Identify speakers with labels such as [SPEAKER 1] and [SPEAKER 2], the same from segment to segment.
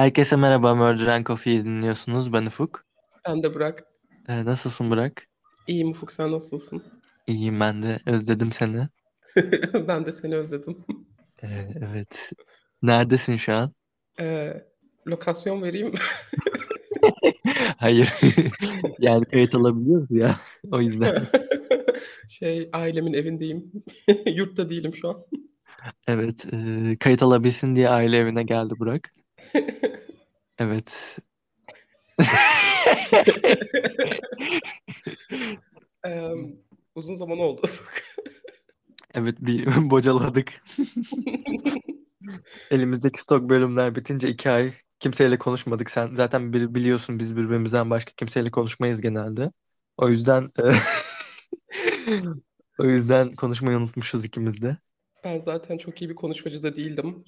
[SPEAKER 1] Herkese merhaba, Murder and Coffee'yi dinliyorsunuz. Ben Ufuk.
[SPEAKER 2] Ben de Burak.
[SPEAKER 1] Ee, nasılsın Burak?
[SPEAKER 2] İyiyim Ufuk, sen nasılsın?
[SPEAKER 1] İyiyim ben de. Özledim seni.
[SPEAKER 2] ben de seni özledim.
[SPEAKER 1] Ee, evet. Neredesin şu an?
[SPEAKER 2] Ee, lokasyon vereyim.
[SPEAKER 1] Hayır. yani kayıt alabiliyoruz ya. O yüzden.
[SPEAKER 2] şey, ailemin evindeyim. Yurtta değilim şu an.
[SPEAKER 1] Evet. E, kayıt alabilsin diye aile evine geldi Burak. Evet.
[SPEAKER 2] Ee, uzun zaman oldu.
[SPEAKER 1] Evet bir bocaladık. Elimizdeki stok bölümler bitince iki ay kimseyle konuşmadık. Sen zaten bir, biliyorsun biz birbirimizden başka kimseyle konuşmayız genelde. O yüzden e, o yüzden konuşmayı unutmuşuz ikimiz de.
[SPEAKER 2] Ben zaten çok iyi bir konuşmacı da değildim.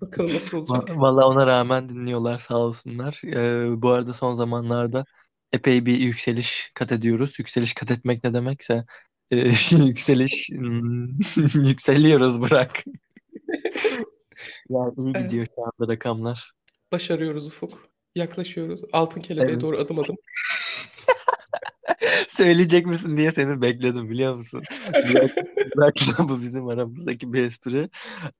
[SPEAKER 2] Bakalım nasıl olacak.
[SPEAKER 1] Va- Vallahi ona rağmen dinliyorlar sağ olsunlar. Ee, bu arada son zamanlarda epey bir yükseliş kat ediyoruz. Yükseliş kat etmek ne demekse e, yükseliş hmm, yükseliyoruz bırak. Yani iyi
[SPEAKER 2] Evet.
[SPEAKER 1] gidiyor şu anda rakamlar.
[SPEAKER 2] Başarıyoruz Ufuk. Yaklaşıyoruz. Altın kelebeğe
[SPEAKER 1] Evet.
[SPEAKER 2] doğru adım adım.
[SPEAKER 1] Söyleyecek misin diye seni bekledim biliyor musun? Bırak, bırak bu bizim aramızdaki bir espri.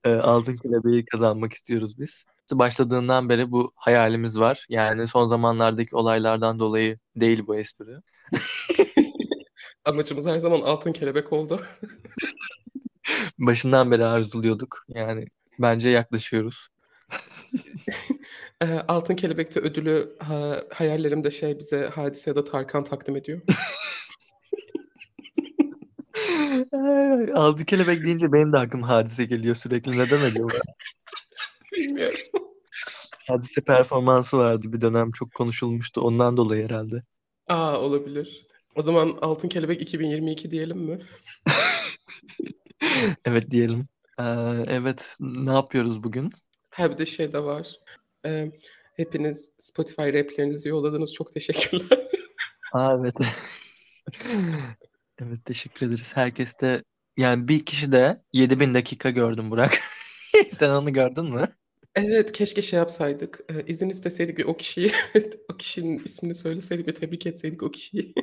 [SPEAKER 1] Ee, altın kelebeği kazanmak istiyoruz biz. Başladığından beri bu hayalimiz var. Yani son zamanlardaki olaylardan dolayı değil bu espri.
[SPEAKER 2] Amacımız her zaman altın kelebek oldu.
[SPEAKER 1] Başından beri arzuluyorduk. Yani bence yaklaşıyoruz.
[SPEAKER 2] Ee, altın kelebekte ödülü ha, hayallerimde şey bize Hadise ya da Tarkan takdim ediyor.
[SPEAKER 1] Ay, Altın kelebek deyince benim de aklıma hadise geliyor sürekli. Neden acaba?
[SPEAKER 2] Bilmiyorum.
[SPEAKER 1] Hadise performansı vardı bir dönem çok konuşulmuştu. Ondan dolayı herhalde.
[SPEAKER 2] Aa olabilir. O zaman Altın Kelebek 2022 diyelim mi?
[SPEAKER 1] Evet diyelim. Ee, evet ne yapıyoruz bugün?
[SPEAKER 2] Ha bir de şey de var. Ee, hepiniz Spotify raplerinizi yolladınız. Çok teşekkürler.
[SPEAKER 1] Aa, evet. Evet teşekkür ederiz. Herkes de yani bir kişi de 7000 dakika gördüm Burak. Sen onu gördün mü?
[SPEAKER 2] Evet keşke şey yapsaydık. Ee, izin isteseydik bir o kişiyi, o kişinin ismini söyleseydik ve tebrik etseydik o kişiyi.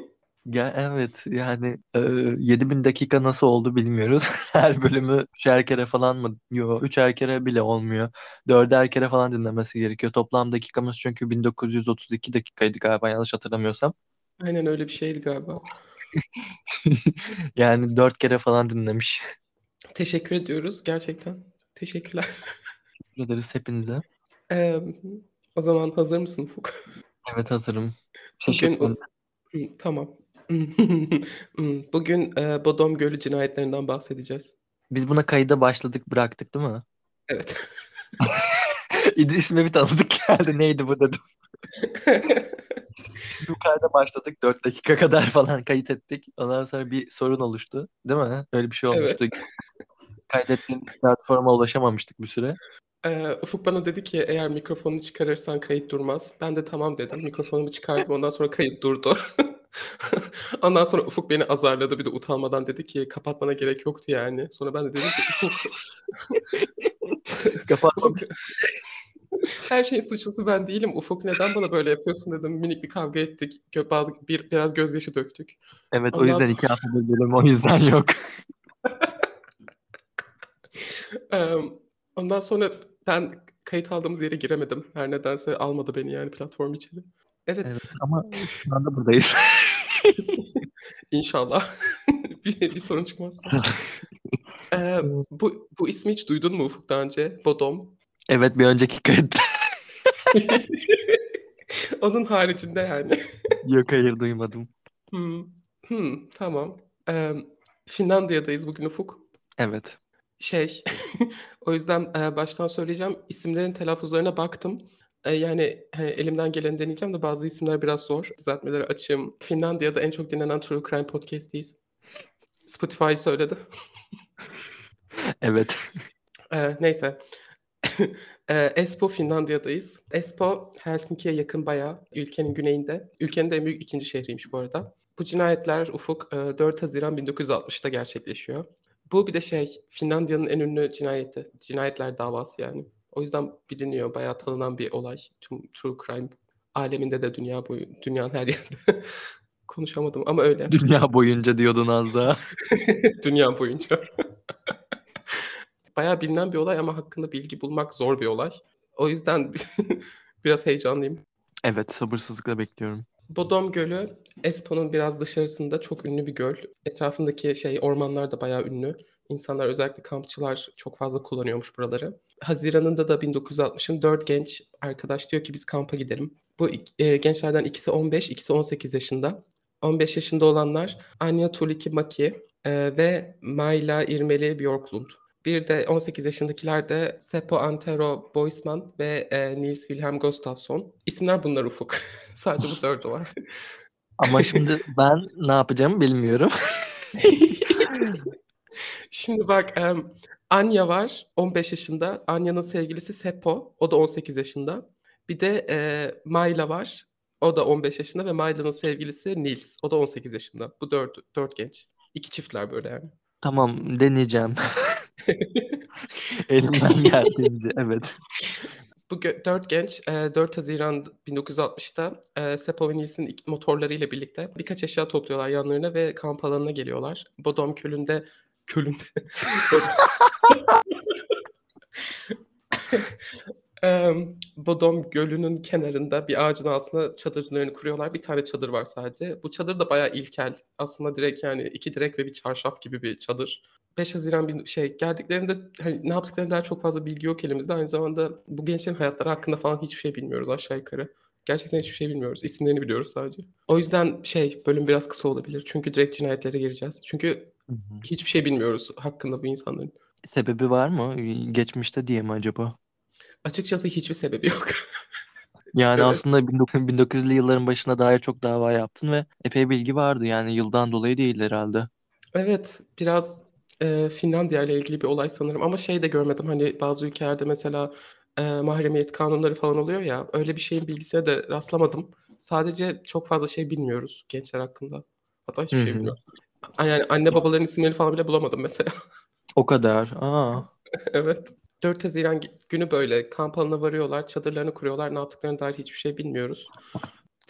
[SPEAKER 1] Ya evet yani e, 7000 dakika nasıl oldu bilmiyoruz. Her bölümü üçer kere falan mı? Yok üçer kere bile olmuyor. Dörder kere falan dinlemesi gerekiyor. Toplam dakikamız çünkü 1932 dakikaydı galiba yanlış hatırlamıyorsam.
[SPEAKER 2] Aynen öyle bir şeydi galiba.
[SPEAKER 1] Yani dört kere falan dinlemiş.
[SPEAKER 2] Teşekkür ediyoruz gerçekten. Teşekkürler.
[SPEAKER 1] Teşekkür ederiz hepinize.
[SPEAKER 2] Ee, o zaman hazır mısın Ufuk?
[SPEAKER 1] Evet hazırım.
[SPEAKER 2] Bugün
[SPEAKER 1] Şaşırtmadım.
[SPEAKER 2] Tamam. Hmm, Bugün e, Bodom Gölü cinayetlerinden bahsedeceğiz.
[SPEAKER 1] Biz buna kayıda başladık bıraktık değil mi?
[SPEAKER 2] Evet.
[SPEAKER 1] İsmi bir tanıdık geldi. Neydi bu dedim. Bu kayda başladık. 4 dakika kadar falan kayıt ettik. Ondan sonra bir sorun oluştu. Değil mi? Öyle bir şey olmuştu.
[SPEAKER 2] Evet.
[SPEAKER 1] Kaydettiğim platforma ulaşamamıştık bir süre.
[SPEAKER 2] Ee, Ufuk bana dedi ki eğer mikrofonunu çıkarırsan kayıt durmaz. Ben de tamam dedim. Mikrofonumu çıkardım. Ondan sonra kayıt durdu. Ondan sonra Ufuk beni azarladı. Bir de utanmadan dedi ki kapatmana gerek yoktu yani. Sonra ben de dedim ki Ufuk
[SPEAKER 1] Kapatmam.
[SPEAKER 2] Ufuk her şeyin suçlusu ben değilim. Ufuk neden bana böyle yapıyorsun dedim. Minik bir kavga ettik. Gö- bazı bir biraz gözyaşı döktük.
[SPEAKER 1] Evet o
[SPEAKER 2] Ondan
[SPEAKER 1] yüzden
[SPEAKER 2] sonra
[SPEAKER 1] iki haftadır bölüm o yüzden yok.
[SPEAKER 2] Ondan sonra ben kayıt aldığımız yere giremedim. Her nedense almadı beni yani platform içeri. Evet,
[SPEAKER 1] Evet ama şu anda buradayız.
[SPEAKER 2] inşallah bir, bir sorun çıkmazsa. Eee, bu bu ismi hiç duydun mu Ufuk daha önce? Bodom.
[SPEAKER 1] Evet bir önceki kayıt.
[SPEAKER 2] Onun haricinde yani.
[SPEAKER 1] Yok hayır duymadım.
[SPEAKER 2] Hmm, hmm, tamam. Eee, Finlandiya'dayız bugün Ufuk.
[SPEAKER 1] Evet.
[SPEAKER 2] Şey, o yüzden e, baştan söyleyeceğim. İsimlerin telaffuzlarına baktım. E, yani hani elimden geleni deneyeceğim de bazı isimler biraz zor. Düzeltmeleri açığım. Finlandiya'da en çok dinlenen True Crime Podcast'iyiz. Spotify söyledi.
[SPEAKER 1] Evet.
[SPEAKER 2] E, neyse. E, Espoo Finlandiya'dayız. Espoo Helsinki'ye yakın bayağı. Ülkenin güneyinde. Ülkenin de en büyük ikinci şehriymiş bu arada. Bu cinayetler Ufuk e, 4 Haziran 1960'ta gerçekleşiyor. Bu bir de şey Finlandiya'nın en ünlü cinayeti. Cinayetler davası yani. O yüzden biliniyor, bayağı tanınan bir olay. Tüm true crime aleminde de dünya boyu, dünyanın her yerinde. Konuşamadım ama öyle.
[SPEAKER 1] Dünya boyunca diyordun az daha.
[SPEAKER 2] dünya boyunca. bayağı bilinen bir olay ama hakkında bilgi bulmak zor bir olay. O yüzden biraz heyecanlıyım.
[SPEAKER 1] Evet, sabırsızlıkla bekliyorum.
[SPEAKER 2] Bodom Gölü Espoo'nun biraz dışarısında çok ünlü bir göl. Etrafındaki şey ormanlar da bayağı ünlü. İnsanlar özellikle kampçılar çok fazla kullanıyormuş buraları. Haziran'ında da 1960'ın dört genç arkadaş diyor ki biz kampa gidelim. Bu e, gençlerden ikisi 15, ikisi 18 yaşında. 15 yaşında olanlar Anya Tuliki Maki e, ve Mayla İrmeli Björklund. Bir de 18 yaşındakiler de Seppo Antero Boisman ve e, Nils Wilhelm Gustafsson. İsimler bunlar Ufuk. Sadece bu dördü var.
[SPEAKER 1] Ama şimdi ben ne yapacağımı bilmiyorum.
[SPEAKER 2] şimdi bak um, Anya var 15 yaşında. Anya'nın sevgilisi Seppo. O da 18 yaşında. Bir de e, Mayla var. O da 15 yaşında ve Mayla'nın sevgilisi Nils. O da 18 yaşında. Bu dört, dört genç. İki çiftler böyle yani.
[SPEAKER 1] Tamam deneyeceğim. Elimden geldiğince evet.
[SPEAKER 2] Bu dört genç 4 Haziran 1960'ta Seppo ve Nils'in motorlarıyla birlikte birkaç eşya topluyorlar yanlarına ve kamp alanına geliyorlar. Bodom Kölü'nde Kölü'nde Bodom Gölü'nün kenarında bir ağacın altına çadırlarını kuruyorlar. Bir tane çadır var sadece. Bu çadır da bayağı ilkel. Aslında direkt yani iki direk ve bir çarşaf gibi bir çadır. 5 Haziran bir şey geldiklerinde hani ne yaptıklarından çok fazla bilgi yok elimizde. Aynı zamanda bu gençlerin hayatları hakkında falan hiçbir şey bilmiyoruz aşağı yukarı. Gerçekten hiçbir şey bilmiyoruz. İsimlerini biliyoruz sadece. O yüzden şey bölüm biraz kısa olabilir. Çünkü direkt cinayetlere gireceğiz. Çünkü Hı-hı. hiçbir şey bilmiyoruz hakkında bu insanların.
[SPEAKER 1] Sebebi var mı? Geçmişte diye mi acaba?
[SPEAKER 2] Açıkçası hiçbir sebebi yok.
[SPEAKER 1] Yani evet. aslında 1900'lü yılların başına dair çok dava yaptın ve epey bilgi vardı. Yani yıldan dolayı değil herhalde.
[SPEAKER 2] Evet, biraz e, Finlandiya ile ilgili bir olay sanırım ama şey de görmedim hani bazı ülkelerde mesela e, mahremiyet kanunları falan oluyor ya öyle bir şeyin bilgisine de rastlamadım. Sadece çok fazla şey bilmiyoruz gençler hakkında. Hatta hiçbir şey bilmiyorum. Yani anne babaların isimleri falan bile bulamadım mesela.
[SPEAKER 1] O kadar. Aa.
[SPEAKER 2] evet. 4 Haziran günü böyle kamp alanına varıyorlar, çadırlarını kuruyorlar. Ne yaptıklarını dair hiçbir şey bilmiyoruz.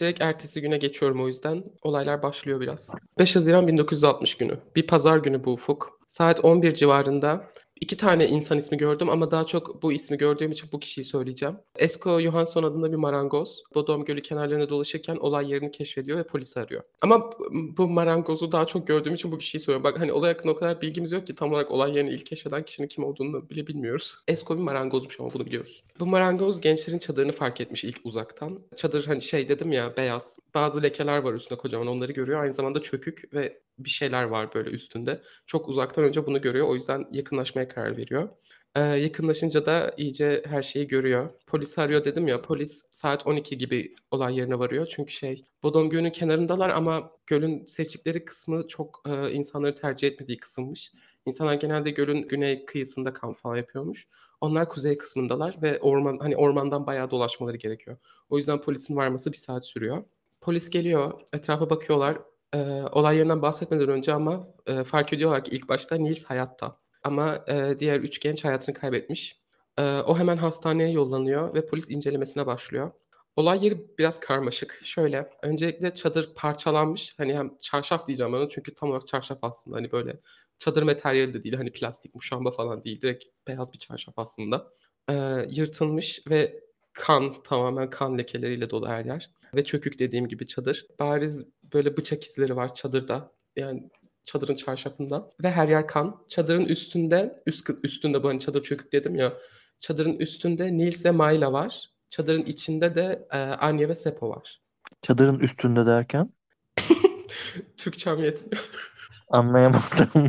[SPEAKER 2] Direkt ertesi güne geçiyorum o yüzden. Olaylar başlıyor biraz. 5 Haziran 1960 günü. Bir pazar günü bu ufuk. Saat 11 civarında iki tane insan ismi gördüm ama daha çok bu ismi gördüğüm için bu kişiyi söyleyeceğim. Esko Johansson adında bir marangoz Bodom Gölü kenarlarında dolaşırken olay yerini keşfediyor ve polisi arıyor. Ama bu marangozu daha çok gördüğüm için bu kişiyi soruyorum. Bak hani olay hakkında o kadar bilgimiz yok ki tam olarak olay yerini ilk keşfeden kişinin kim olduğunu bile bilmiyoruz. Esko bir marangozmuş ama bunu biliyoruz. Bu marangoz gençlerin çadırını fark etmiş ilk uzaktan. Çadır hani şey dedim ya beyaz. Bazı lekeler var üstünde kocaman onları görüyor. Aynı zamanda çökük ve bir şeyler var böyle üstünde. Çok uzaktan önce bunu görüyor. O yüzden yakınlaşmaya karar veriyor. Ee, yakınlaşınca da iyice her şeyi görüyor. Polis arıyor dedim ya. Polis saat 12 gibi olay yerine varıyor. Çünkü şey Bodom Gölü'nün kenarındalar ama gölün seçtikleri kısmı çok e, insanları tercih etmediği kısımmış. İnsanlar genelde gölün güney kıyısında kamp falan yapıyormuş. Onlar kuzey kısmındalar ve orman hani ormandan bayağı dolaşmaları gerekiyor. O yüzden polisin varması bir saat sürüyor. Polis geliyor, etrafa bakıyorlar. E, olay yerinden bahsetmeden önce ama e, fark ediyorlar ki ilk başta Nils hayatta. Ama e, diğer üç genç hayatını kaybetmiş. E, o hemen hastaneye yollanıyor ve polis incelemesine başlıyor. Olay yeri biraz karmaşık. Şöyle, öncelikle çadır parçalanmış. Hani hem çarşaf diyeceğim ona çünkü tam olarak çarşaf aslında. Hani böyle çadır materyali de değil. Hani plastik muşamba falan değil. Direkt beyaz bir çarşaf aslında. E, yırtılmış ve kan, tamamen kan lekeleriyle dolu her yer. Ve çökük dediğim gibi çadır. Bariz böyle bıçak izleri var çadırda. Yani çadırın çarşafında ve her yer kan. Çadırın üstünde, üst üstünde bu hani çadır çökük dedim ya. Çadırın üstünde Nils ve Mayla var. Çadırın içinde de e, Anya ve Seppo var.
[SPEAKER 1] Çadırın üstünde derken?
[SPEAKER 2] Türkçem yetmiyor.
[SPEAKER 1] Anlayamadım.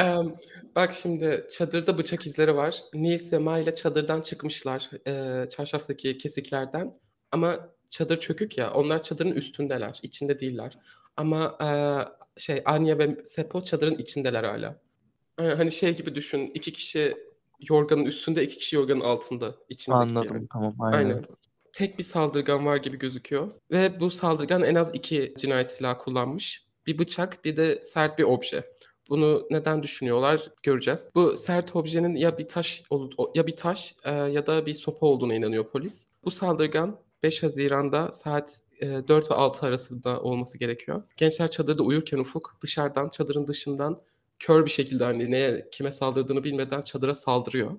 [SPEAKER 2] um, bak şimdi çadırda bıçak izleri var. Nils ve Mayla çadırdan çıkmışlar e, çarşaftaki kesiklerden. Ama çadır çökük ya onlar çadırın üstündeler. içinde değiller. Ama e, şey Anya ve Seppo çadırın içindeler hala. Yani hani şey gibi düşün. iki kişi yorganın üstünde, iki kişi yorganın altında. içindeki
[SPEAKER 1] Anladım
[SPEAKER 2] yani.
[SPEAKER 1] tamam aynen.
[SPEAKER 2] Aynen. Tek bir saldırgan var gibi gözüküyor. Ve bu saldırgan en az iki cinayet silahı kullanmış. Bir bıçak bir de sert bir obje. Bunu neden düşünüyorlar göreceğiz. Bu sert objenin ya bir taş ya bir taş ya da bir sopa olduğuna inanıyor polis. Bu saldırgan 5 Haziran'da saat 4 e, ve 6 arasında olması gerekiyor. Gençler çadırda uyurken Ufuk dışarıdan çadırın dışından kör bir şekilde hani neye kime saldırdığını bilmeden çadıra saldırıyor.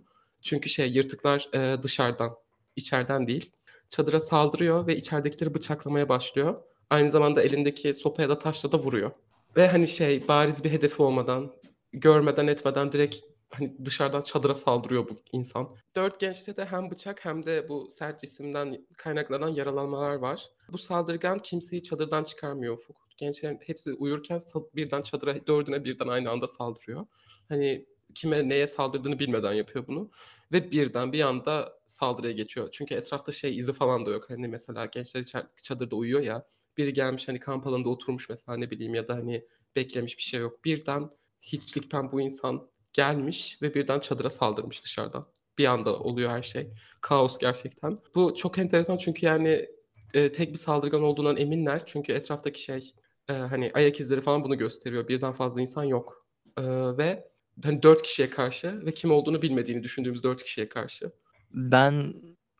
[SPEAKER 2] Çünkü şey yırtıklar e, dışarıdan, içeriden değil. Çadıra saldırıyor ve içeridekileri bıçaklamaya başlıyor. Aynı zamanda elindeki sopa ya da taşla da vuruyor. Ve hani şey bariz bir hedefi olmadan, görmeden etmeden direkt hani dışarıdan çadıra saldırıyor bu insan. Dört gençte de hem bıçak hem de bu sert cisimden kaynaklanan yaralanmalar var. Bu saldırgan kimseyi çadırdan çıkarmıyor Ufuk. Gençlerin hepsi uyurken birden çadıra dördüne birden aynı anda saldırıyor. Hani kime neye saldırdığını bilmeden yapıyor bunu. Ve birden bir anda saldırıya geçiyor. Çünkü etrafta şey izi falan da yok. Hani mesela gençler çadırda uyuyor ya. Biri gelmiş hani kamp alanında oturmuş mesela ne bileyim ya da hani beklemiş bir şey yok. Birden hiçlikten bu insan gelmiş ve birden çadıra saldırmış dışarıdan. Bir anda oluyor her şey. Kaos gerçekten. Bu çok enteresan çünkü yani e, tek bir saldırgan olduğundan eminler. Çünkü etraftaki şey e, hani ayak izleri falan bunu gösteriyor. Birden fazla insan yok. E, ve hani dört kişiye karşı ve kim olduğunu bilmediğini düşündüğümüz dört kişiye karşı.
[SPEAKER 1] Ben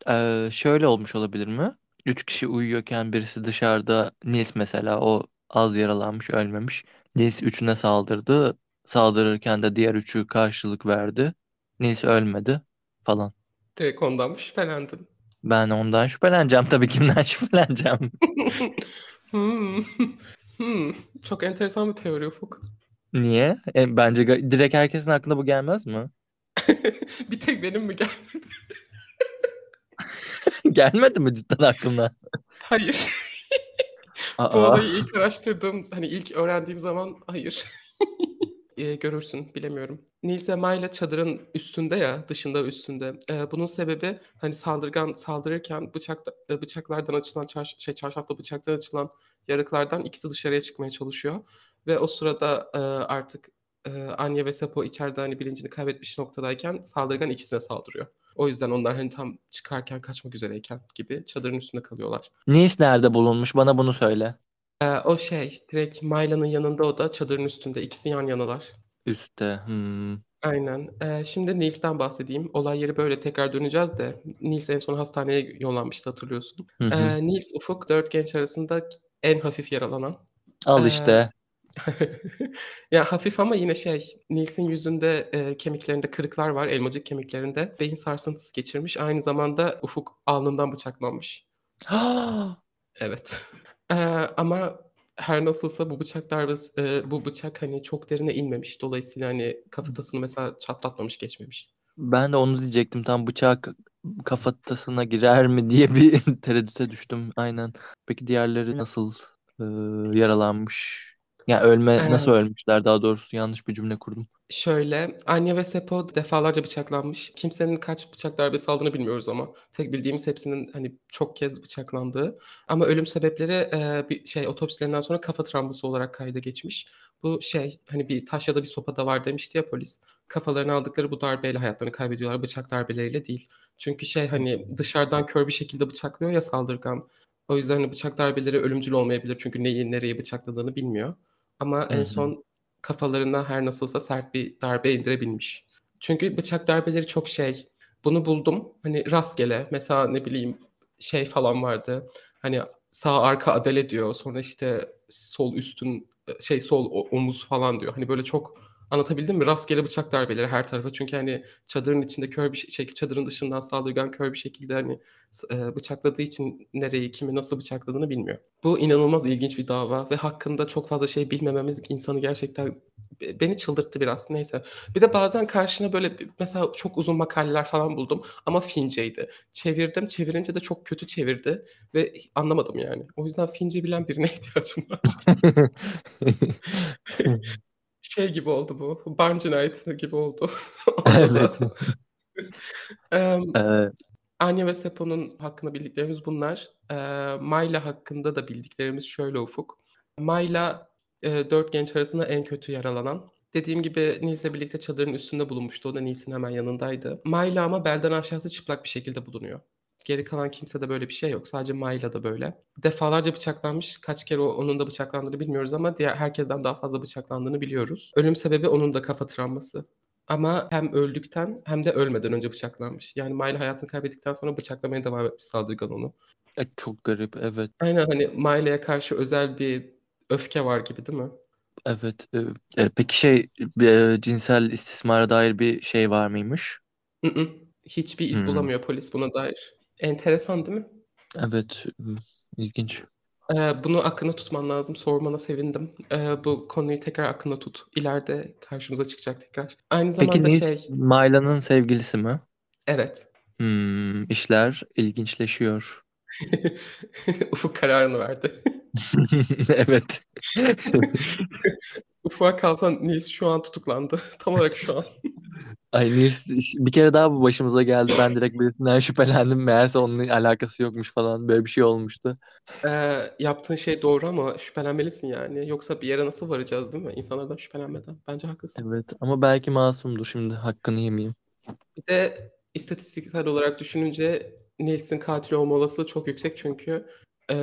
[SPEAKER 1] e, şöyle olmuş olabilir mi? Üç kişi uyuyorken birisi dışarıda Nils mesela o az yaralanmış ölmemiş. Nils üçüne saldırdı. Saldırırken de diğer üçü karşılık verdi. Nils ölmedi falan.
[SPEAKER 2] Direkt ondan mı şüphelendin?
[SPEAKER 1] Ben ondan şüpheleneceğim tabii kimden şüpheleneceğim.
[SPEAKER 2] hmm. Hmm. Çok enteresan bir teori Ufuk.
[SPEAKER 1] Niye? E, bence direkt herkesin aklına bu gelmez mi?
[SPEAKER 2] bir tek benim mi gelmedi?
[SPEAKER 1] Gelmedi mi cidden aklına?
[SPEAKER 2] Hayır. Bu olayı ilk araştırdığım, hani ilk öğrendiğim zaman hayır. Eee, görürsün, bilemiyorum. Nilse Mayla çadırın üstünde ya, dışında üstünde. Eee, bunun sebebi hani saldırgan saldırırken bıçakta eee, bıçaklardan açılan çarş şey çarşafla bıçaktan açılan yarıklardan ikisi dışarıya çıkmaya çalışıyor ve o sırada, eee, artık, eee, Anya ve Seppo içeride, hani, bilincini kaybetmiş noktadayken saldırgan ikisine saldırıyor. O yüzden onlar, hani, tam çıkarken, kaçmak üzereyken gibi çadırın üstünde kalıyorlar.
[SPEAKER 1] Nils nerede bulunmuş? Bana bunu söyle.
[SPEAKER 2] Eee, o şey, direkt Mayla'nın yanında o da çadırın üstünde. İkisi yan yanalar.
[SPEAKER 1] Üstte. Hımm.
[SPEAKER 2] Aynen. Eee, şimdi Nils'ten bahsedeyim. Olay yeri böyle tekrar döneceğiz de Nils en son hastaneye yollanmıştı hatırlıyorsun.
[SPEAKER 1] Hı hı.
[SPEAKER 2] Eee, Nils, Ufuk 4 genç arasında en hafif yaralanan.
[SPEAKER 1] Al işte.
[SPEAKER 2] Ya, hafif ama yine şey, Nils'in yüzünde, eee, kemiklerinde kırıklar var, elmacık kemiklerinde. Beyin sarsıntısı geçirmiş. Aynı zamanda Ufuk alnından bıçaklanmış. Evet. Eee, ama her nasılsa bu bıçak darbesi, eee, bu bıçak, hani, çok derine inmemiş. Dolayısıyla, hani, kafatasını mesela çatlatmamış, geçmemiş.
[SPEAKER 1] Ben de onu diyecektim. Tam bıçak kafatasına girer mi diye bir tereddüte düştüm. Aynen. Peki diğerleri nasıl, ııı, yaralanmış? Yani ölme nasıl ölmüşler daha doğrusu yanlış bir cümle kurdum.
[SPEAKER 2] Şöyle, Anya ve Seppo defalarca bıçaklanmış. Kimsenin kaç bıçak darbesi aldığını bilmiyoruz ama tek bildiğimiz hepsinin, hani, çok kez bıçaklandığı ama ölüm sebepleri, eee, bir şey otopsilerinden sonra kafa travması olarak kayda geçmiş. Bu şey, hani, bir taş ya da bir sopa da var demişti ya polis. Kafalarına aldıkları bu darbeyle hayatlarını kaybediyorlar, bıçak darbeleriyle değil. Çünkü şey, hani, dışarıdan kör bir şekilde bıçaklıyor ya saldırgan. O yüzden, hani, bıçak darbeleri ölümcül olmayabilir çünkü neyi nereye bıçakladığını bilmiyor. Ama
[SPEAKER 1] Hı
[SPEAKER 2] en son kafalarına her nasılsa sert bir darbe indirebilmiş. Çünkü bıçak darbeleri çok şey, bunu buldum, hani, rastgele, mesela ne bileyim, şey falan vardı, hani, sağ arka adele diyor, sonra, işte, sol üstün, şey, sol omuz falan diyor. Hani, böyle çok Anlatabildim mi? Rastgele bıçak darbeleri her tarafa. Çünkü, hani, çadırın içinde kör bir şey çadırın dışından saldırgan kör bir şekilde, hani, eee, bıçakladığı için nereyi, kimi nasıl bıçakladığını bilmiyor. Bu inanılmaz ilginç bir dava ve hakkında çok fazla şey bilmememiz insanı gerçekten be beni çıldırttı biraz. Neyse. Bir de bazen karşına böyle mesela çok uzun makaleler falan buldum ama Finceydi. Çevirdim, çevirince de çok kötü çevirdi ve anlamadım yani. O yüzden Fince bilen birine ihtiyacım var. Şey gibi oldu bu, Barn cinayeti gibi oldu.
[SPEAKER 1] Evet.
[SPEAKER 2] Emm,
[SPEAKER 1] Evet.
[SPEAKER 2] Anya ve Seppo'nun hakkında bildiklerimiz bunlar. Eee, Mayla hakkında da bildiklerimiz şöyle Ufuk. Mayla, eee, 4 genç arasında en kötü yaralanan. Dediğim gibi Nils'le birlikte çadırın üstünde bulunmuştu. O da Nils'in hemen yanındaydı. Mayla ama belden aşağısı çıplak bir şekilde bulunuyor. Geri kalan kimsede böyle bir şey yok. Sadece Mayla'da böyle. Defalarca bıçaklanmış. Kaç kere onun da bıçaklandığını bilmiyoruz ama diğer herkesten daha fazla bıçaklandığını biliyoruz. Ölüm sebebi onun da kafa travması. Ama hem öldükten hem de ölmeden önce bıçaklanmış. Yani Mayla hayatını kaybettikten sonra bıçaklamaya devam etmiş saldırgan onu.
[SPEAKER 1] E, çok garip evet.
[SPEAKER 2] Aynen hani Mayla'ya karşı özel bir öfke var gibi değil mi?
[SPEAKER 1] Evet. e, e, peki şey e, cinsel istismara dair bir şey var mıymış?
[SPEAKER 2] I-ı. Hiçbir iz
[SPEAKER 1] Hmm.
[SPEAKER 2] bulamıyor polis buna dair. Enteresan değil mi?
[SPEAKER 1] Evet. e, ilginç.
[SPEAKER 2] Ee, bunu aklında tutman lazım. Sormana sevindim. Ee, bu konuyu tekrar aklında tut. İleride karşımıza çıkacak tekrar. Aynı
[SPEAKER 1] Peki
[SPEAKER 2] zamanda
[SPEAKER 1] Nils
[SPEAKER 2] şey,
[SPEAKER 1] Mayla'nın sevgilisi mi?
[SPEAKER 2] evet.
[SPEAKER 1] Hmm, işler ilginçleşiyor.
[SPEAKER 2] Ufuk kararını verdi.
[SPEAKER 1] Evet.
[SPEAKER 2] Ufuk'a kalsan Nils şu an tutuklandı. Tam olarak şu an.
[SPEAKER 1] Ay Nils bir kere daha bu başımıza geldi. Ben direkt birisinden şüphelendim. Meğerse onunla alakası yokmuş falan. Böyle bir şey olmuştu.
[SPEAKER 2] Ee, yaptığın şey doğru ama şüphelenmelisin yani. Yoksa bir yere nasıl varacağız değil mi? İnsanlardan şüphelenmeden. Bence haklısın.
[SPEAKER 1] Evet ama belki masumdur. Şimdi hakkını yemeyeyim.
[SPEAKER 2] Bir de istatistiksel olarak düşününce Nils'in katil olma olasılığı çok yüksek çünkü e,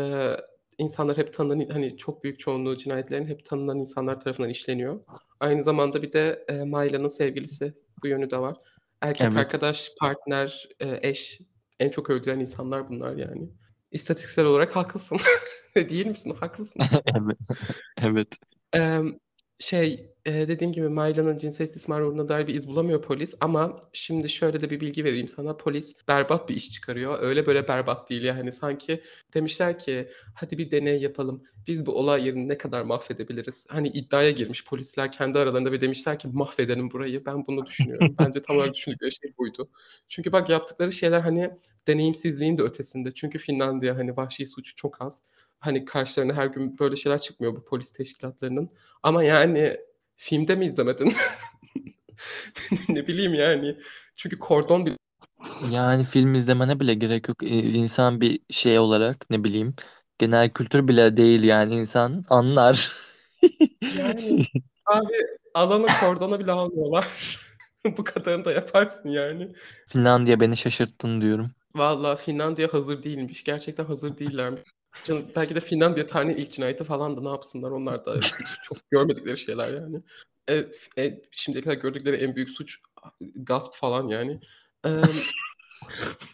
[SPEAKER 2] insanlar hep tanınan hani çok büyük çoğunluğu cinayetlerin hep tanınan insanlar tarafından işleniyor. Aynı zamanda bir de e, Mayla'nın sevgilisi bu yönü de var. Erkek
[SPEAKER 1] Evet.
[SPEAKER 2] arkadaş, partner, e, eş en çok öldüren insanlar bunlar yani. İstatistiksel olarak haklısın. Değil misin? Haklısın.
[SPEAKER 1] Evet. Evet.
[SPEAKER 2] Şey, eee, dediğim gibi Mayla'nın cinsel istismar uğruna dair bir iz bulamıyor polis ama şimdi şöyle de bir bilgi vereyim sana. Polis berbat bir iş çıkarıyor. Öyle böyle berbat değil yani. Sanki demişler ki hadi bir deney yapalım. Biz bu olay yerini ne kadar mahvedebiliriz? Hani iddiaya girmiş polisler kendi aralarında ve demişler ki mahvedelim burayı. Ben bunu düşünüyorum. Bence tam olarak düşündükleri şey buydu. Çünkü bak yaptıkları şeyler hani deneyimsizliğin de ötesinde. Çünkü Finlandiya hani vahşi suç çok az. Hani karşılarına her gün böyle şeyler çıkmıyor bu polis teşkilatlarının. Ama yani filmde mi izlemedin? Ne bileyim yani. Çünkü kordon bile
[SPEAKER 1] Yani film izlemene bile gerek yok. Ee, İnsan bir şey olarak ne bileyim genel kültür bile değil yani insan anlar.
[SPEAKER 2] yani abi alanı kordona bile almıyorlar. Bu kadarını da yaparsın yani.
[SPEAKER 1] Finlandiya beni şaşırttın diyorum.
[SPEAKER 2] Vallahi Finlandiya hazır değilmiş. Gerçekten hazır değillermiş. Canım, belki de Finlandiya tarihin ilk cinayeti falan da ne yapsınlar onlar da çok görmedikleri şeyler yani. Evet, e, şimdiye kadar gördükleri en büyük suç gasp falan yani. Eee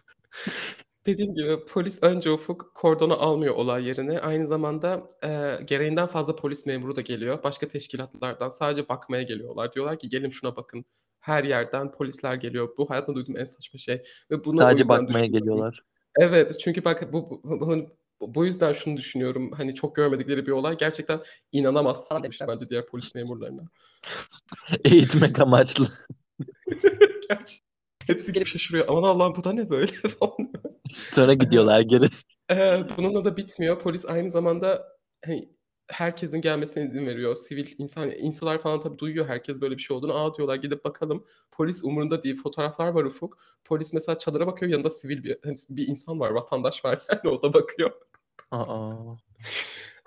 [SPEAKER 2] Dediğim gibi polis önce Ufuk kordona almıyor olay yerine. Aynı zamanda eee, gereğinden fazla polis memuru da geliyor. Başka teşkilatlardan sadece bakmaya geliyorlar. Diyorlar ki gelin şuna bakın. Her yerden polisler geliyor. Bu hayatımda duyduğum en saçma şey. Ve bunu
[SPEAKER 1] Sadece bakmaya
[SPEAKER 2] düşünüyorum.
[SPEAKER 1] geliyorlar.
[SPEAKER 2] Evet çünkü bak bu, bu, bu, bu yüzden şunu düşünüyorum. Hani çok görmedikleri bir olay. Gerçekten inanamazsın demiş
[SPEAKER 3] demişler.
[SPEAKER 2] bence diğer polis memurlarına.
[SPEAKER 1] Eğitmek amaçlı.
[SPEAKER 2] Gerçekten. Hepsi gelip şaşırıyor. Aman Allah'ım bu da ne böyle falan.
[SPEAKER 1] Sonra gidiyorlar geri.
[SPEAKER 2] Eee, bununla da bitmiyor. Polis aynı zamanda hani herkesin gelmesine izin veriyor. Sivil insan insanlar falan tabii duyuyor herkes böyle bir şey olduğunu. Aa diyorlar gidip bakalım. Polis umurunda değil. Fotoğraflar var Ufuk. Polis mesela çadıra bakıyor. Yanında sivil bir hani bir insan var, vatandaş var yani o da bakıyor.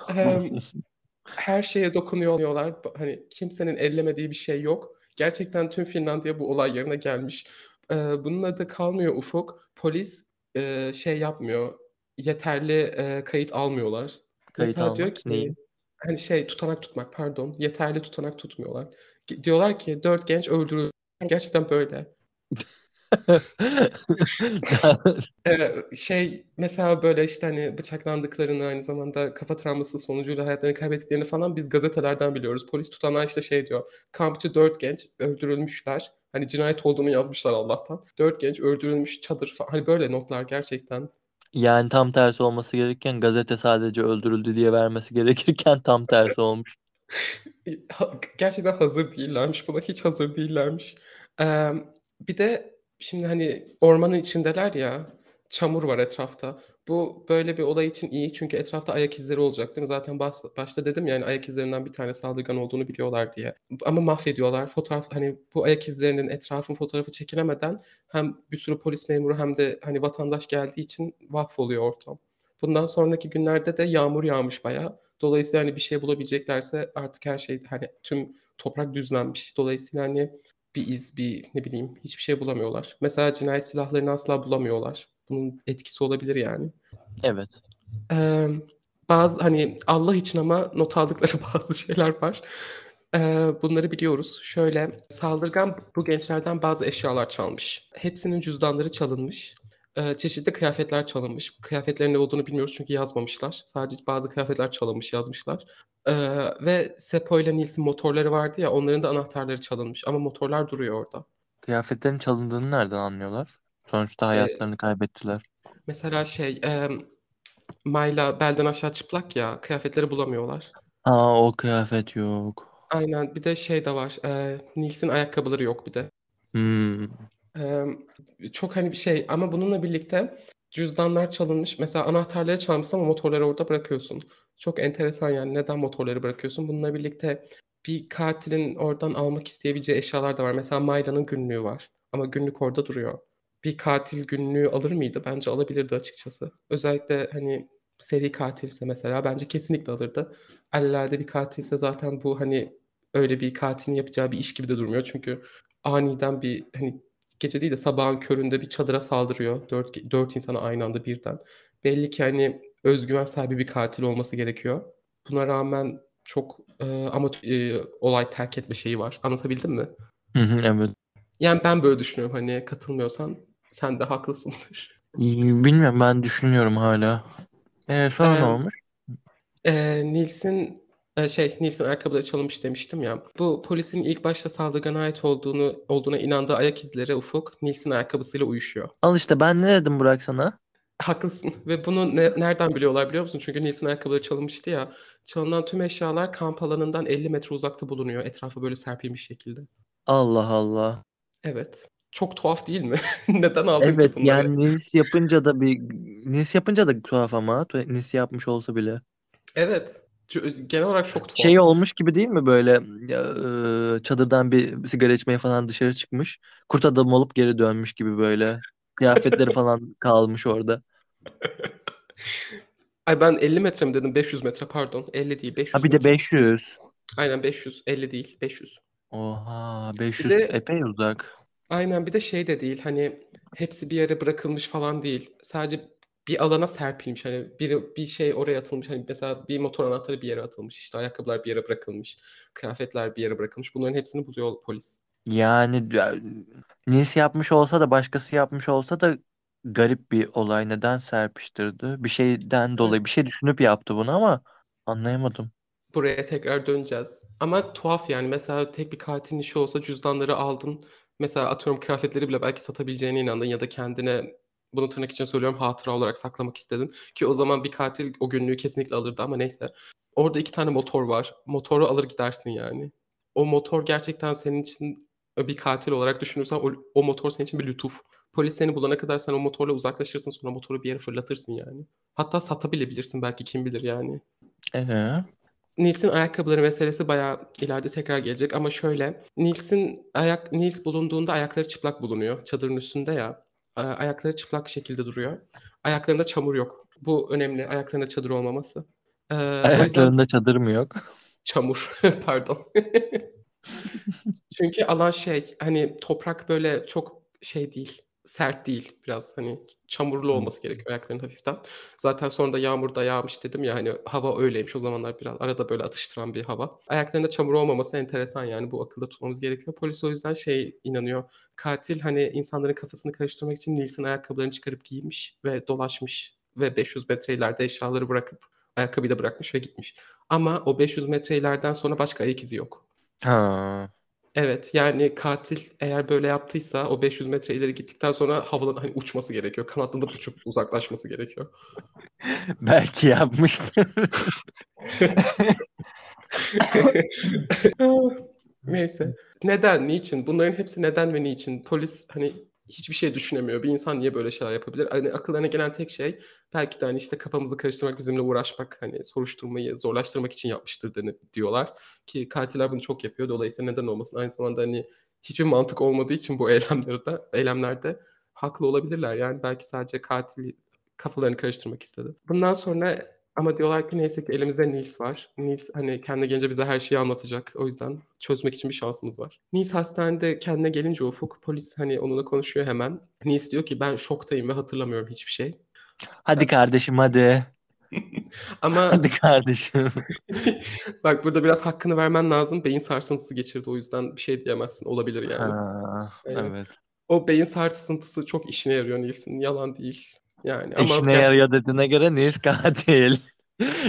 [SPEAKER 2] Emm, her şeye dokunuyorlar. Hani kimsenin ellemediği bir şey yok. Gerçekten tüm Finlandiya bu olay yerine gelmiş. Eee, bununla da kalmıyor Ufuk. Polis eee, şey yapmıyor. Yeterli eee, kayıt almıyorlar.
[SPEAKER 1] Kayıt
[SPEAKER 2] Mesela diyor
[SPEAKER 1] almak
[SPEAKER 2] ki
[SPEAKER 1] neyi?
[SPEAKER 2] hani şey tutanak tutmak pardon. Yeterli tutanak tutmuyorlar. Ge- Diyorlar ki dört genç öldürüldü. Gerçekten böyle. Şey mesela böyle işte hani bıçaklandıklarını aynı zamanda kafa travması sonucuyla hayatlarını kaybettiklerini falan biz gazetelerden biliyoruz. Polis tutanağı işte şey diyor. Kampçı dört genç öldürülmüşler. Hani cinayet olduğunu yazmışlar Allah'tan. Dört genç öldürülmüş çadır falan. Hani böyle notlar gerçekten.
[SPEAKER 1] Yani tam tersi olması gerekirken gazete sadece öldürüldü diye vermesi gerekirken tam tersi olmuş.
[SPEAKER 2] Gerçekten hazır değillermiş. Buna hiç hazır değillermiş. Eee, bir de şimdi hani ormanın içindeler ya. Çamur var etrafta. Bu böyle bir olay için iyi çünkü etrafta ayak izleri olacak değil mi? Zaten baş, başta dedim yani ayak izlerinden bir tane saldırgan olduğunu biliyorlar diye. Ama mahvediyorlar. Fotoğraf hani bu ayak izlerinin etrafın fotoğrafı çekilemeden hem bir sürü polis memuru hem de hani vatandaş geldiği için mahvoluyor ortam. Bundan sonraki günlerde de yağmur yağmış bayağı. Dolayısıyla hani bir şey bulabileceklerse artık her şey hani tüm toprak düzlenmiş. Dolayısıyla hani bir iz, bir ne bileyim hiçbir şey bulamıyorlar. Mesela cinayet silahlarını asla bulamıyorlar. Bunun etkisi olabilir yani.
[SPEAKER 1] Evet.
[SPEAKER 2] Eee, bazı hani Allah için ama not aldıkları bazı şeyler var. Eee, bunları biliyoruz. Şöyle saldırgan bu gençlerden bazı eşyalar çalmış. Hepsinin cüzdanları çalınmış. Eee, çeşitli kıyafetler çalınmış. Kıyafetlerin ne olduğunu bilmiyoruz çünkü yazmamışlar. Sadece bazı kıyafetler çalınmış yazmışlar. Eee, ve Seppo ile Nils'in motorları vardı ya onların da anahtarları çalınmış ama motorlar duruyor orada.
[SPEAKER 1] Kıyafetlerin çalındığını nereden anlıyorlar? Sonuçta hayatlarını kaybettiler.
[SPEAKER 2] Mesela şey, emm, Mayla belden aşağı çıplak ya, kıyafetleri bulamıyorlar.
[SPEAKER 1] Aa o kıyafet yok.
[SPEAKER 2] Aynen. Bir de şey de var. Eee, Nils'in ayakkabıları yok bir de.
[SPEAKER 1] Hmm.
[SPEAKER 2] Emm, çok hani bir şey ama bununla birlikte cüzdanlar çalınmış. Mesela anahtarları çalmışsın ama motorları orada bırakıyorsun. Çok enteresan yani neden motorları bırakıyorsun? Bununla birlikte bir katilin oradan almak isteyebileceği eşyalar da var. Mesela Mayla'nın günlüğü var ama günlük orada duruyor. Bir katil günlüğü alır mıydı? Bence alabilirdi açıkçası. Özellikle hani seri katilse mesela bence kesinlikle alırdı. Alelade bir katilse zaten bu hani öyle bir katilin yapacağı bir iş gibi de durmuyor. Çünkü aniden bir hani gece değil de sabahın köründe bir çadıra saldırıyor. Dört, dört insana aynı anda birden. Belli ki hani özgüven sahibi bir katil olması gerekiyor. Buna rağmen çok e, ama e, olay terk etme şeyi var. Anlatabildim mi?
[SPEAKER 1] Hı hı, evet.
[SPEAKER 2] Yani ben böyle düşünüyorum. Hani katılmıyorsan sen de haklısındır.
[SPEAKER 1] Bilmiyorum ben düşünüyorum hala. Ee, sonra ne
[SPEAKER 2] Eee,
[SPEAKER 1] olmuş?
[SPEAKER 2] eee, Nils'in e, şey Nils'in ayakkabıları çalınmış demiştim ya. Bu polisin ilk başta saldırgana ait olduğunu olduğuna inandığı ayak izleri Ufuk Nils'in ayakkabısıyla uyuşuyor.
[SPEAKER 1] Al işte ben ne dedim Burak sana?
[SPEAKER 2] Haklısın ve bunu ne- nereden biliyorlar biliyor musun? Çünkü Nils'in ayakkabıları çalınmıştı ya. Çalınan tüm eşyalar kamp alanından 50 metre uzakta bulunuyor. Etrafı böyle serpilmiş şekilde.
[SPEAKER 1] Allah Allah.
[SPEAKER 2] Evet. Çok tuhaf değil mi? Neden aldın ki
[SPEAKER 1] Evet
[SPEAKER 2] bunları?
[SPEAKER 1] yani Nils yapınca da bir Nils yapınca da tuhaf ama Nils yapmış olsa bile.
[SPEAKER 2] Evet. Genel olarak çok tuhaf.
[SPEAKER 1] Şey olmuş gibi değil mi böyle e, çadırdan bir sigara içmeye falan dışarı çıkmış. Kurt adam olup geri dönmüş gibi böyle. Kıyafetleri falan kalmış orada.
[SPEAKER 2] Ay ben 50 metre mi dedim? 500 metre pardon. 50 değil 500
[SPEAKER 1] Ha bir de
[SPEAKER 2] metre.
[SPEAKER 1] 500.
[SPEAKER 2] Aynen 500. 50 değil 500.
[SPEAKER 1] Oha
[SPEAKER 2] Bir
[SPEAKER 1] 500
[SPEAKER 2] de
[SPEAKER 1] epey uzak.
[SPEAKER 2] aynen bir de şey de değil hani hepsi bir yere bırakılmış falan değil. Sadece bir alana serpilmiş. Hani bir, bir şey oraya atılmış. Hani mesela bir motor anahtarı bir yere atılmış. işte ayakkabılar bir yere bırakılmış. Kıyafetler bir yere bırakılmış. Bunların hepsini buluyor polis.
[SPEAKER 1] Yani ya, Nils yapmış olsa da başkası yapmış olsa da garip bir olay. Neden serpiştirdi? Bir şeyden
[SPEAKER 2] Evet.
[SPEAKER 1] dolayı bir şey düşünüp yaptı bunu ama anlayamadım.
[SPEAKER 2] Buraya tekrar döneceğiz. Ama tuhaf yani. Mesela tek bir katilin işi olsa cüzdanları aldın. Mesela atıyorum kıyafetleri bile belki satabileceğine inandın ya da kendine bunu tırnak için söylüyorum hatıra olarak saklamak istedin. Ki o zaman bir katil o günlüğü kesinlikle alırdı ama neyse. Orada iki tane motor var. Motoru alır gidersin yani. O motor gerçekten senin için bir katil olarak düşünürsen o, o motor senin için bir lütuf. Polis seni bulana kadar sen o motorla uzaklaşırsın sonra motoru bir yere fırlatırsın yani. Hatta satabilebilirsin belki kim bilir yani.
[SPEAKER 1] Ee?
[SPEAKER 2] Nils'in ayakkabıları meselesi bayağı ileride tekrar gelecek ama şöyle Nils'in ayak Nils bulunduğunda ayakları çıplak bulunuyor. Çadırın üstünde ya. Ayakları çıplak şekilde duruyor. Ayaklarında çamur yok. Bu önemli. Ayaklarında çadır olmaması. Ee, o yüzden
[SPEAKER 1] Ayaklarında çadır mı yok?
[SPEAKER 2] çamur pardon. Çünkü alan şey hani toprak böyle çok şey değil. Sert değil biraz hani çamurlu olması gerekiyor ayakların hafiften. Zaten sonra da yağmur da yağmış dedim ya hani hava öyleymiş o zamanlar biraz arada böyle atıştıran bir hava. Ayaklarında çamur olmaması enteresan yani bu akılda tutmamız gerekiyor. Polis o yüzden şey inanıyor. Katil hani insanların kafasını karıştırmak için Nils'in ayakkabılarını çıkarıp giymiş ve dolaşmış ve 500 metre ileride eşyaları bırakıp ayakkabıyı da bırakmış ve gitmiş. Ama o 500 metre ileriden sonra başka ayak izi yok.
[SPEAKER 1] Ha.
[SPEAKER 2] Evet, yani katil eğer böyle yaptıysa o 500 metre ileri gittikten sonra havadan hani uçması gerekiyor. Kanatlanıp uçup uzaklaşması gerekiyor.
[SPEAKER 1] Belki yapmıştır.
[SPEAKER 2] Neyse. Neden, niçin? Bunların hepsi neden ve niçin? Polis hani hiçbir şey düşünemiyor. Bir insan niye böyle şeyler yapabilir? Hani akıllarına gelen tek şey belki de hani işte kafamızı karıştırmak, bizimle uğraşmak, hani soruşturmayı zorlaştırmak için yapmıştır diyorlar. Ki katiller bunu çok yapıyor. Dolayısıyla neden olmasın? Aynı zamanda hani hiçbir mantık olmadığı için bu eylemlerde, eylemlerde haklı olabilirler. Yani belki sadece katil kafalarını karıştırmak istedi. Bundan sonra Ama diyorlar ki neyse ki elimizde Nils var. Nils hani kendine gelince bize her şeyi anlatacak. O yüzden çözmek için bir şansımız var. Nils hastanede kendine gelince Ufuk polis hani onunla konuşuyor hemen. Nils diyor ki ben şoktayım ve hatırlamıyorum hiçbir şey.
[SPEAKER 1] Hadi kardeşim hadi.
[SPEAKER 2] Ama
[SPEAKER 1] Hadi kardeşim.
[SPEAKER 2] bak burada biraz hakkını vermen lazım. Beyin sarsıntısı geçirdi o yüzden bir şey diyemezsin. Olabilir yani.
[SPEAKER 1] Ha,
[SPEAKER 2] Aynen.
[SPEAKER 1] evet.
[SPEAKER 2] O beyin sarsıntısı çok işine yarıyor Nils'in. Yalan değil. Yani ama
[SPEAKER 1] İşine
[SPEAKER 2] gerçekten-
[SPEAKER 1] yarıyor dediğine göre Nils katil.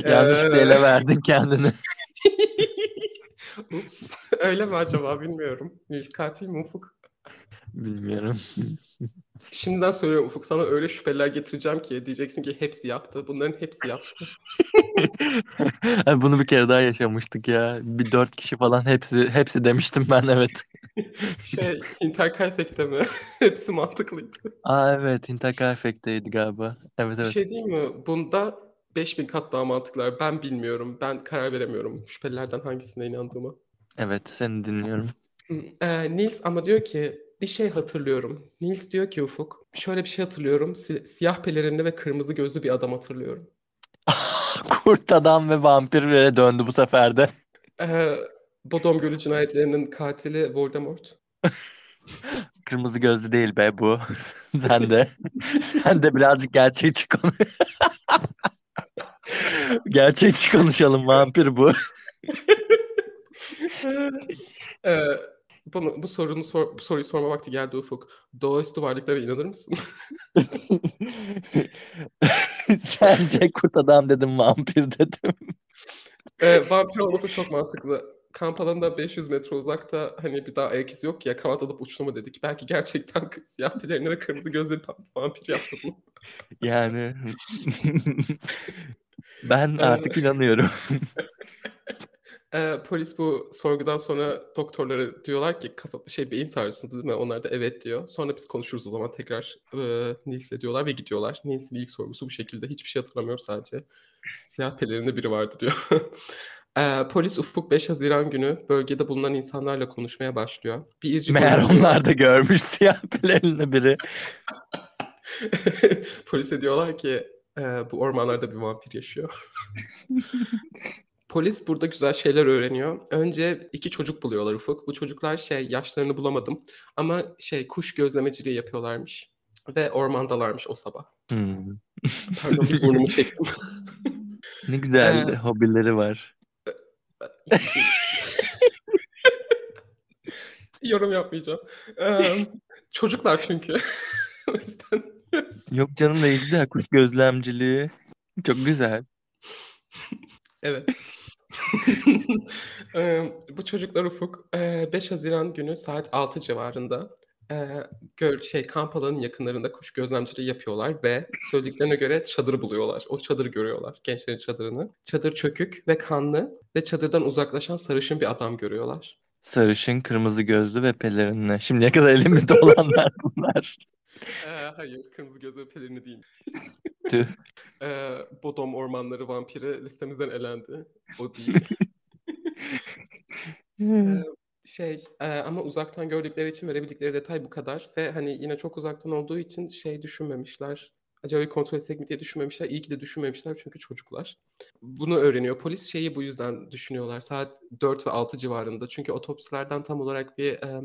[SPEAKER 1] Yanlış
[SPEAKER 2] Ee.
[SPEAKER 1] ele verdin kendini.
[SPEAKER 2] Ups. Öyle mi acaba bilmiyorum. Nils katil mi Ufuk?
[SPEAKER 1] Bilmiyorum.
[SPEAKER 2] Şimdiden söylüyorum Ufuk sana öyle şüpheler getireceğim ki diyeceksin ki hepsi yaptı. Bunların hepsi yaptı.
[SPEAKER 1] Bunu bir kere daha yaşamıştık ya. Bir dört kişi falan hepsi hepsi demiştim ben evet.
[SPEAKER 2] Şey Intercarfect'te mi? hepsi mantıklıydı.
[SPEAKER 1] Aa evet Hinterkaifeck'teydi galiba. Evet
[SPEAKER 2] Bir
[SPEAKER 1] evet.
[SPEAKER 2] şey değil mi? Bunda 5000 kat daha mantıklar. Ben bilmiyorum. Ben karar veremiyorum şüphelilerden hangisine inandığımı.
[SPEAKER 1] Evet seni dinliyorum.
[SPEAKER 2] Ee, Nils ama diyor ki bir şey hatırlıyorum. Nils diyor ki Ufuk şöyle bir şey hatırlıyorum. Si- siyah pelerinli ve kırmızı gözlü bir adam hatırlıyorum.
[SPEAKER 1] Kurt adam ve vampire döndü bu sefer de.
[SPEAKER 2] Ee, Bodom Gölü cinayetlerinin katili Voldemort.
[SPEAKER 1] Kırmızı gözlü değil be bu. Sen de. Sen de birazcık gerçekçi konuş. gerçekçi konuşalım vampir bu.
[SPEAKER 2] Ee, bunu, bu sorunu sor- bu soruyu sorma vakti geldi Ufuk. Doğaüstü varlıklara inanır mısın?
[SPEAKER 1] Sence kurt adam dedim vampir dedim.
[SPEAKER 2] Ee, vampir olması çok mantıklı. Kamp alanında 500 metre uzakta hani bir daha ayak izi yok ya kanat alıp uçtu mu dedik. Belki gerçekten siyah pelerini ve kırmızı gözlü bir vampir yaptı bunu.
[SPEAKER 1] Yani ben
[SPEAKER 2] Ee,
[SPEAKER 1] artık inanıyorum.
[SPEAKER 2] Ee, polis bu sorgudan sonra doktorlara diyorlar ki kafa şey beyin sarsıntısı değil mi? Onlar da evet diyor. Sonra biz konuşuruz o zaman tekrar e, Nils'le diyorlar ve gidiyorlar. Nils'in ilk sorgusu bu şekilde. Hiçbir şey hatırlamıyorum sadece. Siyah pelerinde biri vardı diyor. Ee, polis Ufuk 5 Haziran günü bölgede bulunan insanlarla konuşmaya başlıyor. Bir izci
[SPEAKER 1] Meğer onlar da görmüş siyah pelerinde biri.
[SPEAKER 2] Polise diyorlar ki "E, bu ormanlarda bir vampir yaşıyor. Polis burada güzel şeyler öğreniyor. Önce iki çocuk buluyorlar Ufuk. Bu çocuklar şey yaşlarını bulamadım ama şey kuş gözlemeciliği yapıyorlarmış ve ormandalarmış o sabah.
[SPEAKER 1] Hmm.
[SPEAKER 2] Pardon burnumu çektim.
[SPEAKER 1] Ne güzel
[SPEAKER 2] Ee,
[SPEAKER 1] hobileri var.
[SPEAKER 2] Yorum yapmayacağım. Ee, çocuklar çünkü. o yüzden biraz-
[SPEAKER 1] Yok canım ne güzel kuş gözlemciliği. Çok güzel.
[SPEAKER 2] Evet. Eee, bu çocuklar Ufuk eee, 5 Haziran günü saat 6 civarında eee, göl şey kamp alanının yakınlarında kuş gözlemciliği yapıyorlar ve söylediklerine göre çadırı buluyorlar. O çadırı görüyorlar. Gençlerin çadırını. Çadır çökük ve kanlı ve çadırdan uzaklaşan sarışın bir adam görüyorlar.
[SPEAKER 1] Sarışın, kırmızı gözlü ve pelerinli. Şimdiye kadar elimizde olanlar bunlar.
[SPEAKER 2] Eee, hayır, kırmızı gözlü pelerini değil. Eee, Bodom ormanları vampiri listemizden elendi. O değil. Eee, şey eee, ama uzaktan gördükleri için verebildikleri detay bu kadar ve hani yine çok uzaktan olduğu için şey düşünmemişler. Acaba bir kontrol etsek mi diye düşünmemişler. İyi ki de düşünmemişler çünkü çocuklar. Bunu öğreniyor. Polis şeyi bu yüzden düşünüyorlar. Saat 4 ve 6 civarında. Çünkü otopsilerden tam olarak bir eee,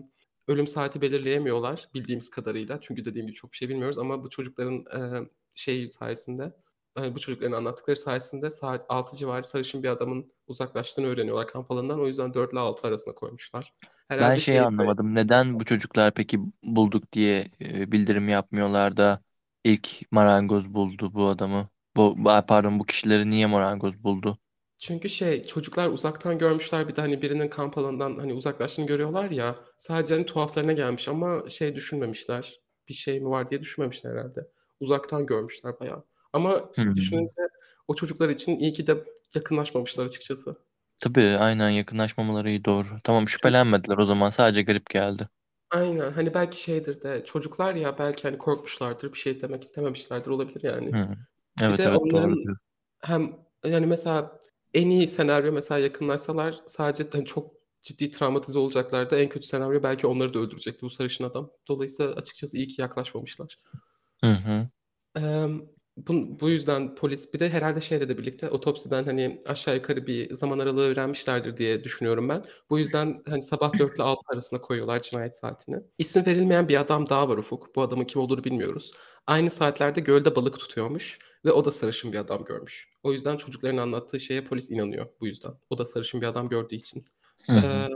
[SPEAKER 2] ölüm saati belirleyemiyorlar bildiğimiz kadarıyla. Çünkü dediğim gibi çok bir şey bilmiyoruz ama bu çocukların eee şey sayesinde e, bu çocukların anlattıkları sayesinde saat 6 civarı sarışın bir adamın uzaklaştığını öğreniyorlar kamp alanından. O yüzden 4 ile 6 arasında koymuşlar.
[SPEAKER 1] Ben
[SPEAKER 2] Herhalde
[SPEAKER 1] şeyi
[SPEAKER 2] şey
[SPEAKER 1] anlamadım. Neden bu çocuklar peki bulduk diye e, bildirim yapmıyorlar da ilk marangoz buldu bu adamı? Bu- pardon bu kişileri niye marangoz buldu?
[SPEAKER 2] Çünkü şey çocuklar uzaktan görmüşler bir de hani birinin kamp alanından hani uzaklaştığını görüyorlar ya sadece hani tuhaflarına gelmiş ama şey düşünmemişler bir şey mi var diye düşünmemişler herhalde. Uzaktan görmüşler bayağı. Ama
[SPEAKER 1] Hmm.
[SPEAKER 2] düşününce o çocuklar için iyi ki de yakınlaşmamışlar açıkçası.
[SPEAKER 1] Tabii aynen yakınlaşmamaları iyi doğru. Tamam şüphelenmediler o zaman sadece garip geldi.
[SPEAKER 2] Aynen hani belki şeydir de çocuklar ya belki hani korkmuşlardır bir şey demek istememişlerdir olabilir yani.
[SPEAKER 1] Hı. Evet
[SPEAKER 2] de
[SPEAKER 1] evet
[SPEAKER 2] onların-
[SPEAKER 1] doğru diyorsun.
[SPEAKER 2] Hem yani mesela en iyi senaryo mesela yakınlaşsalar sadece hani çok ciddi travmatize olacaklardı. En kötü senaryo belki onları da öldürecekti bu sarışın adam. Dolayısıyla açıkçası iyi ki yaklaşmamışlar.
[SPEAKER 1] Hı hı.
[SPEAKER 2] Eee, bun bu yüzden polis bir de herhâlde şeyle de birlikte otopsiden, hani, aşağı yukarı bir zaman aralığı öğrenmişlerdir diye düşünüyorum ben. Bu yüzden, hani, sabah 4 ile 6 arasında koyuyorlar cinayet saatini. İsmi verilmeyen bir adam daha var Ufuk. Bu adamın kim olduğunu bilmiyoruz. Aynı saatlerde gölde balık tutuyormuş ve o da sarışın bir adam görmüş. O yüzden çocukların anlattığı şeye polis inanıyor bu yüzden. O da sarışın bir adam gördüğü için.
[SPEAKER 1] Hı hı.
[SPEAKER 2] Eee,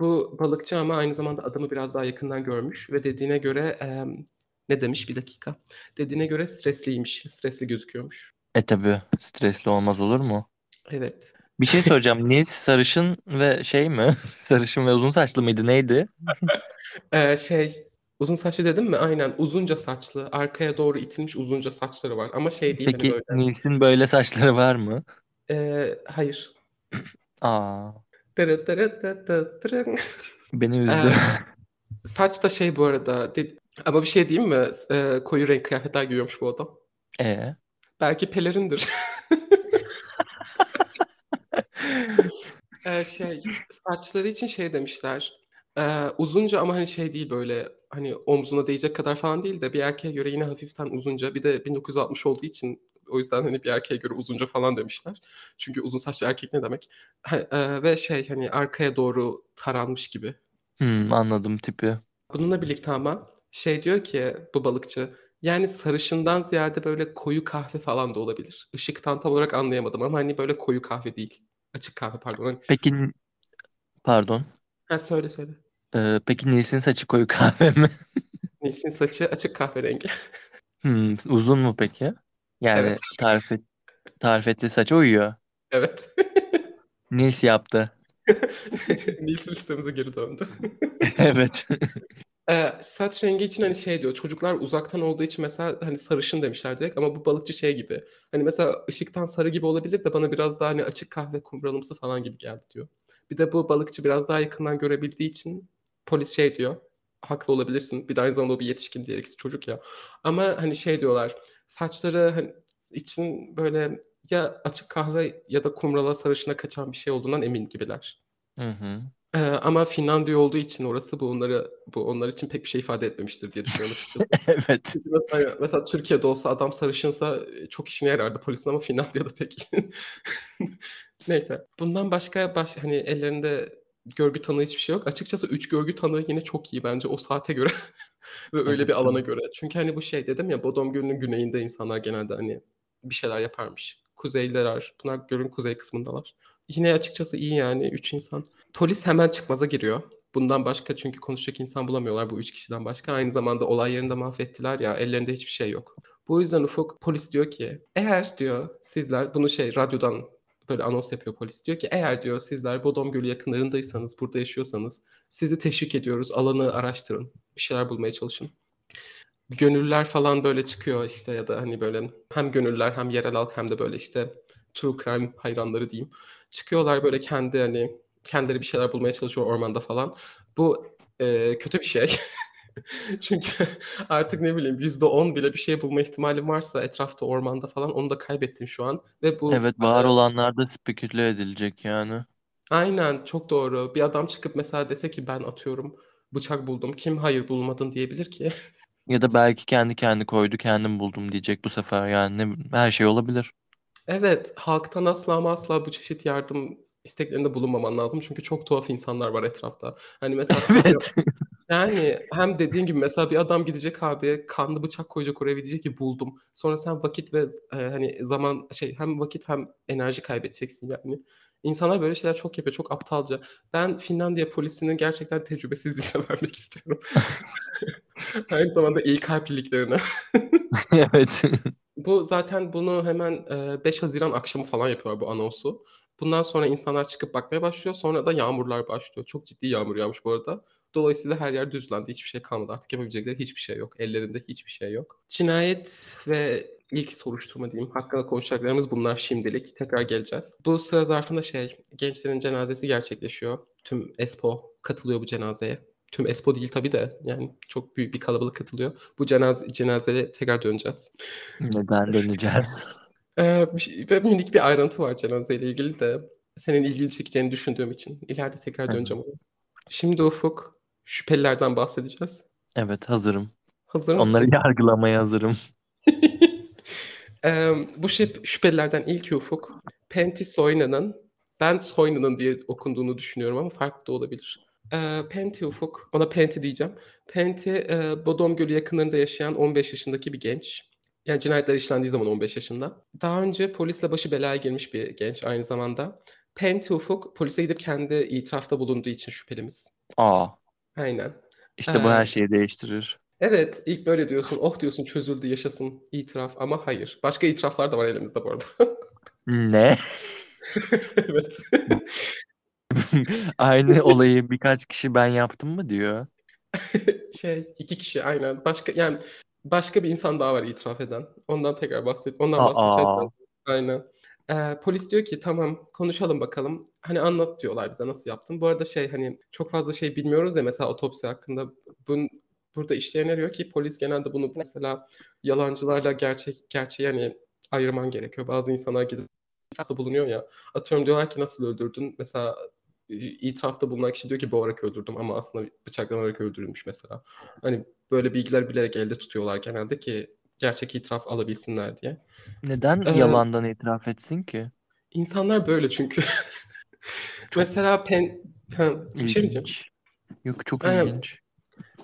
[SPEAKER 2] bu balıkçı ama aynı zamanda adamı biraz daha yakından görmüş ve dediğine göre, emm, ne demiş? Bir dakika. Dediğine göre stresliymiş. Stresli gözüküyormuş.
[SPEAKER 1] E, tabii. Stresli olmaz olur mu?
[SPEAKER 2] Evet.
[SPEAKER 1] Bir şey soracağım. Nils sarışın ve şey mi? Sarışın ve uzun saçlı mıydı? Neydi?
[SPEAKER 2] Eee, şey, uzun saçlı dedim mi? Aynen. Uzunca saçlı, arkaya doğru itilmiş uzunca saçları var ama şey değil, hani,
[SPEAKER 1] Peki
[SPEAKER 2] böyle
[SPEAKER 1] Nils'in böyle saçları var mı?
[SPEAKER 2] Eee, hayır.
[SPEAKER 1] A!
[SPEAKER 2] Dırı dırı dı dı dırın.
[SPEAKER 1] Beni üzdü.
[SPEAKER 2] Eee, saç da şey bu arada ama bir şey diyeyim mi? S eee, koyu renk kıyafetler giyiyormuş bu adam.
[SPEAKER 1] E?
[SPEAKER 2] Belki pelerindir. Eee, şey, saçları için şey demişler, eee, uzunca ama, hani, şey değil, böyle, hani, omzuna değecek kadar falan değil de bir erkeğe göre yine hafiften uzunca. Bir de 1960 olduğu için o yüzden, hani, bir erkeğe göre uzunca falan demişler. Çünkü uzun saçlı erkek ne demek? He eee, ve şey, hani, arkaya doğru taranmış gibi.
[SPEAKER 1] Hımm, anladım tipi.
[SPEAKER 2] Bununla birlikte ama şey diyor ki bu balıkçı, yani, sarışından ziyade böyle koyu kahve falan da olabilir. Işıktan tam olarak anlayamadım ama, hani, böyle koyu kahve değil. Açık kahve pardon. Hani
[SPEAKER 1] Peki n Pardon.
[SPEAKER 2] Ha, söyle, söyle.
[SPEAKER 1] Eee, peki Nils'in saçı koyu kahve mi?
[SPEAKER 2] Nils'in saçı açık kahverengi.
[SPEAKER 1] Hımm, uzun mu peki? Yani
[SPEAKER 2] Evet.
[SPEAKER 1] tarif et tarif ettiği saça uyuyor.
[SPEAKER 2] Evet.
[SPEAKER 1] Nils yaptı.
[SPEAKER 2] Nils listemize geri döndü.
[SPEAKER 1] Evet.
[SPEAKER 2] Eee, saç rengi için, hani, şey diyor, çocuklar uzaktan olduğu için mesela, hani, sarışın demişler direkt ama bu balıkçı şey gibi, hani, mesela ışıktan sarı gibi olabilir de bana biraz daha, hani, açık kahve kumralımsı falan gibi geldi diyor. Bir de bu balıkçı biraz daha yakından görebildiği için polis şey diyor, haklı olabilirsin. Bir de aynı zamanda o bir yetişkin, diğer ikisi çocuk ya. Ama, hani, şey diyorlar, saçları, hani, için böyle ya açık kahve ya da kumrala sarışına kaçan bir şey olduğundan emin gibiler.
[SPEAKER 1] Hı hı.
[SPEAKER 2] Eee, ama Finlandiya olduğu için orası bu onları bu onlar için pek bir şey ifade etmemiştir diye düşünüyorum.
[SPEAKER 1] Evet.
[SPEAKER 2] Mesela mesela Türkiye'de olsa adam sarışınsa, eee, çok işine yarardı polisin ama Finlandiya'da pek. Neyse. Bundan başka baş hani, ellerinde görgü tanığı hiçbir şey yok. Açıkçası 3 görgü tanığı yine çok iyi bence o saate göre ve öyle bir alana göre. Çünkü, hani, bu şey dedim ya, Bodom Gölü'nün güneyinde insanlar genelde, hani, bir şeyler yaparmış. Kuzeyliler, bunlar gölün kuzey kısmındalar. Yine açıkçası iyi yani 3 insan. Polis hemen çıkmaza giriyor. Bundan başka çünkü konuşacak insan bulamıyorlar bu 3 kişiden başka. Aynı zamanda olay yerini de mahvettiler ya, ellerinde hiçbir şey yok. Bu yüzden Ufuk, polis diyor ki, "Eğer" diyor, "sizler" bunu şey radyodan böyle anons yapıyor polis. Diyor ki, "Eğer" diyor, "sizler Bodom Gölü yakınlarındaysanız, burada yaşıyorsanız sizi teşvik ediyoruz, alanı araştırın, bir şeyler bulmaya çalışın." Gönüllüler falan böyle çıkıyor işte ya da, hani, böyle hem gönüllüler hem yerel halk hem de böyle, işte, true crime hayranları diyeyim. Çıkıyorlar böyle kendi, hani, kendileri bir şeyler bulmaya çalışıyor ormanda falan. Bu, eee, kötü bir şey. Çünkü artık ne bileyim %10 bile bir şey bulma ihtimalin varsa etrafta, ormanda falan onu da kaybettin şu an ve bu,
[SPEAKER 1] Evet, var
[SPEAKER 2] eee
[SPEAKER 1] olanlar da speküle edilecek yani.
[SPEAKER 2] Aynen, çok doğru. Bir adam çıkıp mesela dese ki ben atıyorum bıçak buldum. Kim hayır bulmadın diyebilir ki?
[SPEAKER 1] Ya da belki kendi kendi koydu, kendim buldum diyecek bu sefer yani ne her şey olabilir.
[SPEAKER 2] Evet, halktan asla ama asla bu çeşit yardım isteklerinde bulunmaman lazım. Çünkü çok tuhaf insanlar var etrafta. Hani mesela
[SPEAKER 1] Evet.
[SPEAKER 2] Yani hem dediğin gibi mesela bir adam gidecek abi, kanlı bıçak koyacak oraya ve diyecek ki buldum. Sonra sen vakit ve eee, hani, zaman şey hem vakit hem enerji kaybedeceksin yani. İnsanlar böyle şeyler çok yapıyor, çok aptalca. Ben Finlandiya polisinin gerçekten tecrübesizliğine vermek istiyorum. Aynı zamanda iyi kalpliliklerine.
[SPEAKER 1] Evet.
[SPEAKER 2] Bu zaten bunu hemen, eee, 5 haziran akşamı falan yapıyorlar bu anonsu. Bundan sonra insanlar çıkıp bakmaya başlıyor. Sonra da yağmurlar başlıyor. Çok ciddi yağmur yağmış bu arada. Dolayısıyla her yer düzlendi. Hiçbir şey kalmadı. Artık yapabilecekleri hiçbir şey yok. Ellerinde hiçbir şey yok. Cinayet ve ilk soruşturma diyeyim, hakkında konuşacaklarımız bunlar şimdilik. Tekrar geleceğiz. Bu sıra zarfında şey, gençlerin cenazesi gerçekleşiyor. Tüm Espoo katılıyor bu cenazeye. Tüm Espoo değil tabii de yani çok büyük bir kalabalık katılıyor. Bu cenaz cenazeye tekrar döneceğiz.
[SPEAKER 1] Neden döneceğiz?
[SPEAKER 2] Eee, bir şey minik bir ayrıntı var cenazeyle ilgili de senin ilgini çekeceğini düşündüğüm için. İleride tekrar döneceğim ona. Şimdi Ufuk, şüphelilerden bahsedeceğiz.
[SPEAKER 1] Evet, hazırım.
[SPEAKER 2] Hazır
[SPEAKER 1] Onları
[SPEAKER 2] mısın?
[SPEAKER 1] yargılamaya hazırım.
[SPEAKER 2] Eee, bu şüp şüphelilerden ilki Ufuk. Pentti Soynen'ın, ben Soynen'ın diye okunduğunu düşünüyorum ama farklı da olabilir. Eee, Pentti Ufuk, ona Pentti diyeceğim. Pentti, eee, Bodom Gölü yakınlarında yaşayan 15 yaşındaki bir genç. Yani cinayetler işlendiği zaman 15 yaşında. Daha önce polisle başı belaya girmiş bir genç aynı zamanda. Pentti Ufuk polise gidip kendi itirafta bulunduğu için şüphelimiz.
[SPEAKER 1] Aa,
[SPEAKER 2] Aynen.
[SPEAKER 1] işte bu her
[SPEAKER 2] Eee
[SPEAKER 1] şeyi değiştirir.
[SPEAKER 2] Evet, ilk böyle diyorsun. Oh diyorsun çözüldü yaşasın itiraf ama hayır. Başka itiraflar da var elimizde bu arada.
[SPEAKER 1] Ne?
[SPEAKER 2] Evet.
[SPEAKER 1] Aynı olayı birkaç kişi ben yaptım mı diyor.
[SPEAKER 2] Şey, 2 kişi aynen. Başka yani başka bir insan daha var itiraf eden. Ondan tekrar bahset ondan bahsedeceğiz
[SPEAKER 1] Aa.
[SPEAKER 2] Aynen. Eee, polis diyor ki tamam konuşalım bakalım. Hani anlat diyorlar bize nasıl yaptın. Bu arada şey hani çok fazla şey bilmiyoruz ya mesela otopsi hakkında. Bun, burada işleyen diyor ki polis genelde bunu mesela yalancılarla gerçek gerçeği yani ayırman gerekiyor. Bazı insanlar gidip itirafta bulunuyor ya. Atıyorum diyorlar ki nasıl öldürdün? Mesela itirafta bulunan kişi diyor ki boğarak öldürdüm ama aslında bıçaklanarak öldürülmüş mesela. Hani böyle bilgiler bilerek elde tutuyorlar genelde ki gerçek itiraf alabilsinler diye.
[SPEAKER 1] Neden
[SPEAKER 2] Eee
[SPEAKER 1] yalandan itiraf etsin ki?
[SPEAKER 2] İnsanlar böyle çünkü. Mesela Pen ha, bir şey diyeceğim.
[SPEAKER 1] Yok çok
[SPEAKER 2] Aynen.
[SPEAKER 1] ilginç.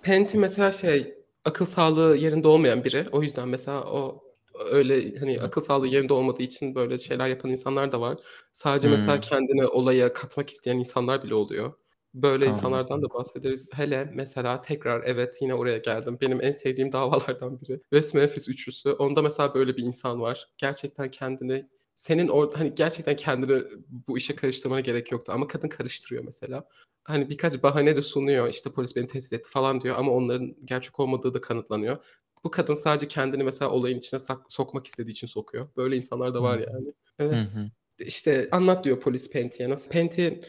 [SPEAKER 2] Pentti mesela şey akıl sağlığı yerinde olmayan biri. O yüzden mesela o öyle hani akıl sağlığı yerinde olmadığı için böyle şeyler yapan insanlar da var. Sadece mesela
[SPEAKER 1] Hmm.
[SPEAKER 2] kendini olaya katmak isteyen insanlar bile oluyor. Böyle
[SPEAKER 1] Anladım.
[SPEAKER 2] insanlardan da bahsederiz. Hele mesela tekrar evet yine oraya geldim. Benim en sevdiğim davalardan biri. West Memphis üçlüsü. Onda mesela böyle bir insan var. Gerçekten kendini senin orada hani gerçekten kendini bu işe karıştırmana gerek yoktu ama kadın karıştırıyor mesela. Hani birkaç bahane de sunuyor. İşte polis beni tehdit etti falan diyor ama onların gerçek olmadığı da kanıtlanıyor. Bu kadın sadece kendini mesela olayın içine sokmak istediği için sokuyor. Böyle insanlar da var
[SPEAKER 1] Hı.
[SPEAKER 2] yani.
[SPEAKER 1] Hı
[SPEAKER 2] Evet.
[SPEAKER 1] hı.
[SPEAKER 2] İşte anlat diyor polis Pentti'ye nasıl. Pentti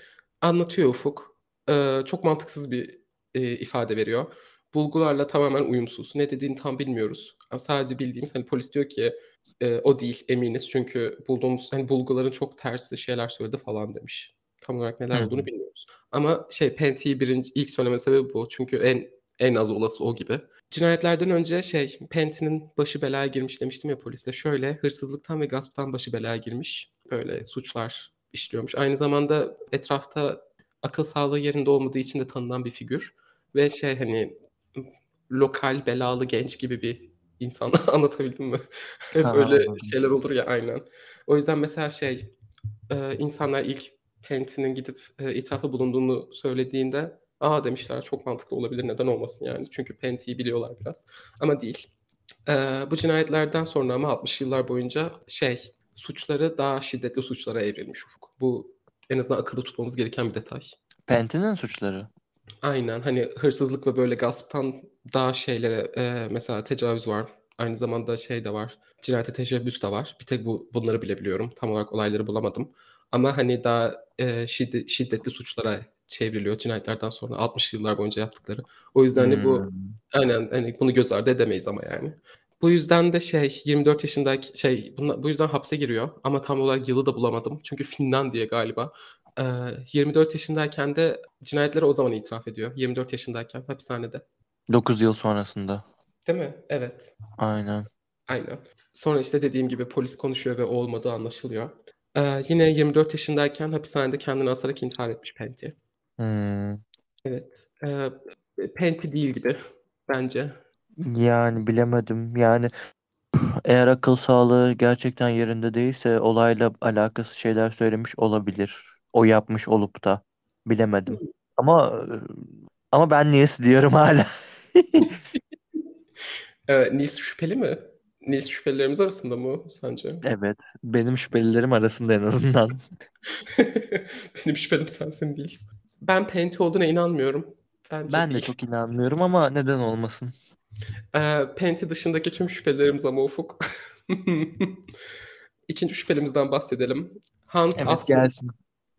[SPEAKER 2] anlatıyor Ufuk. Ee, çok mantıksız bir e, ifade veriyor. Bulgularla tamamen uyumsuz. Ne dediğini tam bilmiyoruz. Ama sadece bildiğimiz hani polis diyor ki e, o değil eminiz çünkü bulduğumuz hani bulguların çok tersi şeyler söyledi falan demiş. Tam olarak neler
[SPEAKER 1] Hı
[SPEAKER 2] olduğunu bilmiyoruz. Ama şey Pentti'yi birinci ilk söyleme sebebi bu. Çünkü en en az olası o gibi. Cinayetlerden önce şey Pentti'nin başı belaya girmiş demiştim ya poliste. Şöyle hırsızlıktan ve gasptan başı belaya girmiş. Böyle suçlar işliyormuş. Aynı zamanda etrafta akıl sağlığı yerinde olmadığı için de tanınan bir figür. Ve şey hani lokal belalı genç gibi bir insan anlatabildim mi? Hep
[SPEAKER 1] Ha,
[SPEAKER 2] öyle
[SPEAKER 1] anladım.
[SPEAKER 2] şeyler olur ya aynen. O yüzden mesela şey e, insanlar ilk Pentti'nin gidip e, itirafta bulunduğunu söylediğinde aa demişler çok mantıklı olabilir neden olmasın yani. Çünkü Pentti'yi biliyorlar biraz ama değil. E, bu cinayetlerden sonra ama 60 yıllar boyunca şey suçları daha şiddetli suçlara evrilmiş Ufuk. Bu en azından akılda tutmamız gereken bir detay.
[SPEAKER 1] Pentin'in suçları.
[SPEAKER 2] Aynen hani hırsızlık ve böyle gasptan daha şeylere e, mesela tecavüz var. Aynı zamanda şey de var. Cinayete teşebbüs de var. Bir tek bu bunları bilebiliyorum. Tam olarak olayları bulamadım. Ama hani daha e, şiddet, şiddetli suçlara çevriliyor cinayetlerden sonra 60 yıllar boyunca yaptıkları. O yüzden hani bu
[SPEAKER 1] Hmm.
[SPEAKER 2] aynen hani bunu göz ardı edemeyiz ama yani. Bu yüzden de şey 24 yaşındaki şey bu yüzden hapse giriyor ama tam olarak yılı da bulamadım. Çünkü Finlandiya galiba. Ee, 24 yaşındayken de cinayetleri o zaman itiraf ediyor. 24 yaşındayken hapishanede.
[SPEAKER 1] 9 yıl sonrasında.
[SPEAKER 2] Değil mi? Evet.
[SPEAKER 1] Aynen.
[SPEAKER 2] Aynen. Sonra işte dediğim gibi polis konuşuyor ve o olmadığı anlaşılıyor. Ee, yine 24 yaşındayken hapishanede kendini asarak intihar etmiş Pentti.
[SPEAKER 1] Hmm.
[SPEAKER 2] Evet. Ee, Pentti değil gibi bence.
[SPEAKER 1] Yani bilemedim. Yani eğer akıl sağlığı gerçekten yerinde değilse olayla alakası şeyler söylemiş olabilir. O yapmış olup da bilemedim. Ama ama ben niyesi diyorum hala.
[SPEAKER 2] Ee, Nils şüpheli mi? Nils şüphelilerimiz arasında mı sence?
[SPEAKER 1] Evet, benim şüphelilerim arasında en azından.
[SPEAKER 2] Benim şüphelim sensin değilsin. Ben Pentti olduğuna inanmıyorum. Bence
[SPEAKER 1] Ben de
[SPEAKER 2] değil.
[SPEAKER 1] çok inanmıyorum ama neden olmasın?
[SPEAKER 2] Ee, Pentti dışındaki tüm şüphelilerimiz ama Ufuk. İkinci şüphelimizden bahsedelim. Hans
[SPEAKER 1] Evet
[SPEAKER 2] Assmann.
[SPEAKER 1] gelsin.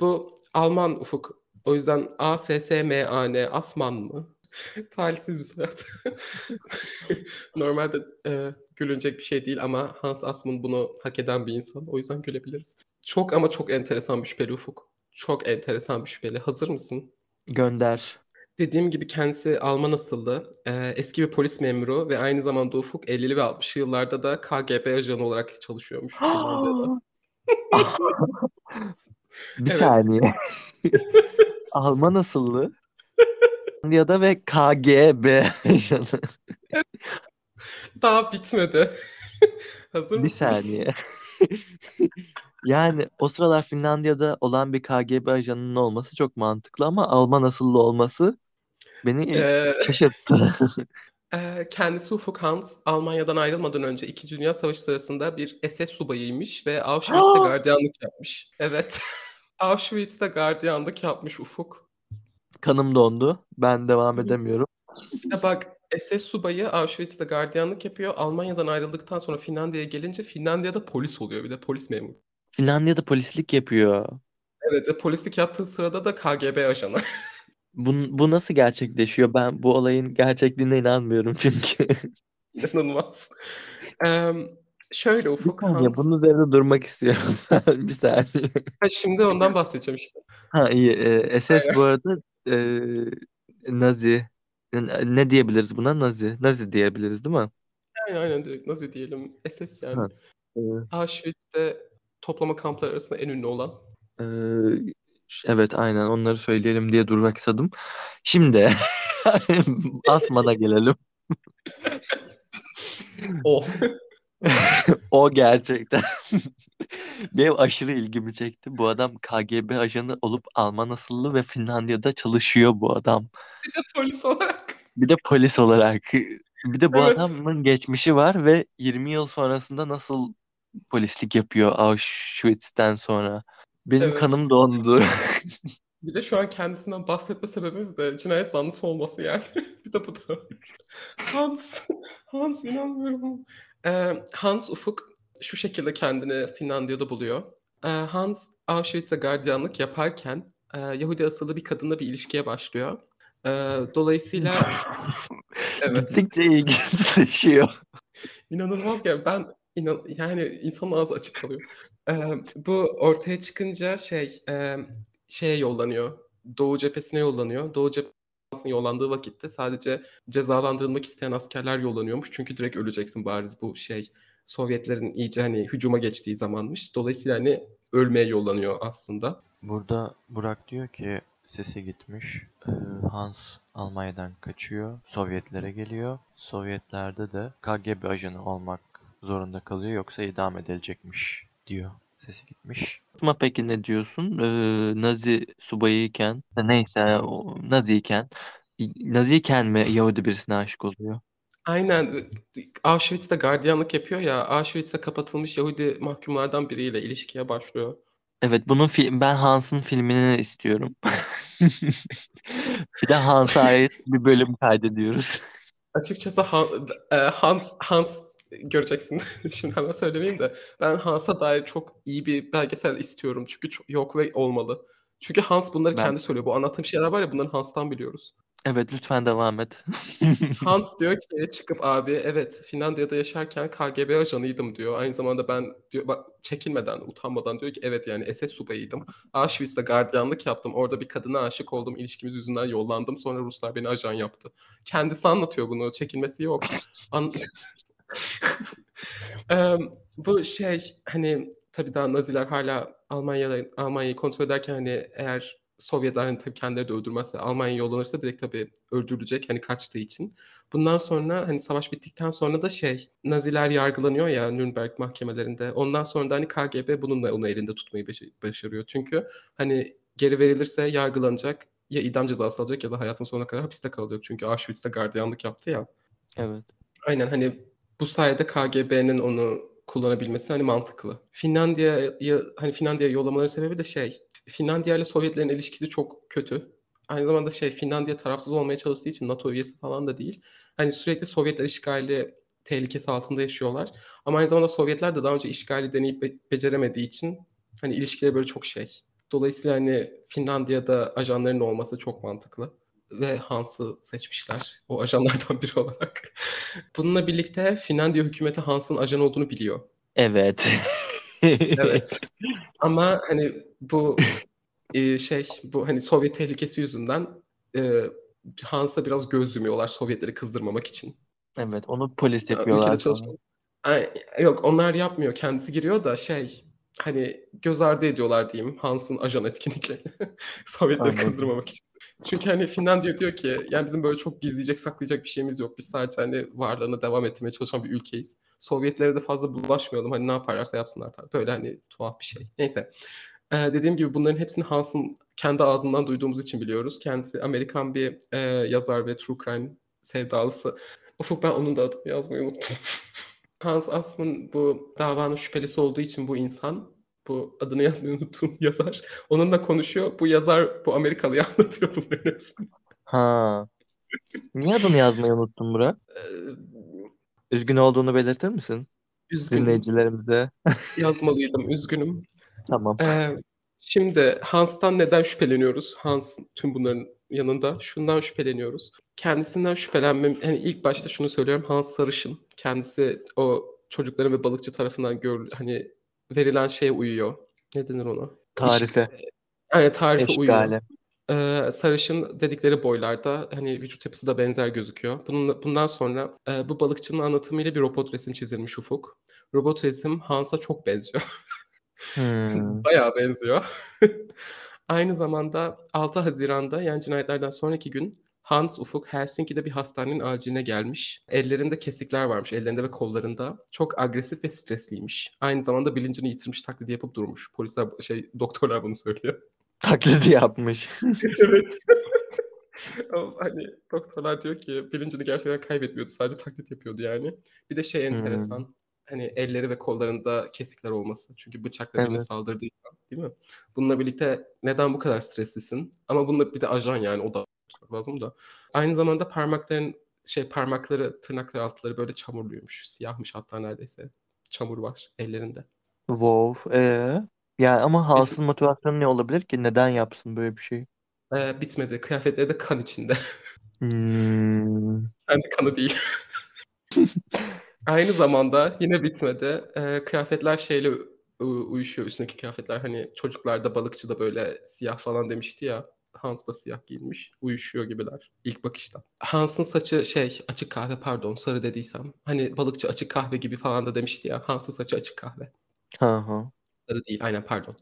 [SPEAKER 2] Bu Alman Ufuk. O yüzden A-S-S-M-A-N Asman mı? Talihsiz bir soyad. Normalde e, gülünecek bir şey değil ama Hans Assmann bunu hak eden bir insan. O yüzden gülebiliriz. Çok ama çok enteresan bir şüpheli Ufuk. Çok enteresan bir şüpheli. Hazır mısın?
[SPEAKER 1] Gönder.
[SPEAKER 2] Dediğim gibi kendisi Alman asıllı, eee, eski bir polis memuru ve aynı zamanda Ufuk 50'li ve 60'lı yıllarda da KGB ajanı olarak çalışıyormuş.
[SPEAKER 1] Bir
[SPEAKER 2] Evet.
[SPEAKER 1] saniye. Alman asıllı. Finlandiya'da ve KGB ajanı.
[SPEAKER 2] Daha bitmedi. Hazır
[SPEAKER 1] Bir
[SPEAKER 2] mısın?
[SPEAKER 1] saniye. Yani o sıralar Finlandiya'da olan bir KGB ajanının olması çok mantıklı ama Alman asıllı olması beni
[SPEAKER 2] Eee
[SPEAKER 1] şaşırttı.
[SPEAKER 2] Eee, kendisi Ufuk Hans, Almanya'dan ayrılmadan önce 2. Dünya Savaşı sırasında bir SS subayıymış ve Auschwitz'te gardiyanlık yapmış. Evet. Auschwitz'te gardiyanlık yapmış Ufuk.
[SPEAKER 1] Kanım dondu. Ben devam edemiyorum.
[SPEAKER 2] Bir de bak SS subayı Auschwitz'te gardiyanlık yapıyor. Almanya'dan ayrıldıktan sonra Finlandiya'ya gelince Finlandiya'da polis oluyor bir de polis memuru.
[SPEAKER 1] Finlandiya'da polislik yapıyor.
[SPEAKER 2] Evet ve polislik yaptığı sırada da KGB ajanı.
[SPEAKER 1] Bu, bu nasıl gerçekleşiyor? Ben bu olayın gerçekliğine inanmıyorum çünkü.
[SPEAKER 2] İnanılmaz. Emm, şöyle
[SPEAKER 1] Bir
[SPEAKER 2] Ufuk
[SPEAKER 1] saniye
[SPEAKER 2] Hans
[SPEAKER 1] bunun üzerinde durmak istiyorum. Bir saniye.
[SPEAKER 2] Ha, şimdi ondan bahsedeceğim işte.
[SPEAKER 1] Ha iyi. Ee, SS
[SPEAKER 2] Aynen.
[SPEAKER 1] bu arada ee, Nazi. N- Ne diyebiliriz buna? Nazi. Nazi diyebiliriz değil mi?
[SPEAKER 2] Aynen, aynen direkt Nazi diyelim. SS yani.
[SPEAKER 1] Ha. Ee,
[SPEAKER 2] Auschwitz'te toplama kampları arasında en ünlü olan.
[SPEAKER 1] ş- evet aynen onları söyleyelim diye durmak istedim. Şimdi Asman'a gelelim.
[SPEAKER 2] O.
[SPEAKER 1] O gerçekten benim aşırı ilgimi çekti. Bu adam KGB ajanı olup Alman asıllı ve Finlandiya'da çalışıyor bu adam.
[SPEAKER 2] Bir de polis olarak.
[SPEAKER 1] Bir de polis olarak. Bir de bu
[SPEAKER 2] Evet.
[SPEAKER 1] adamın geçmişi var ve 20 yıl sonrasında nasıl polislik yapıyor Auschwitz'ten sonra. Benim
[SPEAKER 2] Evet.
[SPEAKER 1] kanım dondu.
[SPEAKER 2] Bir de şu an kendisinden bahsetme sebebimiz de cinayet zanlısı olması yani. Bir de bu da. Hans. Hans inanmıyorum. Eee, Hans Ufuk şu şekilde kendini Finlandiya'da buluyor. Eee, Hans Auschwitz'e gardiyanlık yaparken eee, Yahudi asıllı bir kadınla bir ilişkiye başlıyor. Eee, dolayısıyla evet.
[SPEAKER 1] Gittikçe ilginçleşiyor.
[SPEAKER 2] İnanılmaz yani ben inan yani insanın ağzı açık kalıyor. Eee, bu ortaya çıkınca şey eee, şeye yollanıyor. Doğu cephesine yollanıyor. Doğu cephesine yollandığı vakitte sadece cezalandırılmak isteyen askerler yollanıyormuş. Çünkü direkt öleceksin bariz bu şey Sovyetlerin iyice hani hücuma geçtiği zamanmış. Dolayısıyla hani ölmeye yollanıyor aslında.
[SPEAKER 3] Burada Burak diyor ki sesi gitmiş. Hans Almanya'dan kaçıyor. Sovyetlere geliyor. Sovyetlerde de KGB ajanı olmak zorunda kalıyor yoksa idam edilecekmiş diyor. Sesi gitmiş.
[SPEAKER 1] Ama peki ne diyorsun? Ee, Nazi subayıyken neyse o Naziyken Naziyken mi Yahudi birisine aşık oluyor?
[SPEAKER 2] Aynen. Auschwitz'te gardiyanlık yapıyor ya. Auschwitz'e kapatılmış Yahudi mahkumlardan biriyle ilişkiye başlıyor.
[SPEAKER 1] Evet bunun fi- ben Hans'ın filmini istiyorum. Bir de Hans'a ait bir bölüm kaydediyoruz.
[SPEAKER 2] Açıkçası Han- e, Hans Hans göreceksin. Şimdi hemen söylemeyeyim de ben Hans'a dair çok iyi bir belgesel istiyorum. Çünkü çok, yok ve olmalı. Çünkü Hans bunları
[SPEAKER 1] Ben
[SPEAKER 2] kendi söylüyor. Bu anlattığım şeyler var ya bunları Hans'tan biliyoruz.
[SPEAKER 1] evet lütfen devam et.
[SPEAKER 2] Hans diyor ki çıkıp abi evet Finlandiya'da yaşarken KGB ajanıydım diyor. Aynı zamanda ben diyor bak çekinmeden, utanmadan diyor ki evet yani SS subayıydım. Auschwitz'te gardiyanlık yaptım. Orada bir kadına aşık oldum. İlişkimiz yüzünden yollandım. Sonra Ruslar beni ajan yaptı. Kendisi anlatıyor bunu. Çekinmesi yok. An- bu şey hani tabii daha Naziler hala Almanya'da Almanya'yı kontrol ederken hani eğer Sovyetler hani tabii kendileri de öldürmezse Almanya'ya yollanırsa direkt tabii öldürülecek hani kaçtığı için. Bundan sonra hani savaş bittikten sonra da şey Naziler yargılanıyor ya Nürnberg mahkemelerinde. Ondan sonra da hani KGB bununla onu elinde tutmayı başarıyor. Çünkü hani geri verilirse yargılanacak ya idam cezası alacak ya da hayatın sonuna kadar hapiste kalacak. Çünkü Auschwitz'te gardiyanlık yaptı ya.
[SPEAKER 1] Evet.
[SPEAKER 2] Aynen hani bu sayede KGB'nin onu kullanabilmesi hani mantıklı. Finlandiya'ya hani Finlandiya'ya yollamaları sebebi de şey Finlandiya ile Sovyetlerin ilişkisi çok kötü. Aynı zamanda şey Finlandiya tarafsız olmaya çalıştığı için NATO üyesi falan da değil. Hani sürekli Sovyetler işgali tehlikesi altında yaşıyorlar. Ama aynı zamanda Sovyetler de daha önce işgali deneyip be- beceremediği için hani ilişkileri böyle çok şey. Dolayısıyla hani Finlandiya'da ajanların olması çok mantıklı ve Hans'ı seçmişler o ajanlardan biri olarak. Bununla birlikte Finlandiya hükümeti Hans'ın ajan olduğunu biliyor.
[SPEAKER 1] Evet.
[SPEAKER 2] Evet. Ama hani bu e, şey bu hani Sovyet tehlikesi yüzünden e, Hans'a biraz göz yumuyorlar Sovyetleri kızdırmamak için.
[SPEAKER 1] Evet onu polis
[SPEAKER 2] Ya,
[SPEAKER 1] yapıyorlar
[SPEAKER 2] çalışma. Ay, yok onlar yapmıyor. Kendisi giriyor da şey hani göz ardı ediyorlar diyeyim Hans'ın ajan etkinliklerini. Sovyetleri
[SPEAKER 1] Anladım.
[SPEAKER 2] kızdırmamak için. Çünkü hani Finlandiya diyor ki yani bizim böyle çok gizleyecek saklayacak bir şeyimiz yok. Biz sadece hani varlığını devam ettirmeye çalışan bir ülkeyiz. Sovyetlere de fazla bulaşmayalım. Hani ne yaparlarsa yapsınlar tabii. Böyle hani tuhaf bir şey. Neyse. Ee, dediğim gibi bunların hepsini Hans'ın kendi ağzından duyduğumuz için biliyoruz. Kendisi Amerikan bir e, yazar ve true crime sevdalısı. Ufuk ben onun da adını yazmayı unuttum. Hans Assmann bu davanın şüphelisi olduğu için bu insan, bu adını yazmayı unuttuğum yazar, onunla konuşuyor. Bu yazar bu Amerikalı'ya anlatıyor bunların hepsini.
[SPEAKER 1] Ha. Niye adını yazmayı unuttun Burak?
[SPEAKER 2] Ee,
[SPEAKER 1] Üzgün olduğunu belirtir misin
[SPEAKER 2] üzgünüm.
[SPEAKER 1] dinleyicilerimize?
[SPEAKER 2] Yazmalıydım, üzgünüm.
[SPEAKER 1] Tamam.
[SPEAKER 2] Ee, şimdi Hans'tan neden şüpheleniyoruz? Hans tüm bunların yanında şundan şüpheleniyoruz. Kendisinden şüphelenmem, hani ilk başta şunu söylüyorum. Hans Sarışın. Kendisi o çocukların ve balıkçı tarafından gör, hani verilen şeye uyuyor. Ne denir ona?
[SPEAKER 1] Tarife.
[SPEAKER 2] Yani tarife uyuyor.
[SPEAKER 1] Eşgale.
[SPEAKER 2] Ee, sarışın dedikleri boylarda hani vücut yapısı da benzer gözüküyor. Bunun, bundan sonra e, bu balıkçının anlatımıyla bir robot resim çizilmiş Ufuk. Robot resim Hans'a çok benziyor.
[SPEAKER 1] Hmm.
[SPEAKER 2] Bayağı benziyor. Aynı zamanda 6 Haziran'da yani cinayetlerden sonraki gün Hans Ufuk Helsinki'de bir hastanenin aciline gelmiş. Ellerinde kesikler varmış, ellerinde ve kollarında. Çok agresif ve stresliymiş. Aynı zamanda bilincini yitirmiş taklidi yapıp durmuş. Polisler, şey, doktorlar bunu söylüyor.
[SPEAKER 1] Taklidi yapmış.
[SPEAKER 2] evet. O hani doktorlar diyor ki bilincini gerçekten kaybetmiyordu. Sadece taklit yapıyordu yani. Bir de şey
[SPEAKER 1] Hmm.
[SPEAKER 2] enteresan. Hani elleri ve kollarında kesikler olması. Çünkü bıçakla birine
[SPEAKER 1] Evet.
[SPEAKER 2] saldırdıysa değil mi? Bununla birlikte neden bu kadar streslisin? Ama bununla bir de ajan yani o da lazım da. Aynı zamanda parmakların şey parmakları, tırnakları altları böyle çamurluymuş. Siyahmış hatta neredeyse. Çamur var ellerinde.
[SPEAKER 1] Wow. Ee? Yani ama Hans'ın motivasyonu ne olabilir ki? Neden yapsın böyle bir şey?
[SPEAKER 2] Ee, bitmedi. Kıyafetleri de kan içinde.
[SPEAKER 1] Hmm.
[SPEAKER 2] Kendi kanı değil. Aynı zamanda yine bitmedi. Ee, kıyafetler şeyle uyuşuyor. Üstündeki kıyafetler hani çocuklarda balıkçı da böyle siyah falan demişti ya. Hans da siyah giyinmiş. Uyuşuyor gibiler ilk bakışta. Hans'ın saçı şey açık kahve pardon sarı dediysem. Hani balıkçı açık kahve gibi falan da demişti ya. Hans'ın saçı açık kahve.
[SPEAKER 1] Ha ha.
[SPEAKER 2] Sarı değil aynen pardon.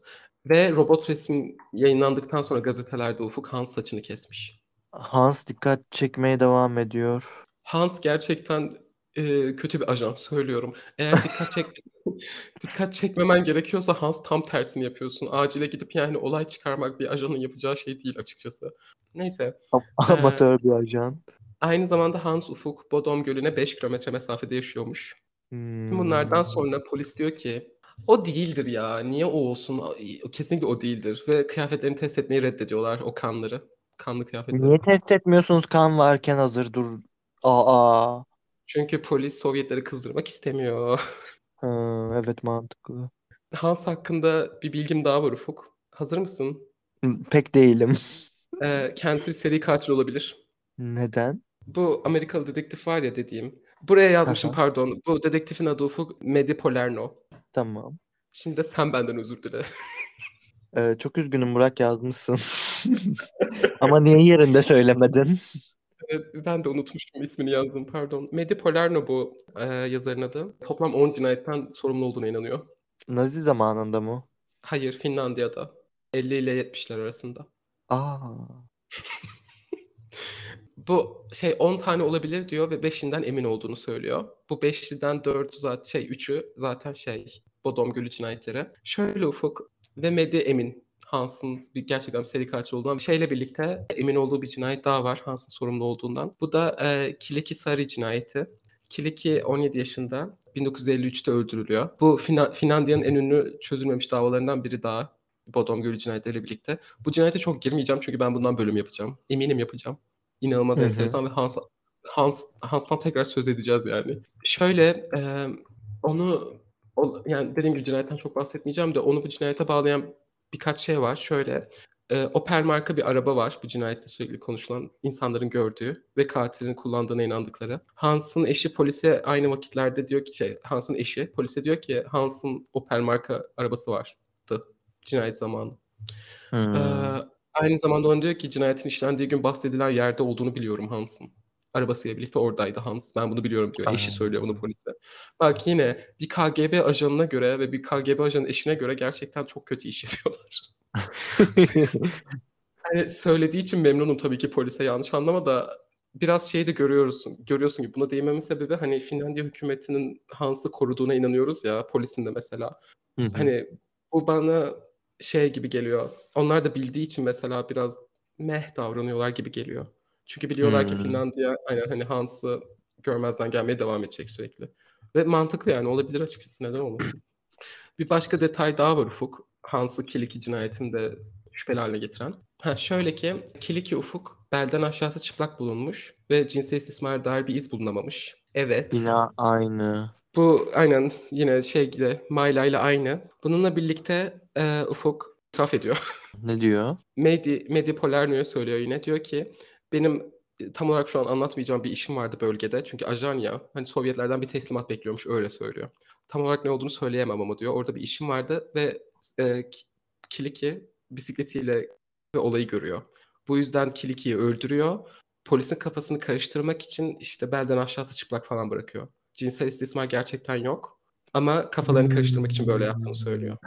[SPEAKER 2] Ve robot resmin yayınlandıktan sonra gazetelerde Ufuk Hans saçını kesmiş.
[SPEAKER 1] Hans dikkat çekmeye devam ediyor.
[SPEAKER 2] Hans gerçekten e, kötü bir ajan söylüyorum. Eğer dikkat çek dikkat çekmemen gerekiyorsa Hans tam tersini yapıyorsun. Acile gidip yani olay çıkarmak bir ajanın yapacağı şey değil açıkçası. Neyse.
[SPEAKER 1] Am- Amatör bir ajan.
[SPEAKER 2] Aynı zamanda Hans Ufuk Bodom Gölü'ne 5 kilometre mesafede yaşıyormuş. Tüm bunlardan
[SPEAKER 1] Hmm.
[SPEAKER 2] sonra polis diyor ki o değildir ya. Niye o olsun? Kesinlikle o değildir. Ve kıyafetlerini test etmeyi reddediyorlar. O kanları. Kanlı kıyafetleri.
[SPEAKER 1] Niye test etmiyorsunuz kan varken hazır dur. Aa.
[SPEAKER 2] Çünkü polis Sovyetleri kızdırmak istemiyor.
[SPEAKER 1] Ha, evet mantıklı.
[SPEAKER 2] Hans hakkında bir bilgim daha var Ufuk. Hazır mısın?
[SPEAKER 1] Pek değilim.
[SPEAKER 2] Ee, kendisi bir seri katil olabilir.
[SPEAKER 1] Neden?
[SPEAKER 2] Bu Amerikalı dedektif var ya dediğim. Buraya yazmışım
[SPEAKER 1] Aha.
[SPEAKER 2] pardon. Bu dedektifin adı Ufuk Medi Polerno.
[SPEAKER 1] Tamam.
[SPEAKER 2] Şimdi de sen benden özür dile.
[SPEAKER 1] Ee, çok üzgünüm Burak yazmışsın. Ama niye yerinde söylemedin?
[SPEAKER 2] Ben de unutmuşum ismini yazdım pardon. Medi Polerno bu e, yazarın adı. Toplam 10 cinayetten sorumlu olduğuna inanıyor.
[SPEAKER 1] Nazi zamanında mı?
[SPEAKER 2] Hayır Finlandiya'da. 50 ile 70'ler arasında.
[SPEAKER 1] Aa.
[SPEAKER 2] Bu şey 10 tane olabilir diyor ve 5'inden emin olduğunu söylüyor. Bu 5'liden 4'ü zaten şey 3'ü zaten şey Bodom Gölü cinayetleri. Şöyle Ufuk ve Medi emin. Hans'ın bir gerçekten bir seri katil olduğundan bir şeyle birlikte emin olduğu bir cinayet daha var Hans'ın sorumlu olduğundan. Bu da e, Kileki Sari cinayeti. Kileki 17 yaşında 1953'te öldürülüyor. Bu Fina- Finlandiya'nın en ünlü çözülmemiş davalarından biri daha. Bodom Gölü cinayetleriyle birlikte. Bu cinayete çok girmeyeceğim çünkü ben bundan bölüm yapacağım. Eminim yapacağım. İnanılmaz
[SPEAKER 1] Hı hı.
[SPEAKER 2] enteresan ve Hans, Hans Hans'tan tekrar söz edeceğiz yani. Şöyle e, onu o, yani dediğim gibi cinayetten çok bahsetmeyeceğim de onu bu cinayete bağlayan birkaç şey var. Şöyle e, Opel marka bir araba var bu cinayette sürekli konuşulan insanların gördüğü ve katilin kullandığına inandıkları. Hans'ın eşi polise aynı vakitlerde diyor ki şey, Hans'ın eşi polise diyor ki Hans'ın Opel marka arabası vardı cinayet zamanı.
[SPEAKER 1] Hmm.
[SPEAKER 2] Ee, Aynı zamanda ona diyor ki cinayetin işlendiği gün bahsedilen yerde olduğunu biliyorum Hans'ın. Arabasıyla birlikte oradaydı Hans. Ben bunu biliyorum diyor. Eşi
[SPEAKER 1] Aa.
[SPEAKER 2] söylüyor bunu polise. Bak yine bir KGB ajanına göre ve bir KGB ajanın eşine göre gerçekten çok kötü iş yapıyorlar. Hani söylediği için memnunum tabii ki polise yanlış anlama da biraz şey de görüyorsun. Görüyorsun ki buna değinmemin sebebi hani Finlandiya hükümetinin Hans'ı koruduğuna inanıyoruz ya polisin de mesela.
[SPEAKER 1] Hı hı.
[SPEAKER 2] Hani bu bana şey gibi geliyor. Onlar da bildiği için mesela biraz meh davranıyorlar gibi geliyor. Çünkü biliyorlar ki
[SPEAKER 1] Hmm.
[SPEAKER 2] Finlandiya aynen hani Hans'ı görmezden gelmeye devam edecek sürekli. Ve mantıklı yani olabilir açıkçası neden olmasın. Bir başka detay daha var Ufuk. Hans'ı Kiliki cinayetinde şüpheli haline getiren. Ha, şöyle ki Kiliki Ufuk belden aşağısı çıplak bulunmuş ve cinsel istismara dair bir iz bulunamamış. Evet.
[SPEAKER 1] Yine aynı.
[SPEAKER 2] Bu aynen yine şey gibi Mayla ile aynı. Bununla birlikte e, Ufuk itiraf ediyor.
[SPEAKER 1] Ne diyor?
[SPEAKER 2] Medi, Medi Polarno'ya söylüyor yine. Diyor ki benim e, tam olarak şu an anlatmayacağım bir işim vardı bölgede. Çünkü ajan ya. Hani Sovyetlerden bir teslimat bekliyormuş öyle söylüyor. Tam olarak ne olduğunu söyleyemem ama diyor. Orada bir işim vardı ve e, Kiliki bisikletiyle ve olayı görüyor. Bu yüzden Kiliki'yi öldürüyor. Polisin kafasını karıştırmak için işte belden aşağısı çıplak falan bırakıyor. Cinsel istismar gerçekten yok. Ama kafalarını karıştırmak için böyle yaptığını söylüyor.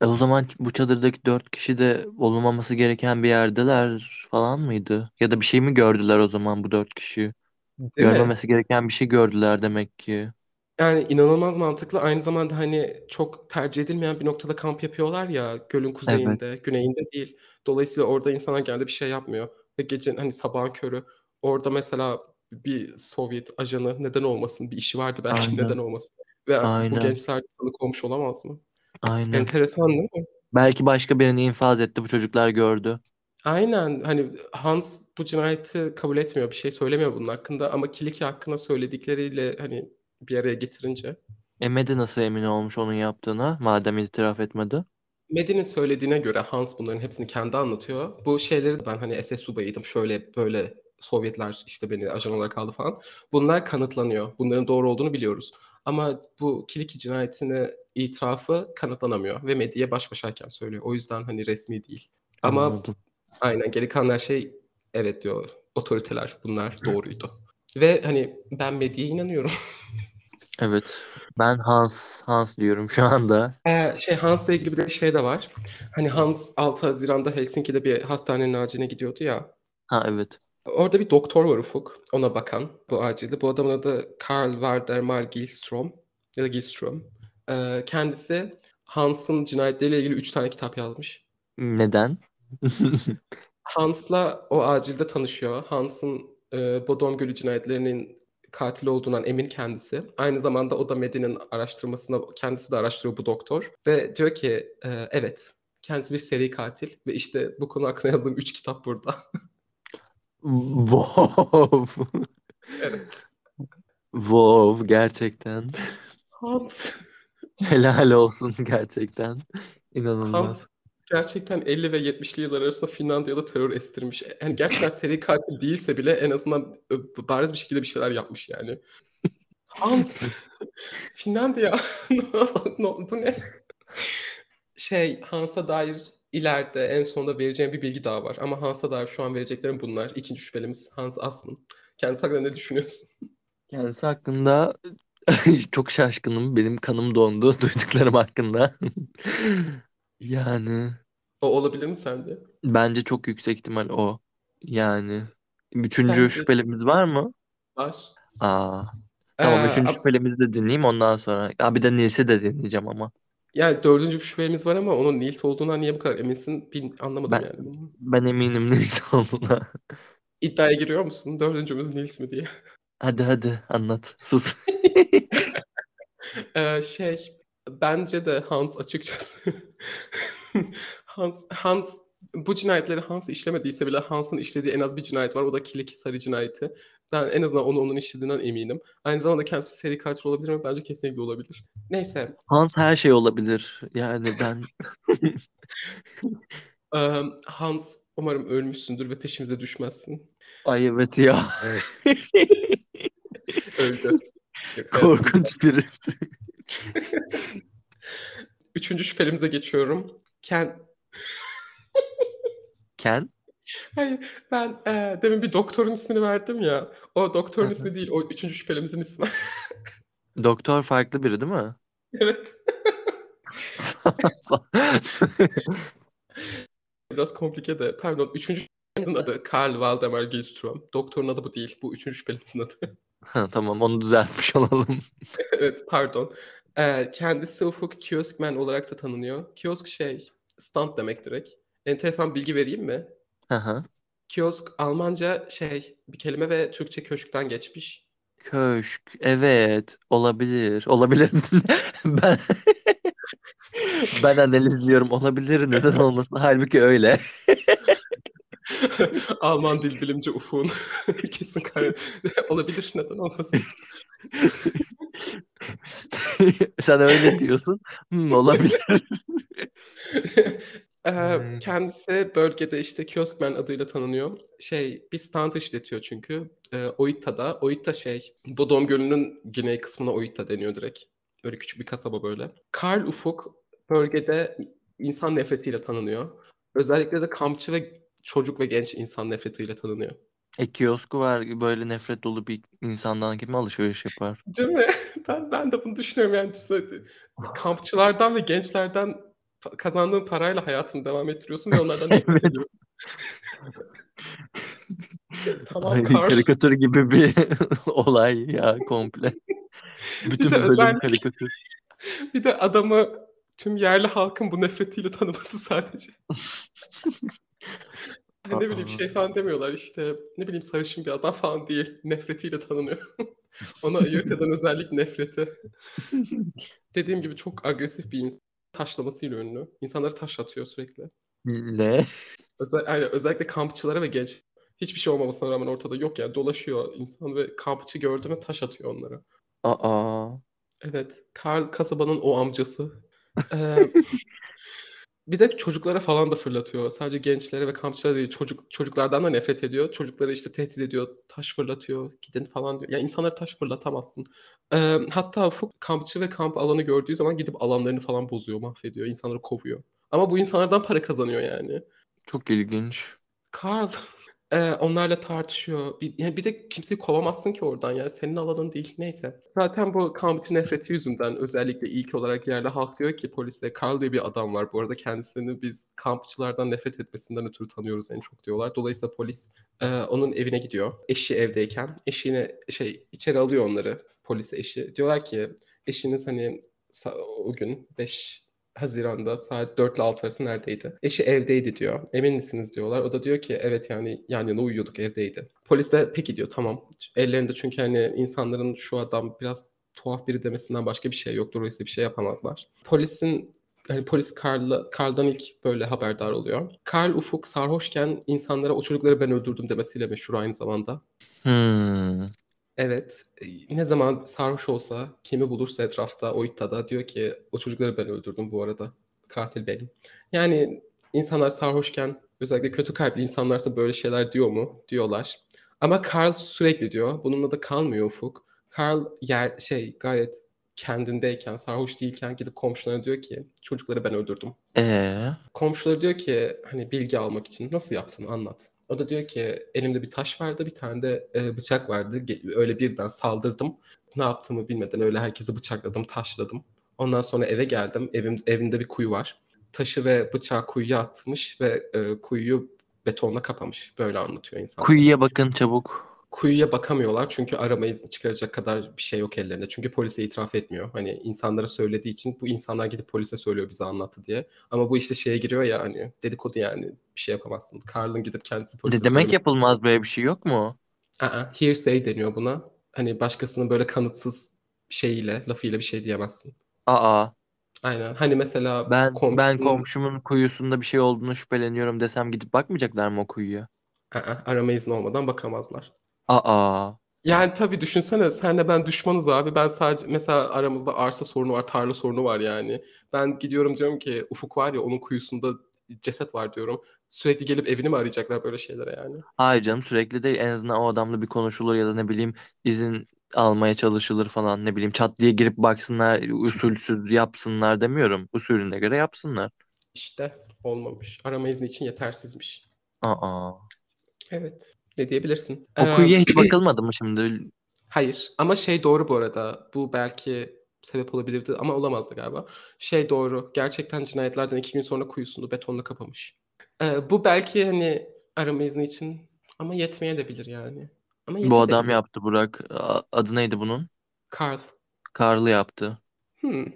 [SPEAKER 1] E o zaman bu çadırdaki dört kişi de olmaması gereken bir yerdeler falan mıydı? Ya da bir şey mi gördüler o zaman bu dört kişi?
[SPEAKER 2] Değil mi?
[SPEAKER 1] Görmemesi gereken bir şey gördüler demek ki.
[SPEAKER 2] Yani inanılmaz mantıklı. Aynı zamanda hani çok tercih edilmeyen bir noktada kamp yapıyorlar ya gölün kuzeyinde, güneyinde değil. Dolayısıyla orada insanlar genelde bir şey yapmıyor. Ve gece hani sabahın körü orada mesela bir Sovyet ajanı neden olmasın? Bir işi vardı belki
[SPEAKER 1] Aynen.
[SPEAKER 2] neden olmasın? Ve bu
[SPEAKER 1] Aynen.
[SPEAKER 2] gençler tanık olmuş olamaz mı?
[SPEAKER 1] Aynen.
[SPEAKER 2] Enteresan değil mi?
[SPEAKER 1] Belki başka birini infaz etti bu çocuklar gördü.
[SPEAKER 2] Aynen hani Hans bu cinayeti kabul etmiyor, bir şey söylemiyor bunun hakkında ama Kiliki hakkında söyledikleriyle hani bir araya getirince
[SPEAKER 1] Emedi nasıl emin olmuş onun yaptığına madem itiraf etmedi.
[SPEAKER 2] Medi'nin söylediğine göre Hans bunların hepsini kendi anlatıyor. Bu şeyleri ben hani SS subayıydım şöyle böyle Sovyetler işte beni ajan olarak aldı falan. Bunlar kanıtlanıyor. Bunların doğru olduğunu biliyoruz. Ama bu Kiliki cinayetini itirafı kanıtlanamıyor ve Medi'ye baş başayken söylüyor. O yüzden hani resmi değil. Ama
[SPEAKER 1] Anladım.
[SPEAKER 2] aynen geri kalan her şey evet diyor. Otoriteler bunlar doğruydu. Ve hani ben Medi'ye inanıyorum.
[SPEAKER 1] Evet. Ben Hans Hans diyorum şu anda.
[SPEAKER 2] Ee, şey Hans'la ilgili bir şey de var. Hani Hans 6 Haziran'da Helsinki'de bir hastanenin aciline gidiyordu ya.
[SPEAKER 1] Ha evet.
[SPEAKER 2] Orada bir doktor var Ufuk. Ona bakan bu acilde. Bu adamın adı Karl Wardermar Gillström. Ya da Gillström. Ee, kendisi Hans'ın cinayetleriyle ilgili 3 tane kitap yazmış.
[SPEAKER 1] Neden?
[SPEAKER 2] Hans'la o acilde tanışıyor. Hans'ın e, Bodom Gölü cinayetlerinin katili olduğundan emin kendisi. Aynı zamanda o da Medi'nin araştırmasına kendisi de araştırıyor bu doktor. Ve diyor ki e, evet kendisi bir seri katil. Ve işte bu konu hakkında yazdığım 3 kitap burada.
[SPEAKER 1] Wow.
[SPEAKER 2] evet.
[SPEAKER 1] Wow gerçekten.
[SPEAKER 2] Hans.
[SPEAKER 1] Helal olsun gerçekten. İnanılmaz.
[SPEAKER 2] Hans gerçekten 50 ve 70'li yıllar arasında Finlandiya'da terör estirmiş. Yani gerçekten seri katil değilse bile en azından ö- bariz bir şekilde bir şeyler yapmış yani. Hans. Finlandiya. No, bu ne? Şey Hans'a dair ileride en sonunda vereceğim bir bilgi daha var. Ama Hans'a dair şu an vereceklerim bunlar. İkinci şüphelimiz Hans Asman. Kendisi hakkında ne düşünüyorsun?
[SPEAKER 1] Kendisi hakkında çok şaşkınım. Benim kanım dondu duyduklarım hakkında. Yani
[SPEAKER 2] O olabilir mi sence?
[SPEAKER 1] bence çok yüksek ihtimal o. Yani üçüncü
[SPEAKER 2] Bence-
[SPEAKER 1] şüphelimiz var mı?
[SPEAKER 2] Var.
[SPEAKER 1] Aa. Tamam
[SPEAKER 2] Ee,
[SPEAKER 1] üçüncü
[SPEAKER 2] ab-
[SPEAKER 1] şüphelimizi de dinleyeyim ondan sonra. Aa, bir de Nils'i de dinleyeceğim ama.
[SPEAKER 2] Yani dördüncü bir şüphemiz var ama onun Nils olduğundan niye bu kadar eminsin? Bil, anlamadım
[SPEAKER 1] Ben-
[SPEAKER 2] yani.
[SPEAKER 1] Ben eminim Nils olduğuna.
[SPEAKER 2] İddiaya giriyor musun? Dördüncümüz Nils mi diye.
[SPEAKER 1] Hadi hadi anlat. Sus.
[SPEAKER 2] Ee, şey, bence de Hans açıkçası. Hans, Hans bu cinayetleri Hans işlemediyse bile Hans'ın işlediği en az bir cinayet var. O da Kileki Sarı cinayeti. Ben en azından onu onun işlediğinden eminim. Aynı zamanda kendisi bir seri katil olabilir mi? Bence kesinlikle olabilir. Neyse.
[SPEAKER 1] Hans her şey olabilir. Yani ben
[SPEAKER 2] eee, Hans umarım ölmüşsündür ve peşimize düşmezsin.
[SPEAKER 1] ay evet ya.
[SPEAKER 2] Öldü. Yok.
[SPEAKER 1] Korkunç birisi.
[SPEAKER 2] Üçüncü şüphelimize geçiyorum. Ken...
[SPEAKER 1] Ken?
[SPEAKER 2] Hayır ben e, demin bir doktorun ismini verdim ya. O doktorun
[SPEAKER 1] Hı
[SPEAKER 2] ismi değil. O üçüncü şüphelimizin ismi.
[SPEAKER 1] Doktor farklı biri değil mi?
[SPEAKER 2] Evet. Biraz komplike de. Pardon. Üçüncü şüphelimizin adı Karl Valdemar Gilström. Doktorun adı bu değil. Bu üçüncü şüphelimizin adı.
[SPEAKER 1] Ha, tamam onu düzeltmiş olalım.
[SPEAKER 2] Evet pardon. Ee, kendisi Ufuk Kioskman olarak da tanınıyor. Kiosk şey stand demek direkt. Enteresan bilgi vereyim mi?
[SPEAKER 1] Hı hı.
[SPEAKER 2] Kiosk Almanca şey bir kelime ve Türkçe köşkten geçmiş.
[SPEAKER 1] Köşk. Evet. Olabilir. Olabilir. Ben ben analizliyorum. Olabilir. Neden olmasın? Halbuki öyle.
[SPEAKER 2] Alman dil bilimci Ufuk'un kesin kar olabilir neden olmasın.
[SPEAKER 1] Sen öyle diyorsun. Hmm, olabilir.
[SPEAKER 2] Ee,
[SPEAKER 3] Hmm.
[SPEAKER 2] kendisi bölgede işte Kioskman adıyla tanınıyor. Şey bir stand işletiyor çünkü. Ee, Oita'da. Oita şey Bodom Gölü'nün güney kısmına Oita deniyor direkt. Öyle küçük bir kasaba böyle. Karl Ufuk bölgede insan nefretiyle tanınıyor. Özellikle de kampçı ve çocuk ve genç insan nefretiyle tanınıyor.
[SPEAKER 1] E kiosku var. Böyle nefret dolu bir insandan kim alışveriş yapar?
[SPEAKER 2] Değil mi? Ben ben de bunu düşünüyorum yani. Kampçılardan ve gençlerden kazandığın parayla hayatını devam ettiriyorsun ve onlardan nefret ediyorsun. Tamam
[SPEAKER 1] Ay, karikatür gibi bir olay ya komple. Bütün
[SPEAKER 2] de
[SPEAKER 1] bölüm
[SPEAKER 2] özellikle-
[SPEAKER 1] karikatür.
[SPEAKER 2] Bir de adamı tüm yerli halkın bu nefretiyle tanıması sadece. Hani ne bileyim şey falan demiyorlar işte ne bileyim sarışın bir adam falan değil. Nefretiyle tanınıyor. Ona ayırt eden özellik nefreti. Dediğim gibi çok agresif bir insan. Taşlamasıyla ünlü. İnsanları taşlatıyor sürekli.
[SPEAKER 1] Ne?
[SPEAKER 2] Özel, yani özellikle kampçılara ve genç hiçbir şey olmamasına rağmen ortada yok yani dolaşıyor insan ve kampçı gördü mü taş atıyor onlara.
[SPEAKER 1] Aa.
[SPEAKER 2] Evet, Karl kasabanın o amcası. Ee, bir de çocuklara falan da fırlatıyor. Sadece gençlere ve kampçılara değil, çocuk çocuklardan da nefret ediyor. Çocukları işte tehdit ediyor, taş fırlatıyor, gidin falan diyor. Ya insanlara taş fırlatamazsın. Ee, hatta Ufuk kampçı ve kamp alanı gördüğü zaman gidip alanlarını falan bozuyor, mahvediyor, insanları kovuyor. Ama bu insanlardan para kazanıyor yani.
[SPEAKER 1] Çok ilginç.
[SPEAKER 2] Karl e, onlarla tartışıyor. Bir, yani bir de kimseyi kovamazsın ki oradan yani senin alanın değil. Neyse. Zaten bu kampçı nefreti yüzünden özellikle ilk olarak yerli halk diyor ki polise Karl diye bir adam var. Bu arada kendisini biz kampçılardan nefret etmesinden ötürü tanıyoruz en çok diyorlar. Dolayısıyla polis e, onun evine gidiyor. Eşi evdeyken eşine şey içeri alıyor onları. Polis eşi. Diyorlar ki eşiniz hani o gün 5 Haziran'da saat 4 ile 6 arası neredeydi? Eşi evdeydi diyor. Emin misiniz diyorlar. O da diyor ki evet yani yan yana uyuyorduk evdeydi. Polis de peki diyor tamam. Ellerinde çünkü hani insanların şu adam biraz tuhaf biri demesinden başka bir şey yok. Dolayısıyla bir şey yapamazlar. Polisin hani polis Karl'la, Karl'dan ilk böyle haberdar oluyor. Karl Ufuk sarhoşken insanlara o çocukları ben öldürdüm demesiyle meşhur aynı zamanda.
[SPEAKER 1] Hmm.
[SPEAKER 2] Evet. e, Ne zaman sarhoş olsa, kimi bulursa etrafta, o iddiada diyor ki o çocukları ben öldürdüm bu arada. Katil benim. Yani insanlar sarhoşken özellikle kötü kalpli insanlarsa böyle şeyler diyor mu? Diyorlar. Ama Carl sürekli diyor. Bununla da kalmıyor Ufuk. Carl yer şey gayet kendindeyken, sarhoş değilken gidip komşularına diyor ki çocukları ben öldürdüm.
[SPEAKER 1] Ee,
[SPEAKER 2] Komşuları diyor ki hani bilgi almak için nasıl yaptın anlat. O da diyor ki elimde bir taş vardı bir tane de e, bıçak vardı. Öyle birden saldırdım. Ne yaptığımı bilmeden öyle herkesi bıçakladım, taşladım. Ondan sonra eve geldim. Evim, evimde bir kuyu var. Taşı ve bıçağı kuyuya atmış ve e, kuyuyu betonla kapamış. Böyle anlatıyor insan.
[SPEAKER 1] kuyuya bakın çabuk.
[SPEAKER 2] Kuyuya bakamıyorlar çünkü arama izni çıkaracak kadar bir şey yok ellerinde. Çünkü polise itiraf etmiyor. Hani insanlara söylediği için bu insanlar gidip polise söylüyor bize anlattı diye. Ama bu işte şeye giriyor ya hani dedikodu yani bir şey yapamazsın. Carl'ın gidip kendisi polise
[SPEAKER 1] De demek
[SPEAKER 2] söylüyor.
[SPEAKER 1] yapılmaz böyle bir şey yok mu?
[SPEAKER 2] Aa, hearsay deniyor buna. Hani başkasının böyle kanıtsız şeyiyle, lafıyla bir şey diyemezsin.
[SPEAKER 1] Aa,
[SPEAKER 2] Aynen. Hani mesela
[SPEAKER 1] ben ben
[SPEAKER 2] komşunun-
[SPEAKER 1] komşumun kuyusunda bir şey olduğunu şüpheleniyorum desem gidip bakmayacaklar mı o kuyuya?
[SPEAKER 2] Aa, arama izni olmadan bakamazlar.
[SPEAKER 1] Aa,
[SPEAKER 2] Yani tabii düşünsene senle ben düşmanız abi. Ben sadece mesela aramızda arsa sorunu var, tarla sorunu var yani. Ben gidiyorum diyorum ki Ufuk var ya onun kuyusunda ceset var diyorum. Sürekli gelip evini mi arayacaklar böyle şeylere yani?
[SPEAKER 1] hayır canım sürekli değil en azından o adamla bir konuşulur ya da ne bileyim izin almaya çalışılır falan ne bileyim çat diye girip baksınlar usulsüz yapsınlar demiyorum. Usulüne göre yapsınlar.
[SPEAKER 2] İşte olmamış. Arama izni için yetersizmiş.
[SPEAKER 1] Aa.
[SPEAKER 2] Evet. Ne diyebilirsin?
[SPEAKER 1] O kuyuya hiç bakılmadı mı şimdi?
[SPEAKER 2] Hayır ama şey doğru bu arada. Bu belki sebep olabilirdi ama olamazdı galiba. Şey doğru. Gerçekten cinayetlerden iki gün sonra kuyusunu betonla kapamış. Ee, bu belki hani arama izni için ama yetmeye de bilir yani. Ama
[SPEAKER 1] Bu adam yaptı Burak. A- Adı neydi bunun?
[SPEAKER 2] Carl.
[SPEAKER 1] Karlı yaptı.
[SPEAKER 2] Hmm.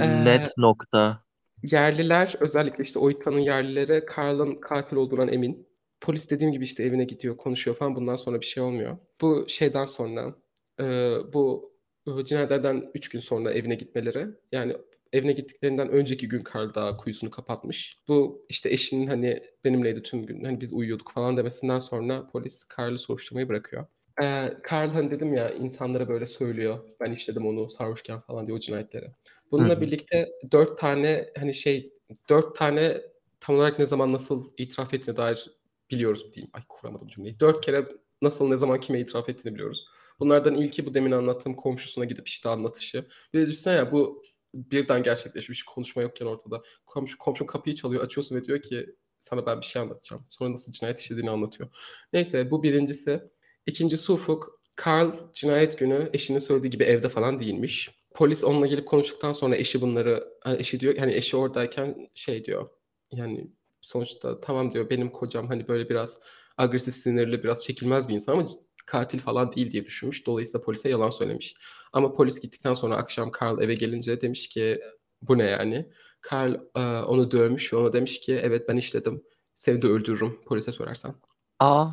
[SPEAKER 2] Ee,
[SPEAKER 1] Net nokta.
[SPEAKER 2] Yerliler özellikle işte Oita'nın yerlileri Carl'ın katil olduğundan emin. Polis dediğim gibi işte evine gidiyor, konuşuyor falan. Bundan sonra bir şey olmuyor. Bu şeyden sonra e, bu e, cinayetlerden 3 gün sonra evine gitmeleri. Yani evine gittiklerinden önceki gün Carl daha kuyusunu kapatmış. Bu işte eşinin hani benimleydi tüm gün hani biz uyuyorduk falan demesinden sonra polis Carl'ı soruşturmayı bırakıyor. Ee, Carl hani dedim ya insanlara böyle söylüyor. Ben işledim onu sarhoşken falan diye o cinayetleri. Bununla
[SPEAKER 1] hı.
[SPEAKER 2] birlikte dört tane hani şey dört tane tam olarak ne zaman nasıl itiraf ettiğine dair biliyoruz diyeyim. Ay kuramadım cümleyi. Dört kere nasıl ne zaman kime itiraf ettiğini biliyoruz. Bunlardan ilki bu demin anlattığım komşusuna gidip işte anlatışı. Bir de düşünsene ya bu birden gerçekleşmiş konuşma yokken ortada. Komşu, komşun kapıyı çalıyor açıyorsun ve diyor ki sana ben bir şey anlatacağım. Sonra nasıl cinayet işlediğini anlatıyor. Neyse bu birincisi. İkincisi Ufuk. Carl cinayet günü eşinin söylediği gibi evde falan değilmiş. Polis onunla gelip konuştuktan sonra eşi bunları eşi diyor hani eşi oradayken şey diyor. Yani sonuçta tamam diyor benim kocam hani böyle biraz agresif sinirli biraz çekilmez bir insan ama katil falan değil diye düşünmüş. Dolayısıyla polise yalan söylemiş. Ama polis gittikten sonra akşam Carl eve gelince demiş ki bu ne yani? Carl e, onu dövmüş ve ona demiş ki evet ben işledim. Sevdi öldürürüm polise sorarsan.
[SPEAKER 1] Aa.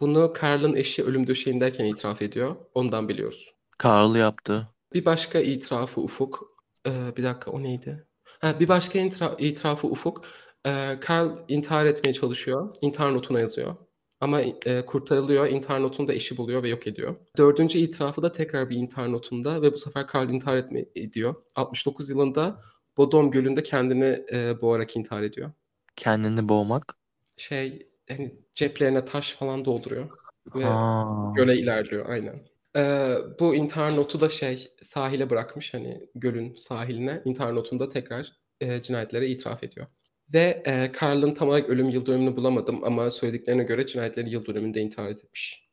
[SPEAKER 2] Bunu Carl'ın eşi ölüm döşeğindeyken itiraf ediyor. Ondan biliyoruz.
[SPEAKER 1] Karlı yaptı.
[SPEAKER 2] Bir başka itirafı Ufuk. Ee, bir dakika o neydi? Ha, bir başka itirafı Ufuk. Ee, Carl intihar etmeye çalışıyor. İntihar notuna yazıyor. Ama e, kurtarılıyor. İntihar notunu da eşi buluyor ve yok ediyor. Dördüncü itirafı da tekrar bir intihar notunda ve bu sefer Carl intihar etme ediyor. 69 yılında Bodom Gölü'nde kendini e, boğarak intihar ediyor.
[SPEAKER 1] Kendini boğmak.
[SPEAKER 2] Şey hani ceplerine taş falan dolduruyor. Ve
[SPEAKER 1] Aa.
[SPEAKER 2] göle ilerliyor aynen. Ee, bu intihar notu da şey sahile bırakmış hani gölün sahiline. İntihar notunda tekrar e, cinayetlere itiraf ediyor. Ve e, Carl'ın tam olarak ölüm yıl dönümünü bulamadım ama söylediklerine göre cinayetlerin yıl dönümünde intihar etmiş.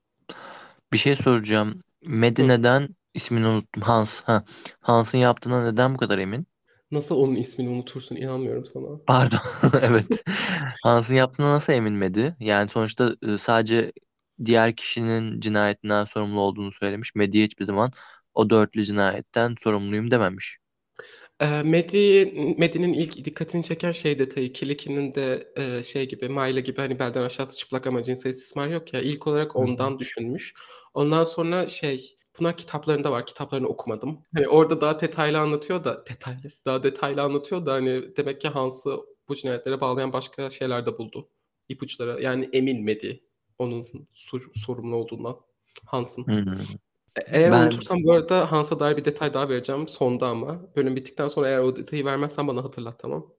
[SPEAKER 1] Bir şey soracağım. Medi
[SPEAKER 2] Hı.
[SPEAKER 1] ismini unuttum. Hans. Ha. Hans'ın yaptığına neden bu kadar emin?
[SPEAKER 2] Nasıl onun ismini unutursun inanmıyorum sana.
[SPEAKER 1] Pardon. Evet. Hans'ın yaptığına nasıl emin Medi? Yani sonuçta sadece diğer kişinin cinayetinden sorumlu olduğunu söylemiş. Medi hiçbir zaman o dörtlü cinayetten sorumluyum dememiş.
[SPEAKER 2] Ee, Medi, Medi'nin ilk dikkatini çeken şey detayı. Kiliki'nin de e, şey gibi, Mayla gibi hani belden aşağısı çıplak ama cinsel istismar yok ya. İlk olarak
[SPEAKER 1] Hı hı.
[SPEAKER 2] ondan düşünmüş. Ondan sonra şey, bunlar kitaplarında var. Kitaplarını okumadım. Hani orada daha detaylı anlatıyor da, detaylı, daha detaylı anlatıyor da hani demek ki Hans'ı bu cinayetlere bağlayan başka şeyler de buldu. İpuçları. Yani emin Medi onun sur- sorumlu olduğundan. Hans'ın.
[SPEAKER 1] Hmm.
[SPEAKER 2] E- Eğer
[SPEAKER 1] Ben
[SPEAKER 2] unutursam bu arada Hans'a dair bir detay daha vereceğim sonda ama. Bölüm bittikten sonra eğer o detayı vermezsen bana hatırlat tamam.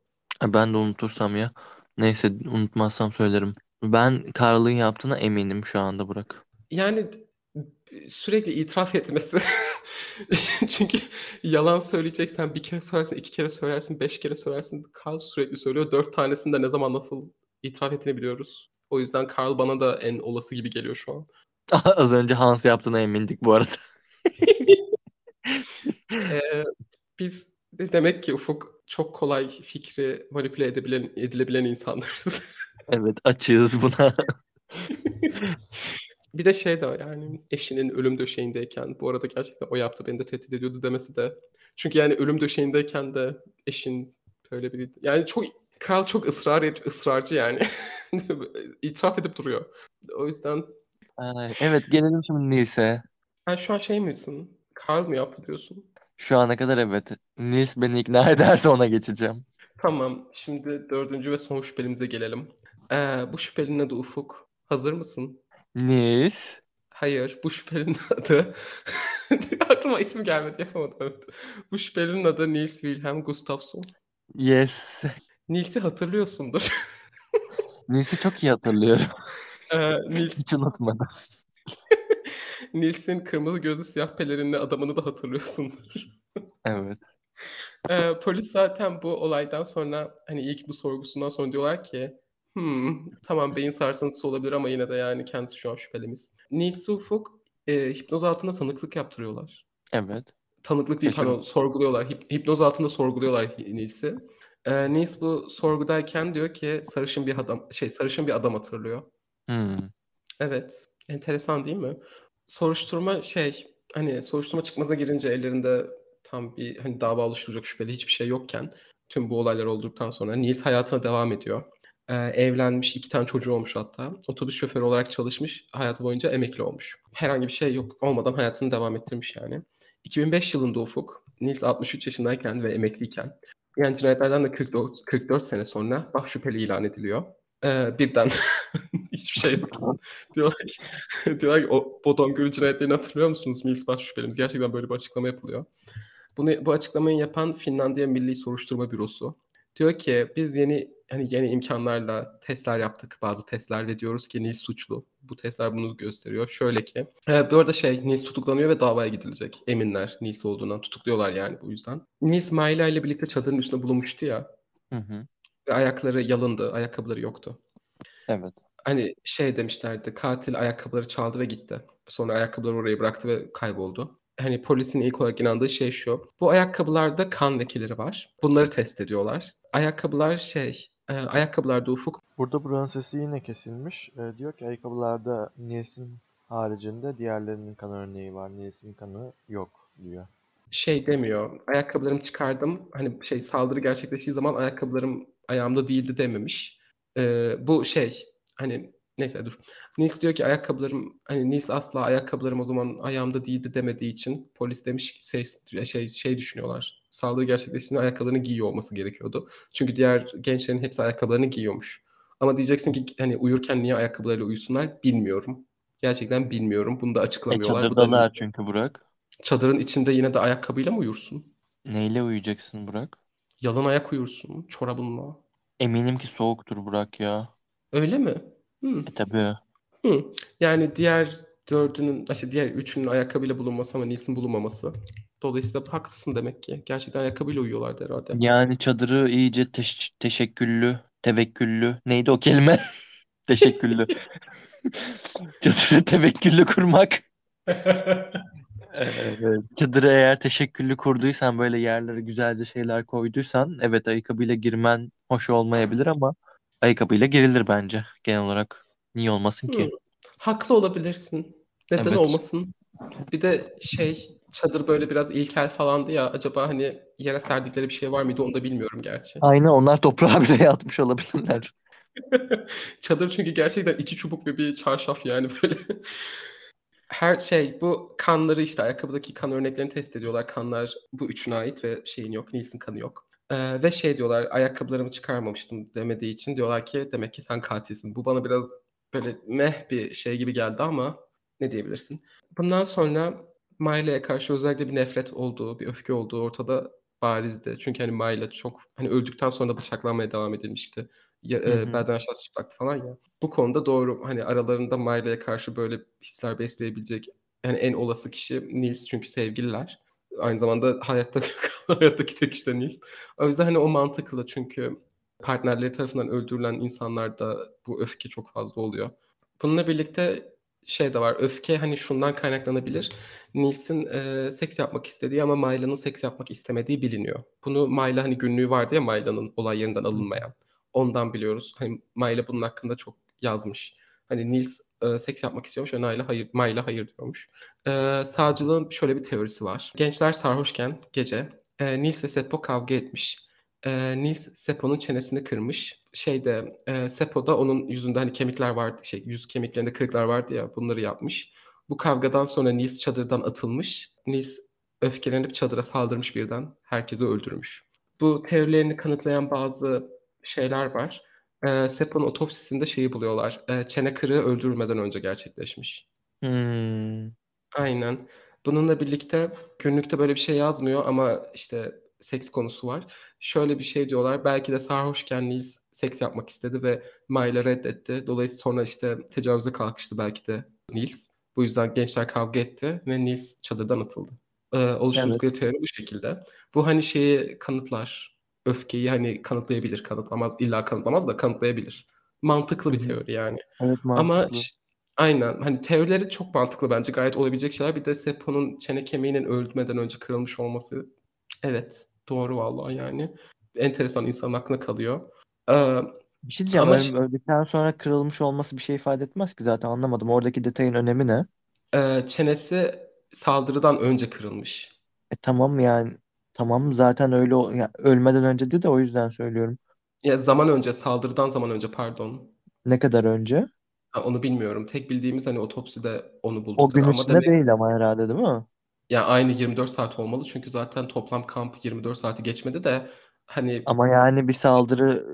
[SPEAKER 1] ben de unutursam ya. Neyse unutmazsam söylerim. Ben Karl'ın yaptığına eminim şu anda Burak.
[SPEAKER 2] Yani sürekli itiraf etmesi. Çünkü yalan söyleyeceksen bir kere söylersin, iki kere söylersin, beş kere söylersin. Carl sürekli söylüyor. Dört tanesinde ne zaman nasıl itiraf ettiğini biliyoruz. O yüzden Carl bana da en olası gibi geliyor şu an.
[SPEAKER 1] Az önce Hans yaptığına emindik bu arada.
[SPEAKER 2] Ee, biz de demek ki Ufuk çok kolay fikri manipüle edebilen, edilebilen insanlarız.
[SPEAKER 1] Evet açığız buna.
[SPEAKER 2] Bir de şey de yani eşinin ölüm döşeğindeyken bu arada gerçekten o yaptı beni de tehdit ediyordu demesi de. Çünkü yani ölüm döşeğindeyken de eşin böyle bir yani çok Kral çok ısrar et, ısrarcı yani. İtiraf edip duruyor. O yüzden
[SPEAKER 1] Ay, Evet gelelim şimdi Nils'e.
[SPEAKER 2] sen şu an şey misin? Karl mı yaptı diyorsun?
[SPEAKER 1] Şu ana kadar evet. Nils beni ikna ederse ona geçeceğim.
[SPEAKER 2] Tamam. Şimdi dördüncü ve son şüphelimize gelelim. Ee, bu şüphelinin adı Ufuk. Hazır mısın?
[SPEAKER 1] Nils.
[SPEAKER 2] Hayır. Bu şüphelinin adı... Aklıma isim gelmedi. Yapamadım. Bu şüphelinin adı Nils Wilhelm Gustafsson.
[SPEAKER 1] Yes.
[SPEAKER 2] Nils'i hatırlıyorsundur.
[SPEAKER 1] Nils'i çok iyi hatırlıyorum.
[SPEAKER 2] Ee, Nils,
[SPEAKER 1] Hiç unutmadım.
[SPEAKER 2] Nils'in kırmızı gözlü siyah pelerinli adamını da hatırlıyorsundur.
[SPEAKER 1] Evet.
[SPEAKER 2] Ee, polis zaten bu olaydan sonra hani ilk bu sorgusundan sonra diyorlar ki Hmm, tamam beyin sarsıntısı olabilir ama yine de yani kendisi şu an şüphelimiz. Nilsi Ufuk e, hipnoz altında tanıklık yaptırıyorlar.
[SPEAKER 1] Evet.
[SPEAKER 2] Tanıklık değil pardon sorguluyorlar. Hip- hipnoz altında sorguluyorlar Nils'i. E, Nils bu sorgudayken diyor ki sarışın bir adam şey sarışın bir adam hatırlıyor.
[SPEAKER 1] Hmm.
[SPEAKER 2] Evet. Enteresan değil mi? Soruşturma şey hani soruşturma çıkmaza girince ellerinde tam bir hani dava oluşturacak şüpheli hiçbir şey yokken tüm bu olaylar olduktan sonra Nils hayatına devam ediyor. Ee, evlenmiş, iki tane çocuğu olmuş hatta. Otobüs şoförü olarak çalışmış, hayatı boyunca emekli olmuş. Herhangi bir şey yok olmadan hayatını devam ettirmiş yani. 2005 yılında Ufuk, Nils 63 yaşındayken ve emekliyken, yani cinayetlerden de 44, 44 sene sonra bak şüpheli ilan ediliyor. Ee, birden şey diyorlar ki, diyorlar ki o Bodon Gölü cinayetlerini hatırlıyor musunuz? Nils baş şüphelimiz. Gerçekten böyle bir açıklama yapılıyor. Bunu, bu açıklamayı yapan Finlandiya Milli Soruşturma Bürosu. Diyor ki biz yeni hani yeni imkanlarla testler yaptık bazı testler ve diyoruz ki Nils suçlu. Bu testler bunu gösteriyor. Şöyle ki e, bu arada şey Nils tutuklanıyor ve davaya gidilecek. Eminler Nils olduğundan tutukluyorlar yani bu yüzden. Nils Mayla ile birlikte çadırın üstünde bulunmuştu ya
[SPEAKER 1] Hı hı.
[SPEAKER 2] ve ayakları yalındı. Ayakkabıları yoktu.
[SPEAKER 1] Evet.
[SPEAKER 2] Hani şey demişlerdi katil ayakkabıları çaldı ve gitti. Sonra ayakkabıları oraya bıraktı ve kayboldu. Hani polisin ilk olarak inandığı şey şu. Bu ayakkabılarda kan lekeleri var. Bunları test ediyorlar. Ayakkabılar şey, e, ayakkabılarda ufuk
[SPEAKER 3] Burada buranın sesi yine kesilmiş. Ee, diyor ki ayakkabılarda Nils'in haricinde diğerlerinin kan örneği var. Nils'in kanı yok diyor.
[SPEAKER 2] şey demiyor. Ayakkabılarımı çıkardım. Hani şey saldırı gerçekleştiği zaman ayakkabılarım ayağımda değildi dememiş. E, bu şey hani neyse dur. Nils diyor ki ayakkabılarım hani Nils asla ayakkabılarım o zaman ayağımda değildi demediği için polis demiş ki şey şey, şey düşünüyorlar. Saldırı gerçekleştiğinde ayakkabılarını giyiyor olması gerekiyordu. Çünkü diğer gençlerin hepsi ayakkabılarını giyiyormuş. Ama diyeceksin ki hani uyurken niye ayakkabılarıyla uyusunlar bilmiyorum. Gerçekten bilmiyorum. Bunu da
[SPEAKER 1] E
[SPEAKER 2] açıklamıyorlar. Bu da
[SPEAKER 1] çadırdalar çünkü Burak.
[SPEAKER 2] çadırın içinde yine de ayakkabıyla mı uyursun?
[SPEAKER 1] Neyle uyuyacaksın Burak?
[SPEAKER 2] Yalan ayak uyursun çorabınla.
[SPEAKER 1] Eminim ki soğuktur Burak ya.
[SPEAKER 2] Öyle mi? Hı.
[SPEAKER 1] E tabii.
[SPEAKER 2] Hı. Yani diğer dördünün, işte diğer üçünün ayakkabıyla bulunması ama Nils'in bulunmaması. Dolayısıyla haklısın demek ki. Gerçekten ayakkabıyla uyuyorlardı herhalde.
[SPEAKER 1] Yani çadırı iyice teş- teşekküllü, tevekküllü. Neydi o kelime? Teşekküllü. Çadırı tevekküllü kurmak. Evet. Çadırı eğer teşekküllü kurduysan böyle yerlere güzelce şeyler koyduysan evet ayakkabıyla girmen hoş olmayabilir ama ayakkabıyla girilir bence genel olarak. Niye olmasın
[SPEAKER 2] Hı.
[SPEAKER 1] ki?
[SPEAKER 2] Haklı olabilirsin. Neden
[SPEAKER 1] Evet.
[SPEAKER 2] olmasın? Bir de şey çadır böyle biraz ilkel falandı ya. Acaba hani yere serdikleri bir şey var mıydı onu da bilmiyorum gerçi.
[SPEAKER 1] Aynen onlar toprağa bile yatmış olabilirler.
[SPEAKER 2] Çadır çünkü gerçekten iki çubuk ve bir çarşaf yani böyle. Her şey bu kanları işte ayakkabıdaki kan örneklerini test ediyorlar. Kanlar bu üçüne ait ve şeyin yok. Nils'in kanı yok. Ee, ve şey diyorlar ayakkabılarımı çıkarmamıştım demediği için diyorlar ki demek ki sen katilsin. Bu bana biraz böyle meh bir şey gibi geldi ama ne diyebilirsin? Bundan sonra Miley'e karşı özellikle bir nefret olduğu, bir öfke olduğu ortada barizdi. Çünkü hani Miley çok hani öldükten sonra da bıçaklanmaya devam edilmişti. Ya, e, belden aşağısı çıplaktı falan ya. Bu konuda doğru hani aralarında Miley'e karşı böyle hisler besleyebilecek yani en olası kişi Nils çünkü sevgililer. Aynı zamanda hayatta hayattaki tek işte Nils. O yüzden hani o mantıklı çünkü partnerleri tarafından öldürülen insanlarda bu öfke çok fazla oluyor. Bununla birlikte şey de var. Öfke hani şundan kaynaklanabilir. Nils'in e, seks yapmak istediği ama Mayla'nın seks yapmak istemediği biliniyor. Bunu Mayla hani günlüğü vardı ya Mayla'nın olay yerinden alınmayan. Ondan biliyoruz. Hani Mayla bunun hakkında çok yazmış. Hani Nils e, seks yapmak istiyormuş ve Mayla hayır, Mayla hayır diyormuş. E, sağcılığın şöyle bir teorisi var. Gençler sarhoşken gece e, Nils ve Seppo kavga etmiş. E, Nils Seppo'nun çenesini kırmış. Şeyde e, Seppo'da onun yüzünde hani kemikler vardı. Şey yüz kemiklerinde kırıklar vardı ya bunları yapmış. Bu kavgadan sonra Nils çadırdan atılmış. Nils öfkelenip çadıra saldırmış birden. Herkesi öldürmüş. Bu teorilerini kanıtlayan bazı şeyler var. E, Seppo'nun otopsisinde şeyi buluyorlar. E, çene kırığı öldürülmeden önce gerçekleşmiş.
[SPEAKER 1] Hmm.
[SPEAKER 2] Aynen. Bununla birlikte günlükte böyle bir şey yazmıyor ama işte seks konusu var. Şöyle bir şey diyorlar. Belki de sarhoşken Nils seks yapmak istedi ve Mayla reddetti. Dolayısıyla sonra işte tecavüze kalkıştı belki de Nils. Bu yüzden gençler kavga etti ve Nils çadırdan atıldı. Ee, oluşturdukları teori bu şekilde. Bu hani şeyi kanıtlar. Öfkeyi hani kanıtlayabilir, kanıtlamaz. illa kanıtlamaz da kanıtlayabilir. Mantıklı bir teori yani.
[SPEAKER 1] Evet,
[SPEAKER 2] Ama
[SPEAKER 1] mantıklı.
[SPEAKER 2] ş aynen, hani, teorileri çok mantıklı bence. Gayet olabilecek şeyler. Bir de Seppo'nun çene kemiğinin ölmeden önce kırılmış olması. Evet, doğru vallahi yani. Enteresan, insanın aklına kalıyor. Eee,
[SPEAKER 1] Bir şey diyeceğim.
[SPEAKER 2] ama
[SPEAKER 1] öldükten sonra kırılmış olması bir şey ifade etmez ki zaten anlamadım. Oradaki detayın önemi ne?
[SPEAKER 2] Eee, çenesi saldırıdan önce kırılmış.
[SPEAKER 1] E tamam yani. Tamam zaten öyle o ya ölmeden önce diyor da o yüzden söylüyorum.
[SPEAKER 2] Ya zaman önce, saldırıdan zaman önce pardon.
[SPEAKER 1] Ne kadar önce?
[SPEAKER 2] Ha, onu bilmiyorum. Tek bildiğimiz hani otopside onu
[SPEAKER 1] O
[SPEAKER 2] buldukları
[SPEAKER 1] gün
[SPEAKER 2] ama
[SPEAKER 1] içinde
[SPEAKER 2] demek
[SPEAKER 1] değil ama herhalde değil mi?
[SPEAKER 2] Ya aynı 24 saat olmalı çünkü zaten toplam kamp 24 saati geçmedi de hani
[SPEAKER 1] Ama yani bir saldırı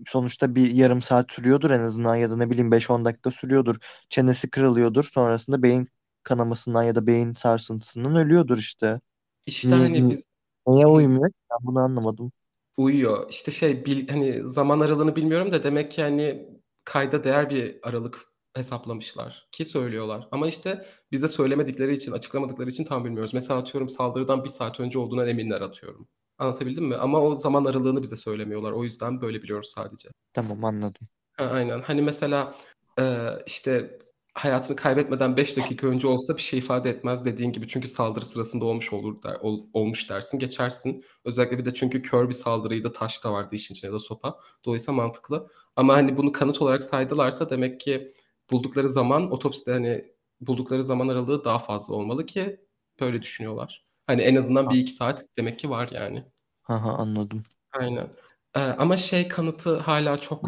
[SPEAKER 1] e, sonuçta bir yarım saat sürüyordur en azından ya da ne bileyim 5-10 dakika sürüyordur. Çenesi kırılıyordur. Sonrasında beyin kanamasından ya da beyin sarsıntısından ölüyordur işte.
[SPEAKER 2] işte
[SPEAKER 1] Niye,
[SPEAKER 2] hani biz
[SPEAKER 1] niye
[SPEAKER 2] Hı.
[SPEAKER 1] uymuyor? ki? Ben bunu anlamadım.
[SPEAKER 2] Uyuyor. İşte şey bil, hani zaman aralığını bilmiyorum da demek ki hani kayda değer bir aralık hesaplamışlar ki söylüyorlar. Ama işte bize söylemedikleri için, açıklamadıkları için tam bilmiyoruz. Mesela atıyorum saldırıdan bir saat önce olduğuna eminler atıyorum. Anlatabildim mi? Ama o zaman aralığını bize söylemiyorlar. O yüzden böyle biliyoruz sadece.
[SPEAKER 1] Tamam anladım.
[SPEAKER 2] Ha, aynen. Hani mesela e, işte hayatını kaybetmeden 5 dakika önce olsa bir şey ifade etmez dediğin gibi. Çünkü saldırı sırasında olmuş olur der, ol- olmuş dersin geçersin. Özellikle bir de çünkü kör bir saldırıydı taş da vardı işin içinde ya da sopa. Dolayısıyla mantıklı. Ama hani bunu kanıt olarak saydılarsa demek ki buldukları zaman otopside hani buldukları zaman aralığı daha fazla olmalı ki böyle düşünüyorlar. Hani en azından bir iki saat demek ki var yani.
[SPEAKER 1] Haha anladım.
[SPEAKER 2] Aynen. Ee, ama şey kanıtı hala çok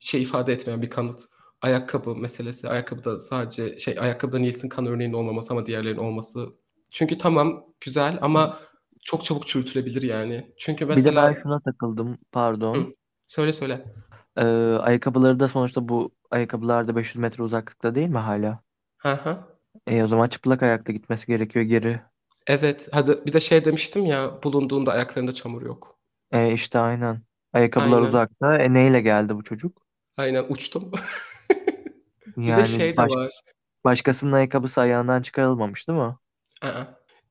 [SPEAKER 2] şey ifade etmeyen bir kanıt. Ayakkabı meselesi. Ayakkabıda sadece şey ayakkabıda Nils'in kan örneğinin olmaması ama diğerlerinin olması. Çünkü tamam güzel ama çok çabuk çürütülebilir yani. Çünkü
[SPEAKER 1] Bir de
[SPEAKER 2] mesela
[SPEAKER 1] ben şuna takıldım.
[SPEAKER 2] Hı,
[SPEAKER 1] Pardon.
[SPEAKER 2] söyle söyle.
[SPEAKER 1] Ee, ayakkabıları da sonuçta bu ayakkabılar da 500 metre uzaklıkta değil mi hala?
[SPEAKER 2] Hı hı.
[SPEAKER 1] E, o zaman çıplak ayakta gitmesi gerekiyor geri.
[SPEAKER 2] Evet. Hadi bir de şey demiştim ya bulunduğunda ayaklarında çamur yok.
[SPEAKER 1] E, işte aynen. Ayakkabılar
[SPEAKER 2] Aynen.
[SPEAKER 1] uzakta. E, neyle geldi bu çocuk?
[SPEAKER 2] Aynen uçtum. Bir de
[SPEAKER 1] Yani
[SPEAKER 2] şey de
[SPEAKER 1] baş,
[SPEAKER 2] var.
[SPEAKER 1] başkasının ayakkabısı ayağından çıkarılmamış değil mi?
[SPEAKER 2] Aa.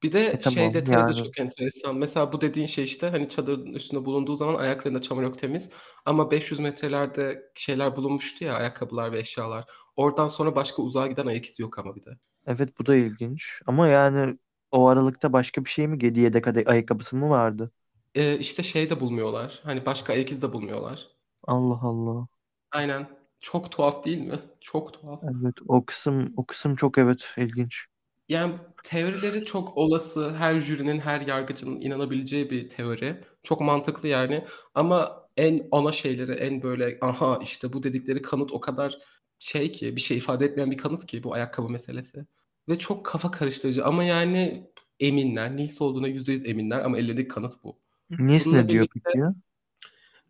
[SPEAKER 2] Bir
[SPEAKER 1] E
[SPEAKER 2] de şey
[SPEAKER 1] tamam
[SPEAKER 2] detayı da
[SPEAKER 1] yani.
[SPEAKER 2] çok enteresan. Mesela bu dediğin şey işte hani çadırın üstünde bulunduğu zaman ayaklarında çamur yok temiz. Ama 500 metrelerde şeyler bulunmuştu ya ayakkabılar ve eşyalar. Oradan sonra başka uzağa giden ayak izi yok ama bir de.
[SPEAKER 1] Evet bu da ilginç. Ama yani o aralıkta başka bir şey mi? Gedi yedek ade- ayakkabısı mı vardı?
[SPEAKER 2] Ee, işte şey de bulmuyorlar. Hani başka ayak izi de bulmuyorlar.
[SPEAKER 1] Allah Allah.
[SPEAKER 2] Aynen. Çok tuhaf değil mi? Çok tuhaf.
[SPEAKER 1] Evet o kısım o kısım çok evet ilginç.
[SPEAKER 2] Yani teorileri çok olası. Her jürinin, her yargıcının inanabileceği bir teori. Çok mantıklı yani. Ama en ana şeyleri, en böyle aha işte bu dedikleri kanıt o kadar şey ki, bir şey ifade etmeyen bir kanıt ki bu ayakkabı meselesi. Ve çok kafa karıştırıcı. Ama yani eminler. Neyse olduğuna %100 eminler ama ellerindeki kanıt bu. Bununla
[SPEAKER 1] ne diyor peki?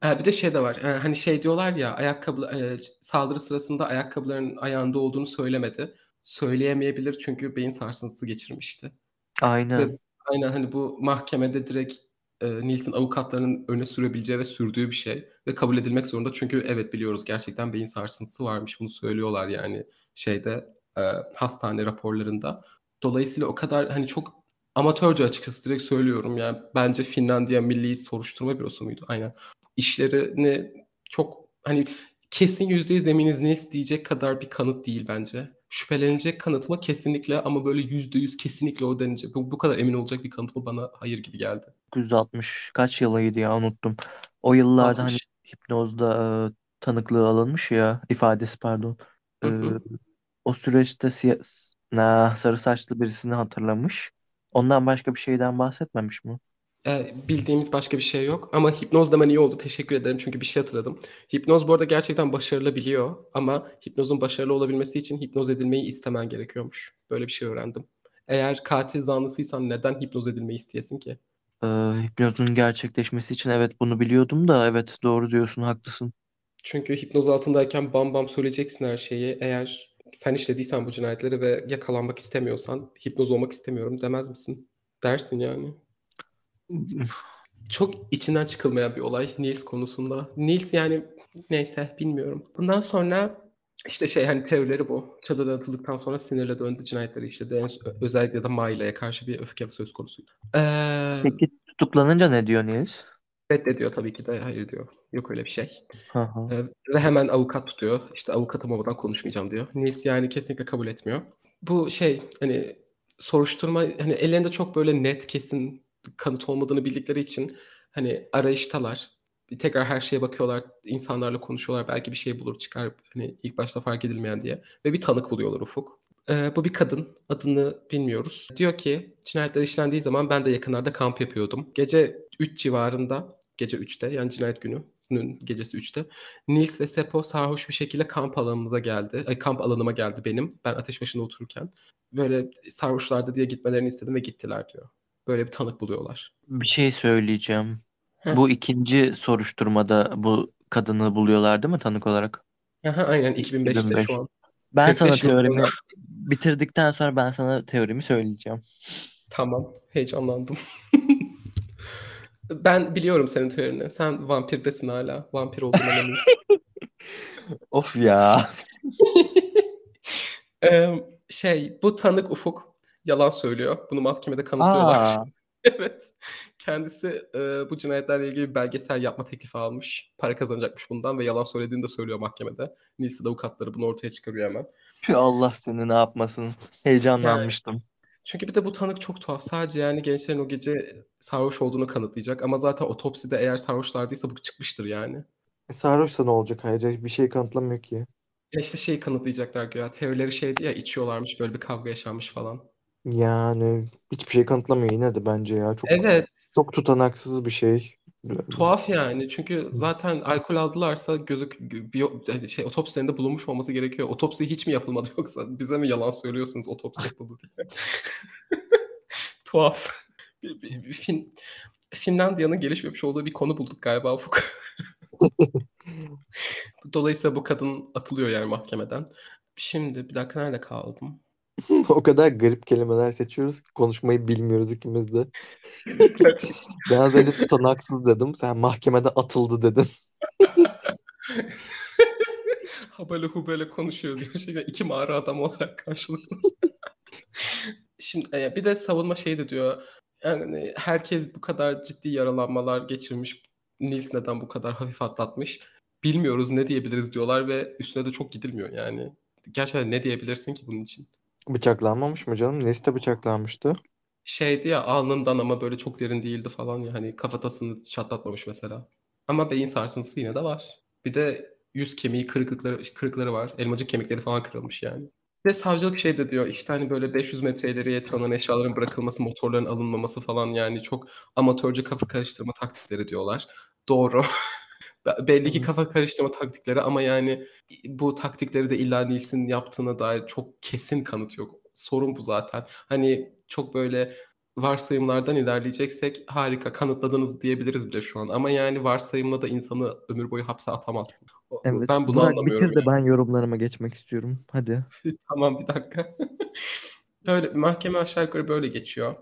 [SPEAKER 2] E, bir de şey de var. E, hani şey diyorlar ya ayakkabı e, saldırı sırasında ayakkabıların ayağında olduğunu söylemedi. Söyleyemeyebilir çünkü beyin sarsıntısı geçirmişti. Ve
[SPEAKER 1] Aynen.
[SPEAKER 2] aynen hani bu mahkemede direkt e, Nils'in avukatlarının öne sürebileceği ve sürdüğü bir şey ve kabul edilmek zorunda çünkü evet biliyoruz gerçekten beyin sarsıntısı varmış bunu söylüyorlar yani şeyde e, hastane raporlarında. Dolayısıyla o kadar hani çok amatörce açıkçası direkt söylüyorum yani bence Finlandiya Milli Soruşturma Bürosu muydu? Aynen. İşlerini çok hani kesin %100 eminiz ne diyecek kadar bir kanıt değil bence. Şüphelenecek kanıt mı? Kesinlikle ama böyle %100 kesinlikle o denecek. Bu, bu kadar emin olacak bir kanıt mı bana hayır gibi geldi.
[SPEAKER 1] 960 kaç yılıydı ya unuttum. O yıllarda hani
[SPEAKER 2] 60.
[SPEAKER 1] hipnozda e, tanıklığı alınmış ya ifadesi pardon. E,
[SPEAKER 2] hı.
[SPEAKER 1] o süreçte siya- s- na, sarı saçlı birisini hatırlamış. Ondan başka bir şeyden bahsetmemiş mi?
[SPEAKER 2] Ee, bildiğimiz başka bir şey yok. Ama hipnoz demen iyi oldu. Teşekkür ederim çünkü bir şey hatırladım. Hipnoz bu arada gerçekten başarılı biliyor. Ama hipnozun başarılı olabilmesi için hipnoz edilmeyi istemen gerekiyormuş. Böyle bir şey öğrendim. Eğer katil zanlısıysan neden hipnoz edilmeyi isteyesin ki?
[SPEAKER 1] E, hipnozun gerçekleşmesi için evet bunu biliyordum da evet doğru diyorsun haklısın.
[SPEAKER 2] Çünkü hipnoz altındayken bam bam söyleyeceksin her şeyi. Eğer sen işlediysen bu cinayetleri ve yakalanmak istemiyorsan, hipnoz olmak istemiyorum demez misin? Dersin yani. Çok içinden çıkılmayan bir olay Niels konusunda. Niels yani neyse bilmiyorum. Bundan sonra işte şey hani teorileri bu. Çadırdan atıldıktan sonra sinirle döndü cinayetleri işledi. En, özellikle de Maila'ya karşı bir öfke söz konusu. Ee,
[SPEAKER 1] Peki tutuklanınca ne diyor Nils?
[SPEAKER 2] Reddediyor tabii ki de hayır diyor. Yok öyle bir şey.
[SPEAKER 1] Hı hı.
[SPEAKER 2] Ee, ve hemen avukat tutuyor. İşte avukatım olmadan konuşmayacağım diyor. Nils yani kesinlikle kabul etmiyor. Bu şey hani soruşturma hani ellerinde çok böyle net kesin kanıt olmadığını bildikleri için hani arayıştalar. Bir tekrar her şeye bakıyorlar. insanlarla konuşuyorlar. Belki bir şey bulur çıkar. Hani ilk başta fark edilmeyen diye. Ve bir tanık buluyorlar Ufuk. Ee, bu bir kadın. Adını bilmiyoruz. Diyor ki cinayetler işlendiği zaman ben de yakınlarda kamp yapıyordum. Gece 3 civarında gece 3'te yani cinayet gününün gecesi 3'te Nils ve Seppo sarhoş bir şekilde kamp alanımıza geldi. Ay, kamp alanıma geldi benim. Ben ateş başında otururken. Böyle sarhoşlardı diye gitmelerini istedim ve gittiler diyor. Böyle bir tanık buluyorlar.
[SPEAKER 1] Bir şey söyleyeceğim.
[SPEAKER 2] Heh.
[SPEAKER 1] Bu ikinci soruşturmada bu kadını buluyorlar değil mi tanık olarak?
[SPEAKER 2] Aha, aynen 2005'te
[SPEAKER 1] 2005.
[SPEAKER 2] şu an.
[SPEAKER 1] Ben sana
[SPEAKER 2] 45 yıl
[SPEAKER 1] teorimi bitirdikten sonra ben sana teorimi söyleyeceğim.
[SPEAKER 2] Tamam. Heyecanlandım. ben biliyorum senin teorini. Sen vampirdesin hala. Vampir olduğuna eminsin.
[SPEAKER 1] Of ya.
[SPEAKER 2] Ee, şey bu tanık Ufuk yalan söylüyor. Bunu mahkemede kanıtlıyorlar.
[SPEAKER 1] Aa,
[SPEAKER 2] Evet. Kendisi e, bu cinayetlerle ilgili bir belgesel yapma teklifi almış. Para kazanacakmış bundan ve yalan söylediğini de söylüyor mahkemede. Nils'in avukatları bunu ortaya çıkarıyor hemen.
[SPEAKER 1] Allah seni ne yapmasın. Heyecanlanmıştım.
[SPEAKER 2] Çünkü bir de bu tanık çok tuhaf. Sadece yani gençlerin o gece sarhoş olduğunu kanıtlayacak. Ama zaten otopside eğer sarhoşlardıysa bu çıkmıştır yani.
[SPEAKER 4] E, sarhoşsa ne olacak ayrıca bir şey kanıtlamıyor ki.
[SPEAKER 2] Ya işte şeyi kanıtlayacaklar güya. Teorileri şeydi ya içiyorlarmış böyle bir kavga yaşanmış falan.
[SPEAKER 4] Yani hiçbir şey kanıtlamıyor yine de bence ya. Çok
[SPEAKER 2] Evet.
[SPEAKER 4] çok tutanaksız bir şey.
[SPEAKER 2] Tuhaf yani. Çünkü zaten alkol aldılarsa gözük biyo- şey otopsilerinde bulunmuş olması gerekiyor. Otopsi hiç mi yapılmadı yoksa bize mi yalan söylüyorsunuz otopsi yapıldı diye. Tuhaf. Bir, bir, bir film, Finlandiya'nın gelişmemiş olduğu bir konu bulduk galiba Ufuk. Dolayısıyla bu kadın atılıyor yani mahkemeden. Şimdi bir dakika nerede kaldım?
[SPEAKER 4] O kadar garip kelimeler seçiyoruz ki konuşmayı bilmiyoruz ikimiz de. Ben az önce tutanaksız dedim. Sen mahkemede atıldı dedin.
[SPEAKER 2] Habale hubele konuşuyoruz gerçekten iki mağara adam olarak karşılıklı. Şimdi e, bir de savunma şey de diyor. Yani herkes bu kadar ciddi yaralanmalar geçirmiş. Nils neden bu kadar hafif atlatmış? Bilmiyoruz ne diyebiliriz diyorlar ve üstüne de çok gidilmiyor yani. Gerçekten ne diyebilirsin ki bunun için?
[SPEAKER 4] Bıçaklanmamış mı canım? Neste bıçaklanmıştı.
[SPEAKER 2] Şeydi ya alnından ama böyle çok derin değildi falan ya hani kafatasını çatlatmamış mesela. Ama beyin sarsıntısı yine de var. Bir de yüz kemiği kırıklıkları, kırıkları var. Elmacık kemikleri falan kırılmış yani. De savcılık şey de diyor işte hani böyle 500 metre ileriye tanınan eşyaların bırakılması, motorların alınmaması falan yani çok amatörce kafa karıştırma taktikleri diyorlar. Doğru. Be- Belli ki kafa karıştırma taktikleri ama yani bu taktikleri de illa Nils'in yaptığına dair çok kesin kanıt yok. Sorun bu zaten. Hani çok böyle varsayımlardan ilerleyeceksek harika kanıtladınız diyebiliriz bile şu an. Ama yani varsayımla da insanı ömür boyu hapse atamazsın.
[SPEAKER 4] Evet.
[SPEAKER 2] Ben bunu
[SPEAKER 4] Burak
[SPEAKER 2] anlamıyorum.
[SPEAKER 4] bitir de ben yorumlarıma geçmek istiyorum. Hadi.
[SPEAKER 2] Tamam bir dakika. Böyle mahkeme aşağı yukarı böyle geçiyor.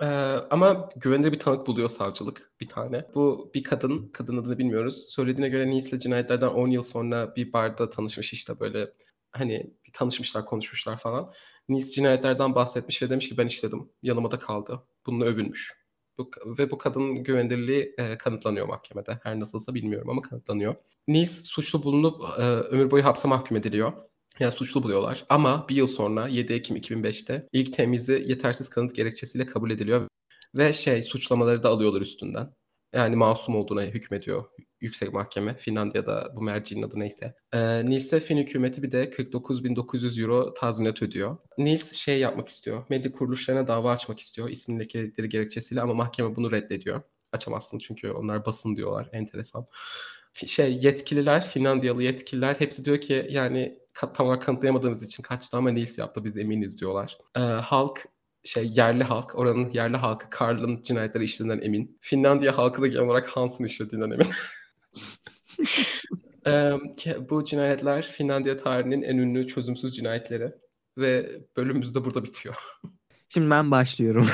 [SPEAKER 2] Ee, ama güvenilir bir tanık buluyor savcılık bir tane. Bu bir kadın, kadın adını bilmiyoruz. Söylediğine göre Nice'le cinayetlerden 10 yıl sonra bir barda tanışmış işte böyle hani bir tanışmışlar, konuşmuşlar falan. Nice cinayetlerden bahsetmiş ve demiş ki ben işledim. Yanıma da kaldı. Bununla övünmüş. Bu, ve bu kadının güvenilirliği e, kanıtlanıyor mahkemede. Her nasılsa bilmiyorum ama kanıtlanıyor. Nice suçlu bulunup e, ömür boyu hapse mahkum ediliyor. Yani suçlu buluyorlar. Ama bir yıl sonra 7 Ekim 2005'te ilk temizi yetersiz kanıt gerekçesiyle kabul ediliyor. Ve şey suçlamaları da alıyorlar üstünden. Yani masum olduğuna hükmediyor yüksek mahkeme. Finlandiya'da bu mercinin adı neyse. Ee, Nils'e Fin hükümeti bir de 49.900 euro tazminat ödüyor. Nils şey yapmak istiyor. Medya kuruluşlarına dava açmak istiyor. İsmin lekeledikleri gerekçesiyle ama mahkeme bunu reddediyor. Açamazsın çünkü onlar basın diyorlar. Enteresan. Şey yetkililer, Finlandiyalı yetkililer hepsi diyor ki yani tam olarak kanıtlayamadığımız için kaçtı ama Nils yaptı biz eminiz diyorlar. Ee, halk şey yerli halk, oranın yerli halkı Karl'ın cinayetleri işlediğinden emin. Finlandiya halkı da genel olarak Hans'ın işlediğinden emin. Ee, bu cinayetler Finlandiya tarihinin en ünlü çözümsüz cinayetleri ve bölümümüz de burada bitiyor.
[SPEAKER 4] Şimdi ben başlıyorum.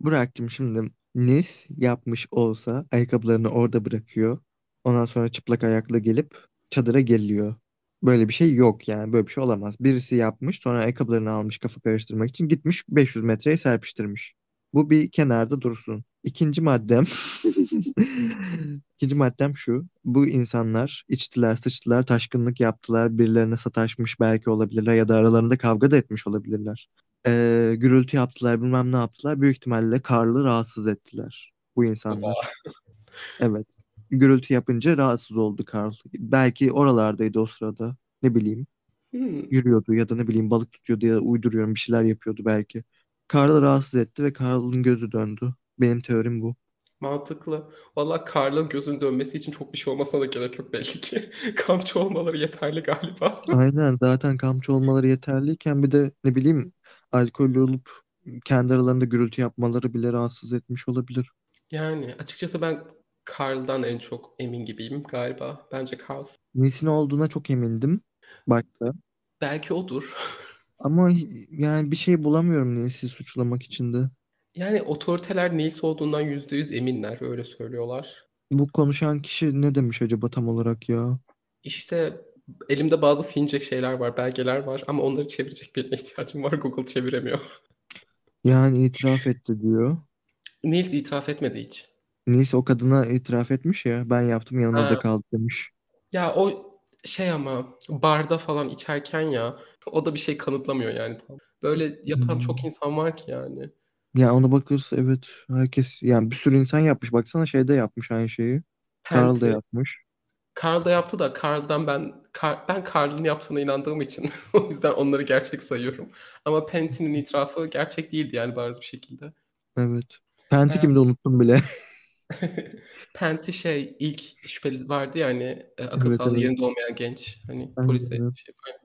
[SPEAKER 4] Burak'cığım şimdi Nis yapmış olsa ayakkabılarını orada bırakıyor. Ondan sonra çıplak ayakla gelip çadıra geliyor. Böyle bir şey yok yani. Böyle bir şey olamaz. Birisi yapmış sonra ayakkabılarını almış kafa karıştırmak için gitmiş 500 metreye serpiştirmiş. Bu bir kenarda dursun.
[SPEAKER 1] İkinci maddem İkinci maddem şu. Bu insanlar içtiler, sıçtılar, taşkınlık yaptılar. Birilerine sataşmış belki olabilirler ya da aralarında kavga da etmiş olabilirler. Ee, gürültü yaptılar, bilmem ne yaptılar. Büyük ihtimalle Karl'ı rahatsız ettiler bu insanlar. Evet. Gürültü yapınca rahatsız oldu Karl. Belki oralardaydı o sırada. Ne bileyim.
[SPEAKER 2] Hmm.
[SPEAKER 1] Yürüyordu ya da ne bileyim balık tutuyordu ya da uyduruyorum bir şeyler yapıyordu belki. Karl'ı rahatsız etti ve Karl'ın gözü döndü. Benim teorim bu.
[SPEAKER 2] Mantıklı. Valla Karl'ın gözünün dönmesi için çok bir şey olmasına da gerek yok belli ki. Kampçı olmaları yeterli galiba.
[SPEAKER 1] Aynen zaten kampçı olmaları yeterliyken bir de ne bileyim alkollü olup kendi aralarında gürültü yapmaları bile rahatsız etmiş olabilir.
[SPEAKER 2] Yani açıkçası ben Karl'dan en çok emin gibiyim galiba. Bence Karl.
[SPEAKER 1] Neysin olduğuna çok emindim başta.
[SPEAKER 2] Belki odur.
[SPEAKER 1] Ama yani bir şey bulamıyorum Nils'i suçlamak için de.
[SPEAKER 2] Yani otoriteler neyse olduğundan yüzde yüz eminler. Öyle söylüyorlar.
[SPEAKER 1] Bu konuşan kişi ne demiş acaba tam olarak ya?
[SPEAKER 2] İşte elimde bazı Fince şeyler var, belgeler var ama onları çevirecek birine ihtiyacım var. Google çeviremiyor.
[SPEAKER 1] Yani itiraf etti diyor.
[SPEAKER 2] Nils itiraf etmedi hiç.
[SPEAKER 1] Neyse o kadına itiraf etmiş ya. Ben yaptım yanıma da
[SPEAKER 2] Ha.
[SPEAKER 1] kaldı demiş.
[SPEAKER 2] Ya o şey ama barda falan içerken ya o da bir şey kanıtlamıyor yani. Böyle yapan
[SPEAKER 1] Hmm.
[SPEAKER 2] çok insan var ki yani.
[SPEAKER 1] Ya ona bakılırsa evet herkes yani bir sürü insan yapmış. Baksana şeyde yapmış aynı şeyi. Karl da
[SPEAKER 2] Penti.
[SPEAKER 1] yapmış.
[SPEAKER 2] Karl da yaptı da Karl'dan ben Kar- ben Karl'ın yaptığına inandığım için o yüzden onları gerçek sayıyorum. Ama Penti'nin itirafı gerçek değildi yani bariz bir şekilde.
[SPEAKER 1] Evet. Penti
[SPEAKER 2] Evet.
[SPEAKER 1] kimdi unuttum bile.
[SPEAKER 2] Penti şey ilk şüpheli vardı ya hani e, akıl
[SPEAKER 1] Evet,
[SPEAKER 2] sağlığı
[SPEAKER 1] evet.
[SPEAKER 2] yerinde olmayan genç hani
[SPEAKER 1] Aynen,
[SPEAKER 2] polise
[SPEAKER 1] evet.
[SPEAKER 2] şey yapıyor.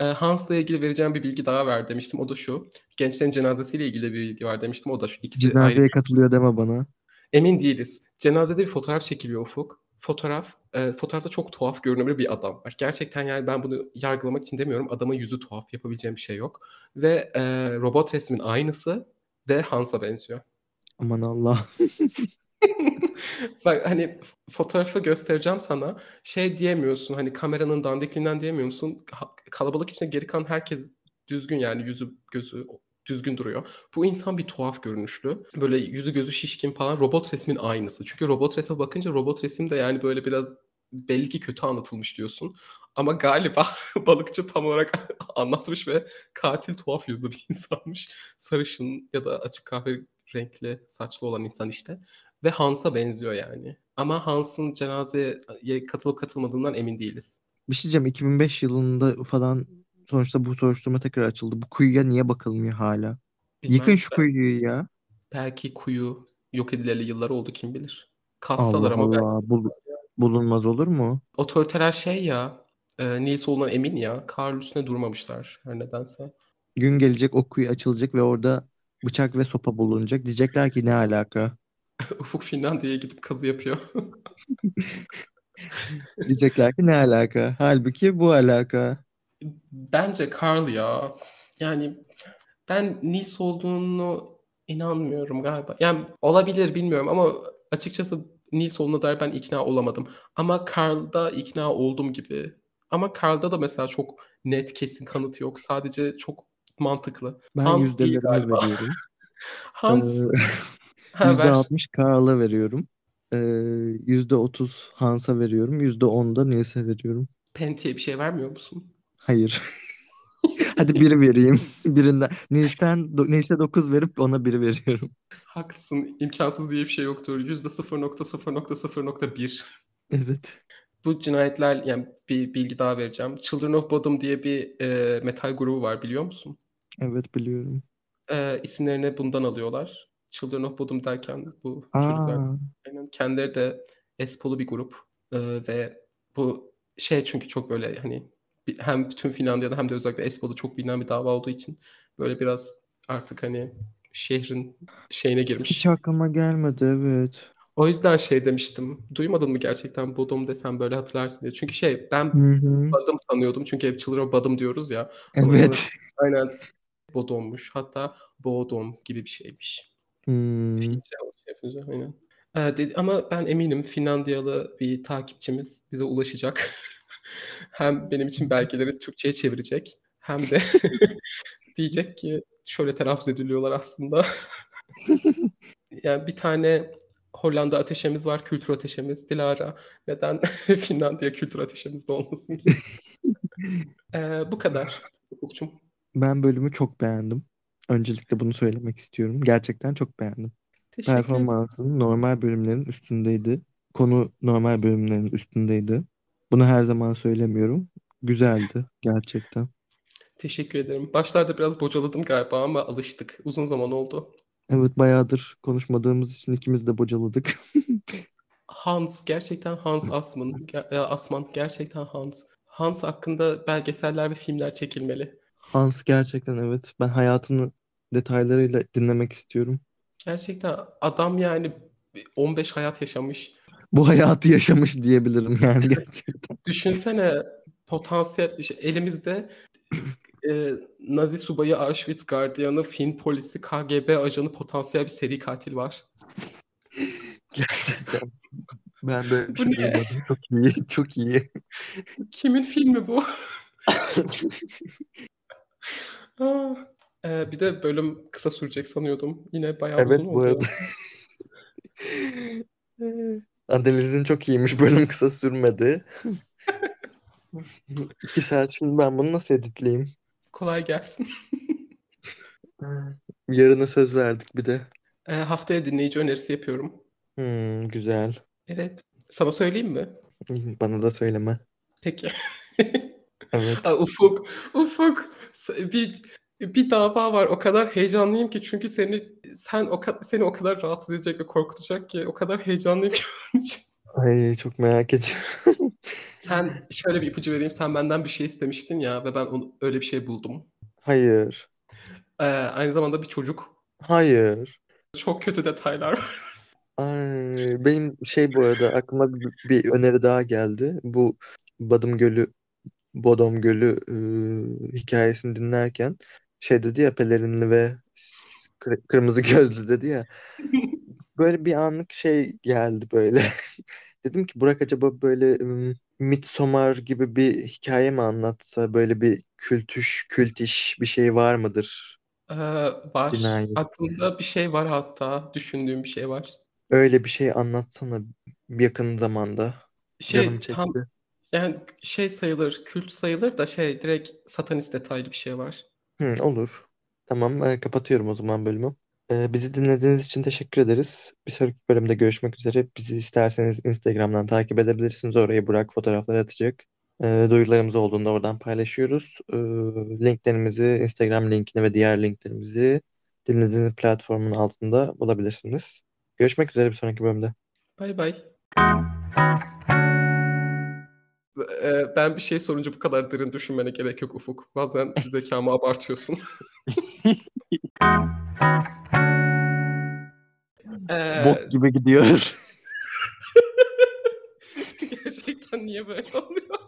[SPEAKER 2] E, Hans'la ilgili vereceğim bir bilgi daha ver demiştim. O da şu. Gençlerin cenazesiyle ilgili bir bilgi var demiştim. O da şu. İkisi ayrı.
[SPEAKER 1] Cenazeye katılıyor deme bana.
[SPEAKER 2] Emin değiliz. Cenazede bir fotoğraf çekiliyor Ufuk. Fotoğraf, e, fotoğrafta çok tuhaf görünümlü bir adam var. Gerçekten yani ben bunu yargılamak için demiyorum. Adamın yüzü tuhaf, yapabileceğim bir şey yok. Ve e, robot resmin aynısı ve Hans'a benziyor.
[SPEAKER 1] Aman Allah.
[SPEAKER 2] Bak hani fotoğrafı göstereceğim sana. Şey diyemiyorsun hani kameranın dandikliğinden diyemiyorsun. Ha- Kalabalık içinde geri kalan herkes düzgün yani yüzü gözü düzgün duruyor. Bu insan bir tuhaf görünüşlü. Böyle yüzü gözü şişkin falan robot resmin aynısı. Çünkü robot resme bakınca robot resim de yani böyle biraz belli ki kötü anlatılmış diyorsun. Ama galiba balıkçı tam olarak anlatmış ve katil tuhaf yüzlü bir insanmış. Sarışın ya da açık kahve renkli saçlı olan insan işte. Ve Hans'a benziyor yani. Ama Hans'ın cenazeye katılıp katılmadığından emin değiliz.
[SPEAKER 1] Bir şey diyeceğim 2005 yılında falan sonuçta bu soruşturma tekrar açıldı. Bu kuyuya niye bakılmıyor hala?
[SPEAKER 2] Bilmem.
[SPEAKER 1] Yıkın şu kuyuyu ya.
[SPEAKER 2] Belki kuyu yok edileli yıllar oldu kim bilir. Kassalar
[SPEAKER 1] Allah
[SPEAKER 2] ama belki
[SPEAKER 1] Allah. Bul- bulunmaz olur mu?
[SPEAKER 2] otoriteler şey ya e, Nils olduğundan emin ya. Karl üstüne durmamışlar her nedense.
[SPEAKER 1] Gün gelecek o kuyu açılacak ve orada bıçak ve sopa bulunacak. Diyecekler ki ne alaka?
[SPEAKER 2] Ufuk Finlandiya'ya gidip kazı yapıyor.
[SPEAKER 1] Diyecekler ki ne alaka? Halbuki bu alaka.
[SPEAKER 2] Bence Karl ya. Yani ben Nils olduğunu inanmıyorum galiba. Yani olabilir bilmiyorum ama açıkçası Nils olduğuna dair ben ikna olamadım. Ama Karl'da ikna oldum gibi. Ama Karl'da da mesela çok net kesin kanıt yok. Sadece çok mantıklı.
[SPEAKER 1] Ben
[SPEAKER 2] Hans değil galiba. Hans
[SPEAKER 1] Ee. %60 Karl'a veriyorum. Ee, %30 Hans'a veriyorum. %10 da Nils'e veriyorum.
[SPEAKER 2] Penti'ye bir şey vermiyor musun?
[SPEAKER 1] Hayır. Hadi biri vereyim. Birinden. Nils'ten, Nils'e 9 verip ona biri veriyorum.
[SPEAKER 2] Haklısın. İmkansız diye bir şey yoktur. %0.0.0.1.
[SPEAKER 1] Evet.
[SPEAKER 2] Bu cinayetler yani bir bilgi daha vereceğim. Children of Bodom diye bir e, metal grubu var biliyor musun?
[SPEAKER 1] Evet biliyorum.
[SPEAKER 2] E, isimlerini bundan alıyorlar. Children of Bodom derken bu çocuklar
[SPEAKER 1] Aa,
[SPEAKER 2] aynen kendileri de Espolu bir grup E, ve bu şey çünkü çok böyle hani hem bütün Finlandiya'da hem de özellikle Espolu çok bilinen bir dava olduğu için böyle biraz artık hani şehrin şeyine girmiş.
[SPEAKER 1] hiç aklıma gelmedi evet.
[SPEAKER 2] O yüzden şey demiştim. Duymadın mı gerçekten Bodom desem böyle hatırlarsın diye. Çünkü şey ben
[SPEAKER 1] Hı hı.
[SPEAKER 2] Badım sanıyordum. Çünkü hep Children Bodom diyoruz ya.
[SPEAKER 1] Evet.
[SPEAKER 2] Aynen Bodom'muş. Hatta Bodom gibi bir şeymiş.
[SPEAKER 1] Hmm.
[SPEAKER 2] Şey yapınca, aynen. Ee, dedi, ama ben eminim Finlandiyalı bir takipçimiz bize ulaşacak. Hem benim için belgeleri Türkçe'ye çevirecek hem de diyecek ki şöyle telaffuz ediliyorlar aslında. Yani bir tane Hollanda ateşemiz var, kültür ateşemiz. Dilara, neden Finlandiya kültür ateşimiz de olmasın ki? Ee, bu kadar.
[SPEAKER 1] Ben bölümü çok beğendim. Öncelikle bunu söylemek istiyorum. Gerçekten çok beğendim.
[SPEAKER 2] Teşekkür ederim.
[SPEAKER 1] Performansın normal bölümlerin üstündeydi. Konu normal bölümlerin üstündeydi. Bunu her zaman söylemiyorum. Güzeldi gerçekten.
[SPEAKER 2] Teşekkür ederim. Başlarda biraz bocaladım galiba ama alıştık. Uzun zaman oldu.
[SPEAKER 1] Evet bayağıdır konuşmadığımız için ikimiz de bocaladık.
[SPEAKER 2] Hans, gerçekten Hans Asman. Ge- e, Asman, gerçekten Hans. Hans hakkında belgeseller ve filmler çekilmeli.
[SPEAKER 1] Hans gerçekten evet. Ben hayatını detaylarıyla dinlemek istiyorum.
[SPEAKER 2] Gerçekten adam yani 15 hayat yaşamış.
[SPEAKER 1] Bu hayatı yaşamış diyebilirim yani gerçekten.
[SPEAKER 2] Düşünsene potansiyel işte elimizde e, Nazi subayı, Auschwitz gardiyanı, Fin polisi, KGB ajanı potansiyel bir seri katil var.
[SPEAKER 1] Gerçekten. Ben böyle bir
[SPEAKER 2] Bu
[SPEAKER 1] şey duymadım. Çok iyi, çok iyi.
[SPEAKER 2] Kimin filmi bu? Ee, bir de bölüm kısa sürecek sanıyordum. Yine bayağı
[SPEAKER 1] Evet
[SPEAKER 2] uzun
[SPEAKER 1] bu
[SPEAKER 2] oldu.
[SPEAKER 1] arada. Analizin çok iyiymiş. Bölüm kısa sürmedi. İki saat şimdi ben bunu nasıl editleyeyim?
[SPEAKER 2] Kolay gelsin.
[SPEAKER 1] Yarına söz verdik bir de.
[SPEAKER 2] Ee, haftaya dinleyici önerisi yapıyorum.
[SPEAKER 1] Hmm, güzel.
[SPEAKER 2] Evet. Sana söyleyeyim mi?
[SPEAKER 1] Bana da söyleme.
[SPEAKER 2] Peki.
[SPEAKER 1] Evet.
[SPEAKER 2] Aa, Ufuk, Ufuk, bir bir dava var. O kadar heyecanlıyım ki çünkü seni sen o seni o kadar rahatsız edecek ve korkutacak ki o kadar heyecanlıyım ki.
[SPEAKER 1] Ay çok merak ediyorum.
[SPEAKER 2] Sen şöyle bir ipucu vereyim. Sen benden bir şey istemiştin ya ve ben onu, öyle bir şey buldum.
[SPEAKER 1] Hayır.
[SPEAKER 2] Ee, aynı zamanda bir çocuk.
[SPEAKER 1] Hayır.
[SPEAKER 2] Çok kötü detaylar var.
[SPEAKER 1] Ay, benim şey bu arada aklıma bir, bir öneri daha geldi. Bu Badım Gölü, Bodom Gölü e, hikayesini dinlerken şey dedi ya pelerinli ve kır- kırmızı gözlü dedi ya. Böyle bir anlık şey geldi böyle. Dedim ki Burak acaba böyle ım, Midsommar gibi bir hikaye mi anlatsa böyle bir kültüş, kültiş bir şey var mıdır?
[SPEAKER 2] Ee, var.
[SPEAKER 1] Cinayet.
[SPEAKER 2] Aklımda bir şey var hatta. Düşündüğüm bir şey var.
[SPEAKER 1] Öyle bir şey anlatsana yakın zamanda. Canım
[SPEAKER 2] Şey tam
[SPEAKER 1] çekti.
[SPEAKER 2] yani şey sayılır, kült sayılır da şey direkt satanist detaylı bir şey var.
[SPEAKER 1] Hı, olur. Tamam, e, kapatıyorum o zaman bölümü. E, bizi dinlediğiniz için teşekkür ederiz. Bir sonraki bölümde görüşmek üzere. Bizi isterseniz Instagram'dan takip edebilirsiniz. Oraya Burak fotoğraflar atacak. E, duyurularımız olduğunda oradan paylaşıyoruz. E, linklerimizi, Instagram linkini ve diğer linklerimizi dinlediğiniz platformun altında bulabilirsiniz. Görüşmek üzere bir sonraki bölümde.
[SPEAKER 2] Bay bay. Ee, ben bir şey sorunca bu kadar derin düşünmene gerek yok Ufuk. Bazen zekamı abartıyorsun. Ee,
[SPEAKER 5] Bok gibi gidiyoruz.
[SPEAKER 2] gerçekten niye böyle oluyor?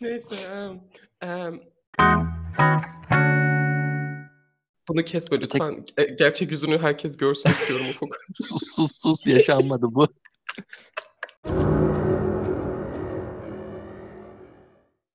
[SPEAKER 2] Neyse. em, em, bunu kesme lütfen. Ge- Gerçek yüzünü herkes görsün istiyorum Ufuk.
[SPEAKER 5] Sus sus sus yaşanmadı bu.